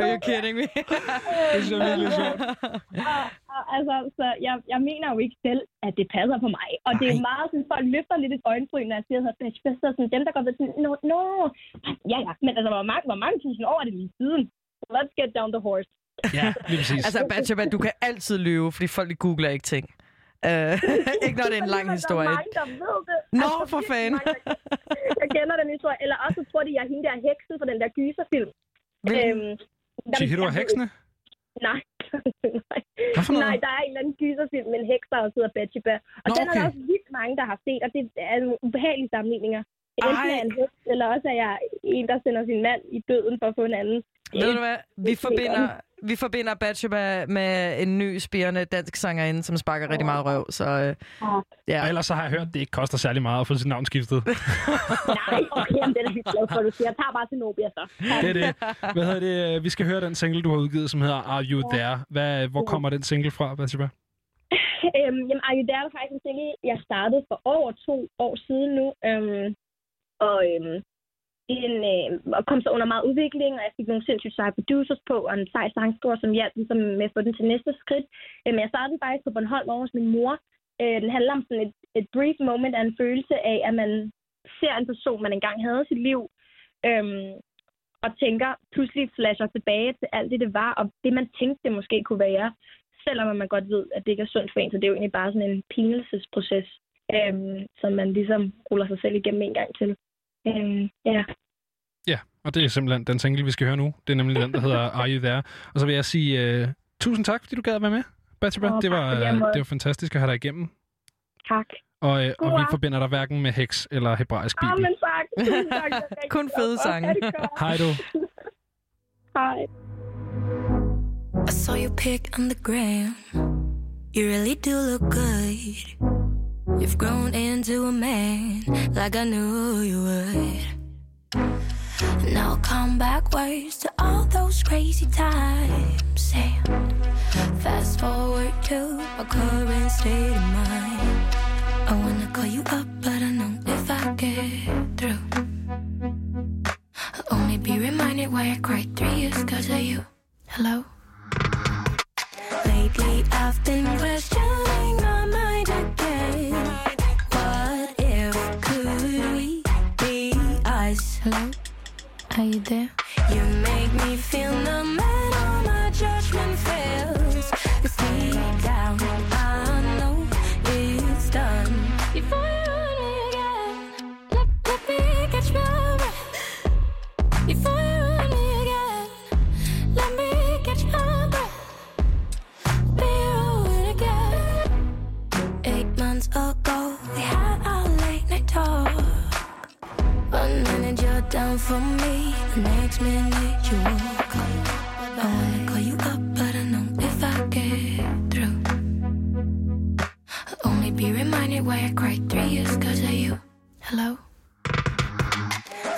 Are you kidding me? det er så virkelig sjovt. og, og, altså, så jeg, jeg mener jo ikke selv, at det passer på mig. Og det er meget sådan, folk løfter lidt et øjenbryn, når jeg siger, at bitch, så sådan, dem, der går ved sådan, no, no. Ja, ja, men altså, hvor mange, hvor mange tusind år er det lige siden? Let's get down the horse. Ja, lige præcis. Altså, Bathsheba, du kan altid lyve, fordi folk googler ikke ting. Uh, ikke når det er en lang historie. Der er mange, der ved det. Nå, Altså, for fanden. Jeg kender den historie. Eller også så tror de, jeg er hende der heksen fra den der gyserfilm. Øhm, der- Chihiro ved heksene? Nej. nej. Nej, der er en eller anden gyserfilm med en heks, der også hedder Bathsheba. Og Nå, den er der okay. også vildt mange, der har set, og det er nogle ubehagelige sammenligninger. Enten Ej. er en heks, eller også er jeg en, der sender sin mand i døden for at få en anden. Ved du hvad? Vi er forbinder. Vi forbinder Bathsheba med en ny spirende dansk sangerinde, som sparker rigtig meget røv. Så øh, ja. Og ellers så har jeg hørt, at det ikke koster særlig meget at få sit navn skiftet. Nej, okay, jamen, det er helt glad for, du siger. Jeg tager bare til Nobia, så. det er det. Hvad hedder det? Vi skal høre den single, du har udgivet, som hedder Are You There? Hvad, hvor kommer den single fra, Bathsheba? øhm, jamen, Are You There er faktisk en single, jeg startede for over to år siden nu. Øhm, og øhm, en, øh, og kom så under meget udvikling, og jeg fik nogle sindssygt seje producers på, og en sej sangskriver, som hjalp ligesom med at få den til næste skridt. Men jeg startede faktisk på Bornholm over hos min mor. Øh, den handler om sådan et, et brief moment af en følelse af, at man ser en person, man engang havde i sit liv, øh, og tænker, pludselig flasher tilbage til alt det, det var, og det, man tænkte, det måske kunne være, selvom man godt ved, at det ikke er sundt for en, så det er jo egentlig bare sådan en pinelsesproces, øh, som man ligesom ruller sig selv igennem en gang til. Øhm, ja. Ja, og det er simpelthen den single, vi skal høre nu. Det er nemlig den, der hedder Are You There? Og så vil jeg sige uh, tusind tak, fordi du gad at være med, Bathsheba. Åh, det, tak var, for det, var fantastisk at have dig igennem. Tak. Og, øh, og vi forbinder dig hverken med heks eller hebraisk Ah, bibel. men tak. Tusind tak. Kun fede sange. Hej du. Hej. I saw your pic on the gram. You really do look good. You've grown into a man like I knew you would. Now I'll come backwards to all those crazy times. Fast forward to my current state of mind. I wanna call you up, but I know if I get through, I'll only be reminded why I cried three years cause of you. Hello? Lately, I've been questioning Hello, are you there? You make me feel down for me, the next minute you walk. I wanna call you up, but I know if I get through, I'll only be reminded why I cried three years cause of you. Hello?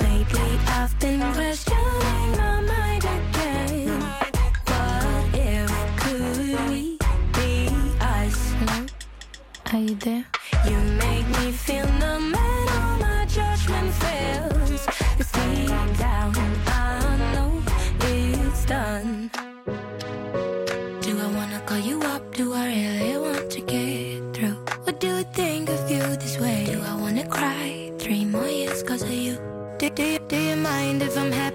Lately I've been questioning my mind again. What if could we be us? Hello? Are you there? Do, you, do you mind if I'm happy?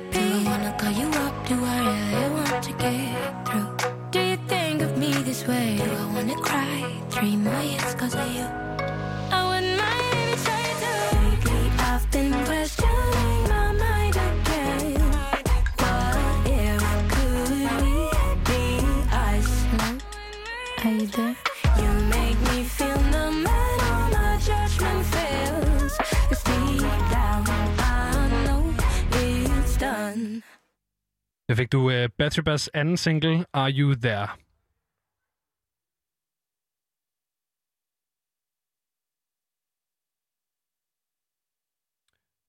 Fik du øh, uh, Batribas anden single, Are You There?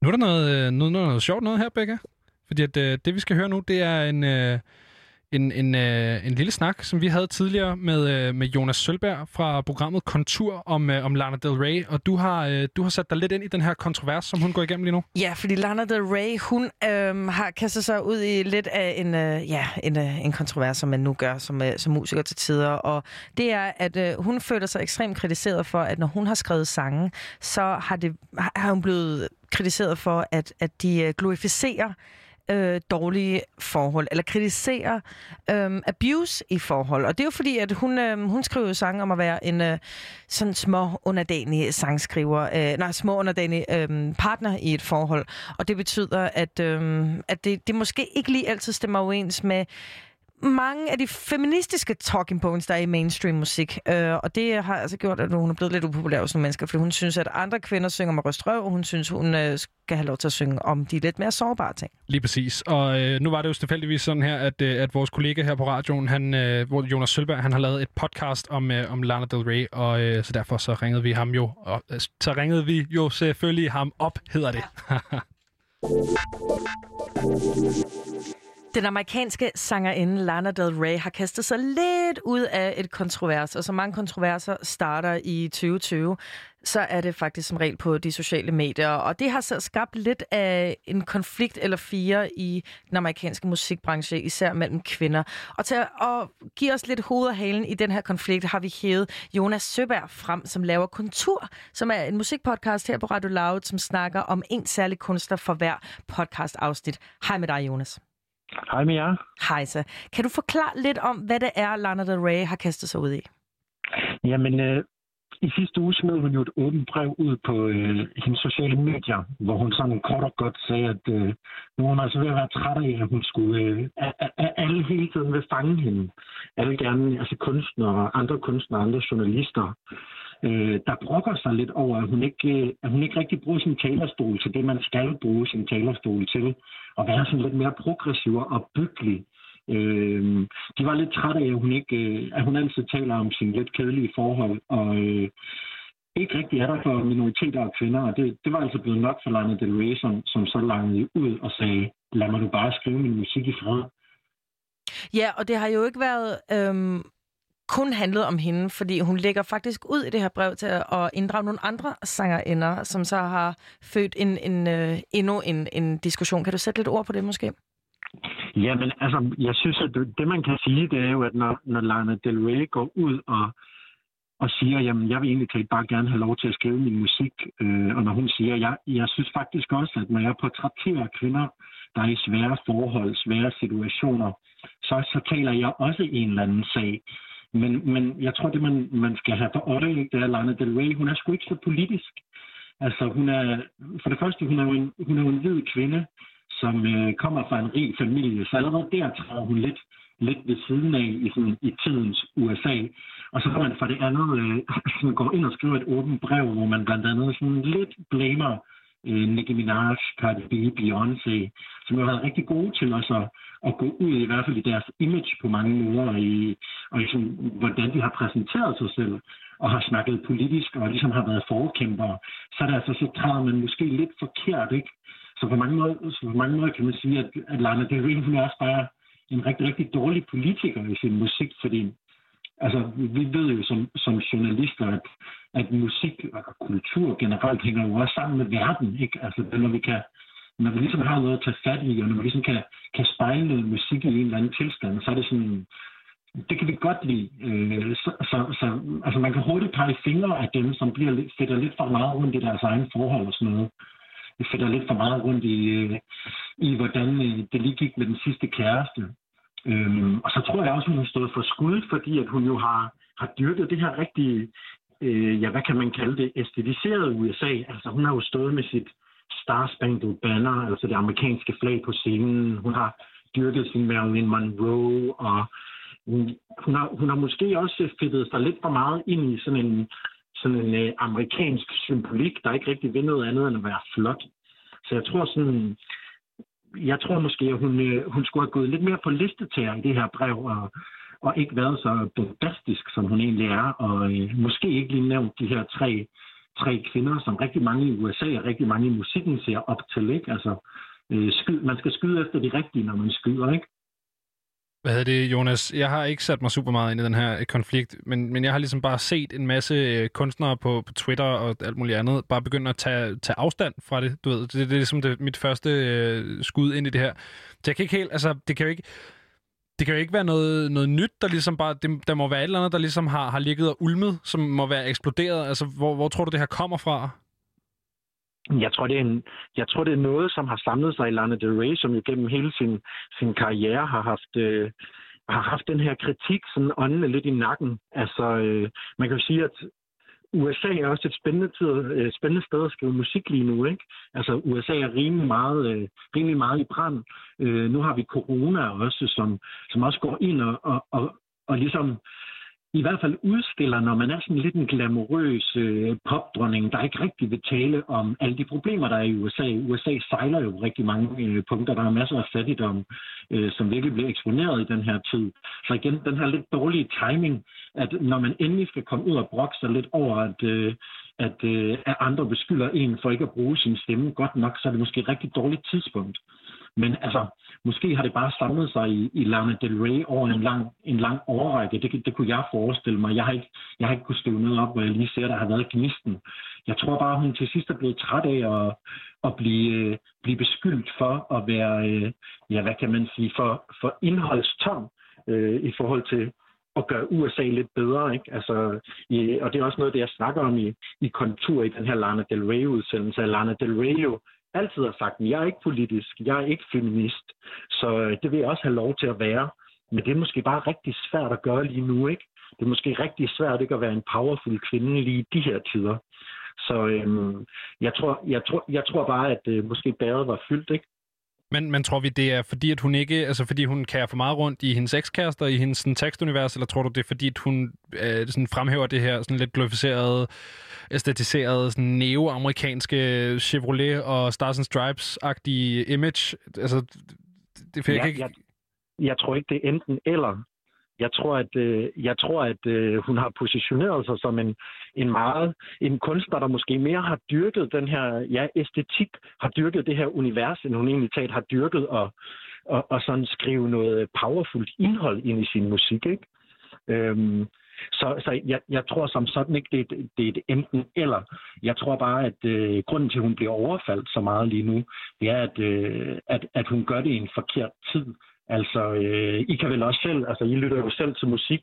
Nu er der noget, øh, noget, noget, noget sjovt noget her, Becca. Fordi at, øh, det, vi skal høre nu, det er en, øh, en, en, øh, en lille snak, som vi havde tidligere med, øh, med Jonas Sølberg fra programmet Kontur om, øh, om Lana Del Rey. Og du har, øh, du har sat dig lidt ind i den her kontrovers, som hun går igennem lige nu. Ja, fordi Lana Del Rey, hun øh, har kastet sig ud i lidt af en, øh, ja, en, øh, en kontrovers, som man nu gør som, øh, som musiker til tider. Og det er, at øh, hun føler sig ekstremt kritiseret for, at når hun har skrevet sange, så har, det, har hun blevet kritiseret for, at, at de øh, glorificerer øh, dårlige forhold, eller kritiserer øh, abuse i forhold. Og det er jo fordi, at hun, øh, hun skriver sange om at være en øh, sådan små underdanig sangskriver, øh, nej, små underdanig øh, partner i et forhold. Og det betyder, at, øh, at det, det måske ikke lige altid stemmer overens med mange af de feministiske talking points, der er i mainstream musik. Øh, og det har altså gjort, at hun er blevet lidt upopulær hos nogle mennesker, fordi hun synes, at andre kvinder synger med røstrøv, og hun synes, hun øh, skal have lov til at synge om de lidt mere sårbare ting. Lige præcis. Og øh, nu var det jo tilfældigvis sådan her, at, øh, at vores kollega her på radioen, han, øh, hvor Jonas Sølberg, han har lavet et podcast om, øh, om Lana Del Rey, og øh, så derfor så ringede vi ham jo, og, øh, så ringede vi jo selvfølgelig ham op, hedder det. Den amerikanske sangerinde Lana Del Rey har kastet sig lidt ud af et kontrovers, og så mange kontroverser starter i 2020, så er det faktisk som regel på de sociale medier. Og det har så skabt lidt af en konflikt eller fire i den amerikanske musikbranche, især mellem kvinder. Og til at give os lidt hoved og halen i den her konflikt, har vi hævet Jonas Søberg frem, som laver Kontur, som er en musikpodcast her på Radio Loud, som snakker om en særlig kunstner for hver podcast-afsnit. Hej med dig, Jonas. Hej med jer. Hej så. Kan du forklare lidt om, hvad det er, Lana Del Rey har kastet sig ud i? Jamen, øh, i sidste uge smed hun jo et åbent brev ud på øh, hendes sociale medier, hvor hun sådan kort og godt sagde, at øh, nu er hun altså ved at være træt af, at hun skulle, øh, at, at, alle hele tiden vil fange hende. Alle gerne, altså kunstnere, andre kunstnere, andre journalister, øh, der brokker sig lidt over, at hun, ikke, øh, at hun ikke rigtig bruger sin talerstol til det, man skal bruge sin talerstol til. Og være sådan lidt mere progressiv og byggelig. Øh, de var lidt trætte af, at hun, ikke, øh, at hun altid taler om sine lidt kedelige forhold, og øh, ikke rigtig er der for minoriteter og kvinder. Og det, det var altså blevet nok for Lana Del Rey, som, som så langede ud og sagde, lad mig du bare skrive min musik i fred. Ja, og det har jo ikke været øhm, kun handlede om hende, fordi hun lægger faktisk ud i det her brev til at inddrage nogle andre sangerinder, som så har født en, en, øh, endnu en, en diskussion. Kan du sætte lidt ord på det måske? Ja, men altså, jeg synes, at det, man kan sige, det er jo, at når, når Lana Del Rey går ud og, og siger, jamen, jeg vil egentlig talt bare gerne have lov til at skrive min musik, øh, og når hun siger, jeg, jeg synes faktisk også, at når jeg portrætterer kvinder, der er i svære forhold, svære situationer, så, så taler jeg også en eller anden sag. Men, men jeg tror, det man, man skal have for øje, det er Lana Del Rey, hun er sgu ikke så politisk. Altså, hun er, for det første, hun er jo en, hun er jo en hvid kvinde, som øh, kommer fra en rig familie, så allerede der træder hun lidt, lidt ved siden af i, sådan, i tidens USA. Og så går man for det andet øh, sådan går ind og skriver et åbent brev, hvor man blandt andet sådan lidt blamer øh, Nicki Minaj, Cardi B, Beyoncé, som jo har været rigtig gode til også at, at gå ud i hvert fald i deres image på mange måder, og i, og i sådan, hvordan de har præsenteret sig selv, og har snakket politisk, og ligesom har været forkæmpere, så er det altså, så træder man måske lidt forkert, ikke? Så på mange måder, så på mange måder kan man sige, at, at Lana Del Rey, hun er også bare en rigtig, rigtig dårlig politiker i sin musik, fordi altså, vi ved jo som, som journalister, at, at musik og kultur generelt hænger jo også sammen med verden, ikke? Altså, når vi kan, når vi ligesom har noget at tage fat i, og når vi ligesom kan, kan spejle noget musik i en eller anden tilstand, så er det sådan, det kan vi godt lide. Øh, så, så, så, altså man kan hurtigt pege fingre af dem, som bliver lidt, fætter lidt for meget rundt i deres egen forhold og sådan noget. Det fætter lidt for meget rundt i, øh, i hvordan øh, det lige gik med den sidste kæreste. Øhm, og så tror jeg også, hun har stået for skud, fordi at hun jo har, har dyrket det her rigtig, øh, ja, hvad kan man kalde det, æstetiserede USA. Altså hun har jo stået med sit Star Spangled Banner, altså det amerikanske flag på scenen. Hun har dyrket sin Marilyn Monroe, og hun, hun, har, hun har måske også fedtet sig lidt for meget ind i sådan en, sådan en øh, amerikansk symbolik, der ikke rigtig vil noget andet end at være flot. Så jeg tror sådan, jeg tror måske, at hun, øh, hun skulle have gået lidt mere på listetærer i det her brev, og, og ikke været så bombastisk, som hun egentlig er, og øh, måske ikke lige nævnt de her tre, tre kvinder, som rigtig mange i USA og rigtig mange i musikken ser op til. Ikke? Altså, øh, skyd, man skal skyde efter de rigtige, når man skyder, ikke? Hvad hedder det, Jonas? Jeg har ikke sat mig super meget ind i den her øh, konflikt, men, men jeg har ligesom bare set en masse øh, kunstnere på, på Twitter og alt muligt andet bare begynde at tage, tage afstand fra det. Du ved, det, det er ligesom det, mit første øh, skud ind i det her. Så jeg kan ikke helt, altså, det kan jo ikke, det kan jo ikke være noget, noget nyt, der ligesom bare, det, der må være et eller andet, der ligesom har, har ligget og ulmet, som må være eksploderet. Altså, hvor, hvor tror du, det her kommer fra? Jeg tror, det er en, jeg tror, det er noget, som har samlet sig i Lana Del Rey, som jo gennem hele sin, sin karriere har haft, øh, har haft den her kritik sådan åndende lidt i nakken. Altså, øh, man kan jo sige, at USA er også et spændende, tid, øh, spændende sted at skrive musik lige nu. Ikke? Altså, USA er rimelig meget, øh, rimelig meget i brand. Øh, nu har vi corona også, som, som også går ind og, og, og, og ligesom i hvert fald udstiller, når man er sådan lidt en glamourøs øh, popdronning, der ikke rigtig vil tale om alle de problemer, der er i USA. USA sejler jo rigtig mange øh, punkter. Der er masser af fattigdom, øh, som virkelig bliver eksponeret i den her tid. Så igen, den her lidt dårlige timing, at når man endelig skal komme ud og brokke sig lidt over, at, øh, at, øh, at andre beskylder en for ikke at bruge sin stemme godt nok, så er det måske et rigtig dårligt tidspunkt. Men altså, måske har det bare samlet sig i, i Lana Del Rey over en lang, en lang overrække. Det, det kunne jeg forestille mig. Jeg har, ikke, jeg har ikke kunnet støve noget op, hvor jeg lige ser, der har været gnisten. Jeg tror bare, hun til sidst er blevet træt af at, at blive, øh, blive beskyldt for at være, øh, ja, hvad kan man sige, for, for indholdstom øh, i forhold til at gøre USA lidt bedre. Ikke? Altså, i, og det er også noget, det jeg snakker om i, i kontur i den her Lana Del Rey-udsendelse. Lana Del Rey jo altid har sagt, at jeg er ikke politisk, jeg er ikke feminist, så øh, det vil jeg også have lov til at være. Men det er måske bare rigtig svært at gøre lige nu, ikke? Det er måske rigtig svært ikke at være en powerful kvinde lige i de her tider. Så øhm, jeg, tror, jeg, tror, jeg tror bare, at øh, måske bæret var fyldt, ikke? Men, men tror vi, det er fordi, at hun ikke, altså fordi hun kærer for meget rundt i hendes ekskærester, i hendes sådan, tekstunivers, eller tror du, det er fordi, at hun øh, sådan fremhæver det her sådan lidt glorificerede, æstetiserede, sådan neo-amerikanske Chevrolet og Stars and Stripes-agtige image? Altså, det, det jeg, ikke... jeg, jeg tror ikke, det er enten eller. Jeg tror, at, øh, jeg tror, at øh, hun har positioneret sig som en, en meget en kunstner, der måske mere har dyrket den her ja, æstetik, har dyrket det her univers, end hun egentlig talt har dyrket og, og, og sådan skrive noget powerfult indhold ind i sin musik. Ikke? Øhm, så så jeg, jeg tror som sådan ikke, det er, et, det er et enten eller. Jeg tror bare, at øh, grunden til, at hun bliver overfaldt så meget lige nu, det er, at, øh, at, at hun gør det i en forkert tid. Altså, øh, I kan vel også selv, altså I lytter jo selv til musik,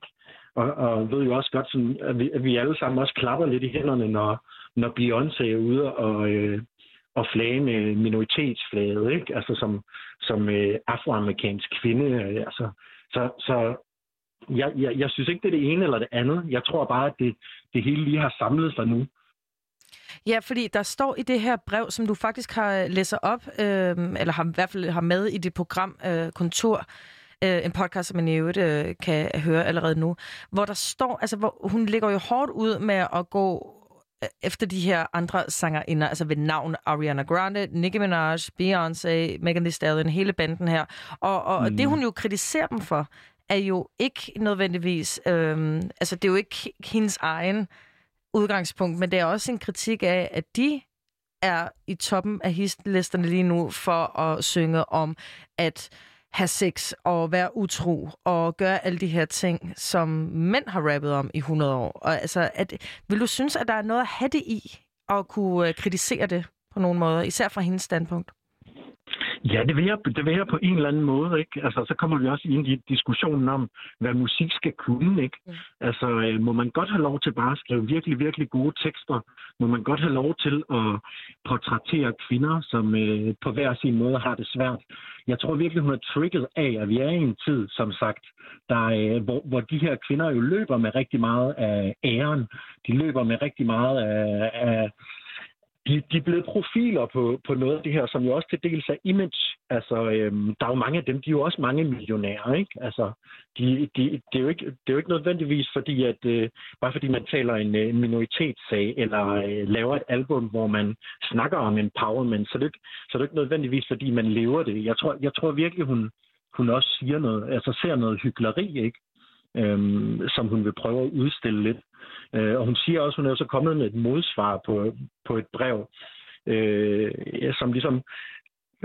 og, og ved jo også godt, sådan, at, vi, at vi alle sammen også klapper lidt i hænderne, når, når Beyoncé er ude og, øh, og flage med minoritetsflaget, ikke? Altså som, som øh, afroamerikansk kvinde. Øh, altså, så så jeg, jeg, jeg synes ikke, det er det ene eller det andet. Jeg tror bare, at det, det hele lige har samlet sig nu. Ja, fordi der står i det her brev, som du faktisk har læser op, øh, eller har, i hvert fald har med i dit program øh, Kontor, øh, en podcast, som man i øvrigt øh, kan høre allerede nu, hvor der står, altså hvor hun ligger jo hårdt ud med at gå øh, efter de her andre sangerinder, altså ved navn Ariana Grande, Nicki Minaj, Beyoncé, Megan Thee Stallion, hele banden her. Og, og, mm. det, hun jo kritiserer dem for, er jo ikke nødvendigvis, øhm, altså det er jo ikke hendes egen udgangspunkt, men det er også en kritik af, at de er i toppen af hitlisterne lige nu for at synge om at have sex og være utro og gøre alle de her ting, som mænd har rappet om i 100 år. Og altså, at, vil du synes, at der er noget at have det i at kunne øh, kritisere det på nogen måder, især fra hendes standpunkt? Ja, det vil, jeg, det vil jeg på en eller anden måde, ikke? Altså, så kommer vi også ind i diskussionen om, hvad musik skal kunne, ikke? Mm. Altså, øh, må man godt have lov til bare at skrive virkelig, virkelig gode tekster? Må man godt have lov til at portrættere kvinder, som øh, på hver sin måde har det svært? Jeg tror virkelig, hun er trigget af, at vi er i en tid, som sagt, der, øh, hvor, hvor de her kvinder jo løber med rigtig meget af æren. De løber med rigtig meget af, af de, de er blevet profiler på, på noget af det her, som jo også til dels er image. Altså, øhm, der er jo mange af dem, de er jo også mange millionærer, ikke? Altså, de, de, det, er jo ikke, det er jo ikke nødvendigvis fordi, at øh, bare fordi man taler en, øh, en minoritetssag, eller øh, laver et album, hvor man snakker om empowerment, så det, er så det er ikke nødvendigvis fordi, man lever det. Jeg tror, jeg tror virkelig, hun, hun også siger noget, altså ser noget hyggeleri, ikke? Øhm, som hun vil prøve at udstille lidt. Øh, og hun siger også, at hun er så kommet med et modsvar på, på et brev, øh, som ligesom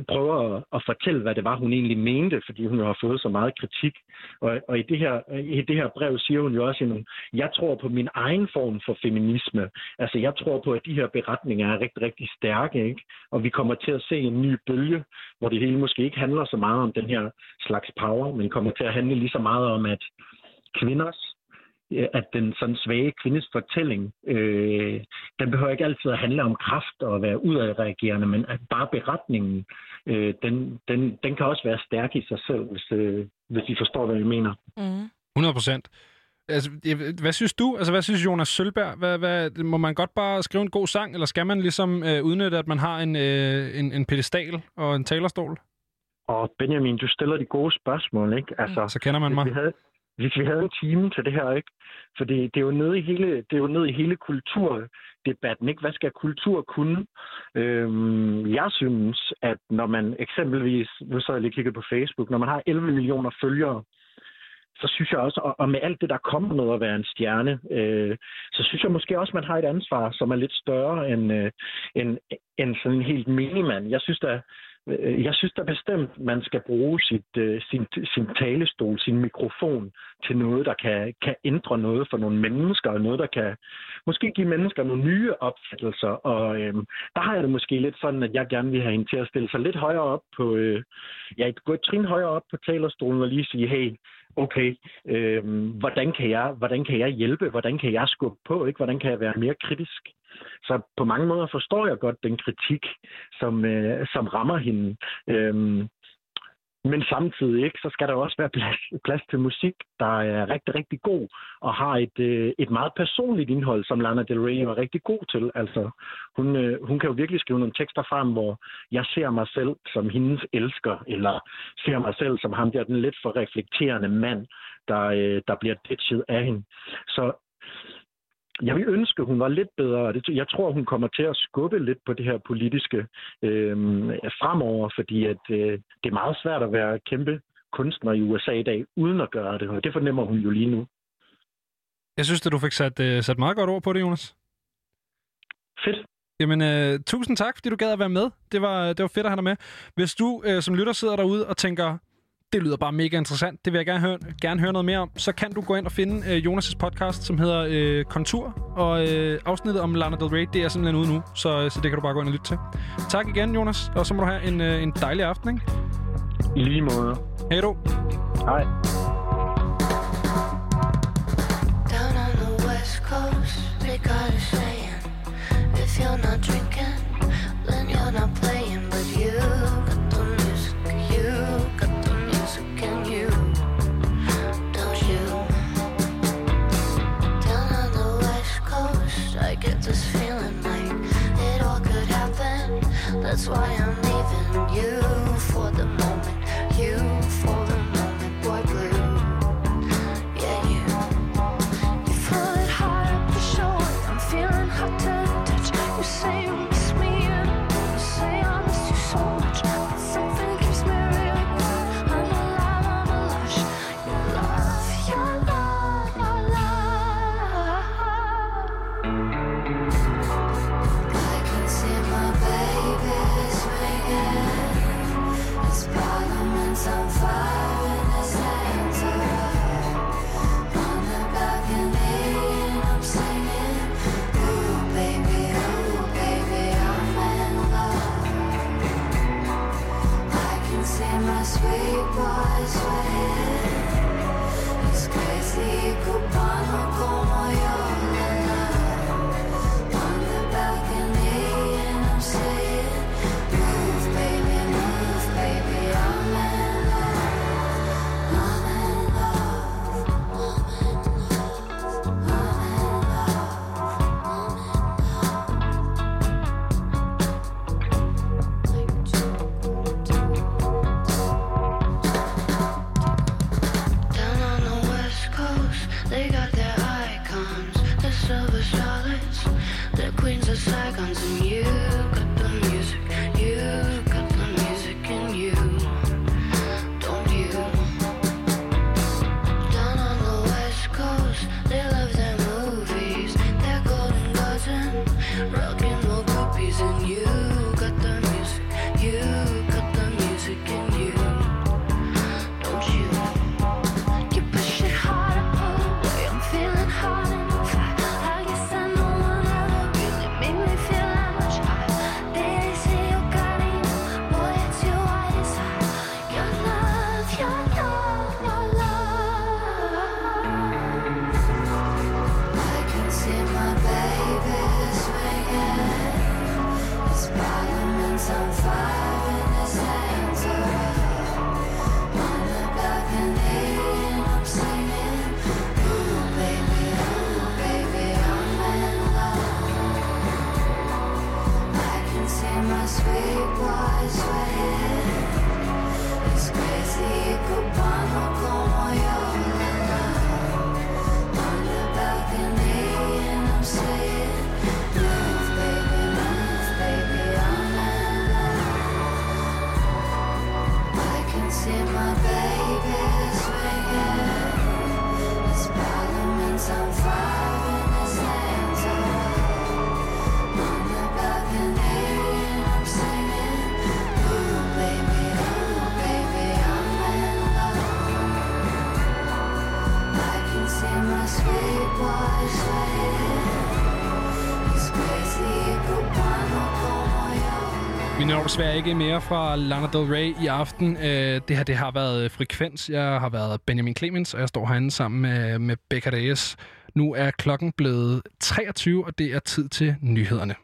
prøver at, at fortælle, hvad det var, hun egentlig mente, fordi hun jo har fået så meget kritik. Og, og i, det her, i det her brev siger hun jo også, at jeg tror på min egen form for feminisme. Altså, jeg tror på, at de her beretninger er rigtig, rigtig stærke, ikke? Og vi kommer til at se en ny bølge, hvor det hele måske ikke handler så meget om den her slags power, men kommer til at handle lige så meget om, at kvinders at den sådan svage kvindes fortælling, øh, den behøver ikke altid at handle om kraft og være udadreagerende, men at bare beretningen, øh, den, den, den kan også være stærk i sig selv, hvis, øh, hvis I forstår, hvad jeg mener. Mm. 100 procent. Altså, hvad synes du? Altså, hvad synes Jonas Sølberg? Hvad, hvad, må man godt bare skrive en god sang, eller skal man ligesom øh, udnytte, at man har en, øh, en, en pedestal og en talerstol? Og Benjamin, du stiller de gode spørgsmål, ikke? Altså, Så kender man mig. Vi havde, hvis vi havde en time til det her, ikke? For det, det er jo nede i hele, det er jo nede i hele kulturdebatten, ikke? Hvad skal kultur kunne? Øhm, jeg synes, at når man eksempelvis, nu så jeg lige kigget på Facebook, når man har 11 millioner følgere, så synes jeg også, og med alt det, der kommer med at være en stjerne, øh, så synes jeg måske også, man har et ansvar, som er lidt større end, øh, end, end sådan en helt minimand. Jeg synes, der, Øh, jeg synes da bestemt, man skal bruge sit, øh, sin, sin talestol, sin mikrofon til noget, der kan, kan ændre noget for nogle mennesker, og noget, der kan måske give mennesker nogle nye opfattelser. Og øhm, der har jeg det måske lidt sådan, at jeg gerne vil have hende til at stille sig lidt højere op på, øh, ja, gå et trin højere op på talerstolen og lige sige, hey, okay, øh, hvordan, kan jeg, hvordan kan jeg hjælpe? Hvordan kan jeg skubbe på? Ikke? Hvordan kan jeg være mere kritisk? Så på mange måder forstår jeg godt den kritik, som, øh, som rammer hende. Øh, men samtidig ikke, så skal der også være plads, plads til musik, der er rigtig, rigtig god og har et, øh, et meget personligt indhold, som Lana Del Rey var rigtig god til. Altså, hun, øh, hun kan jo virkelig skrive nogle tekster frem, hvor jeg ser mig selv som hendes elsker, eller ser mig selv som ham der, den lidt for reflekterende mand, der, øh, der bliver ditchet af hende. Så jeg vil ønske, at hun var lidt bedre. Jeg tror, hun kommer til at skubbe lidt på det her politiske øh, fremover, fordi at, øh, det er meget svært at være kæmpe kunstner i USA i dag, uden at gøre det, og det fornemmer hun jo lige nu. Jeg synes, at du fik sat, uh, sat meget godt ord på det, Jonas. Fedt. Jamen, uh, tusind tak, fordi du gad at være med. Det var, det var fedt at have dig med. Hvis du uh, som lytter sidder derude og tænker, det lyder bare mega interessant. Det vil jeg gerne høre, gerne høre noget mere om. Så kan du gå ind og finde øh, Jonas' podcast, som hedder øh, Kontur. Og øh, afsnittet om Lana Del Rey, det er simpelthen ude nu. Så, øh, så det kan du bare gå ind og lytte til. Tak igen, Jonas. Og så må du have en, øh, en dejlig aften, ikke? I lige måde. Hej du. Hej. Down on the west coast, they got a saying If you're not drinking, then you're not playing with you this feeling like it all could happen. That's why I'm leaving you for the desværre ikke mere fra Lana Del Rey i aften. Øh, det her det har været øh, Frekvens. Jeg har været Benjamin Clemens, og jeg står herinde sammen med, med Becca Reyes. Nu er klokken blevet 23, og det er tid til nyhederne.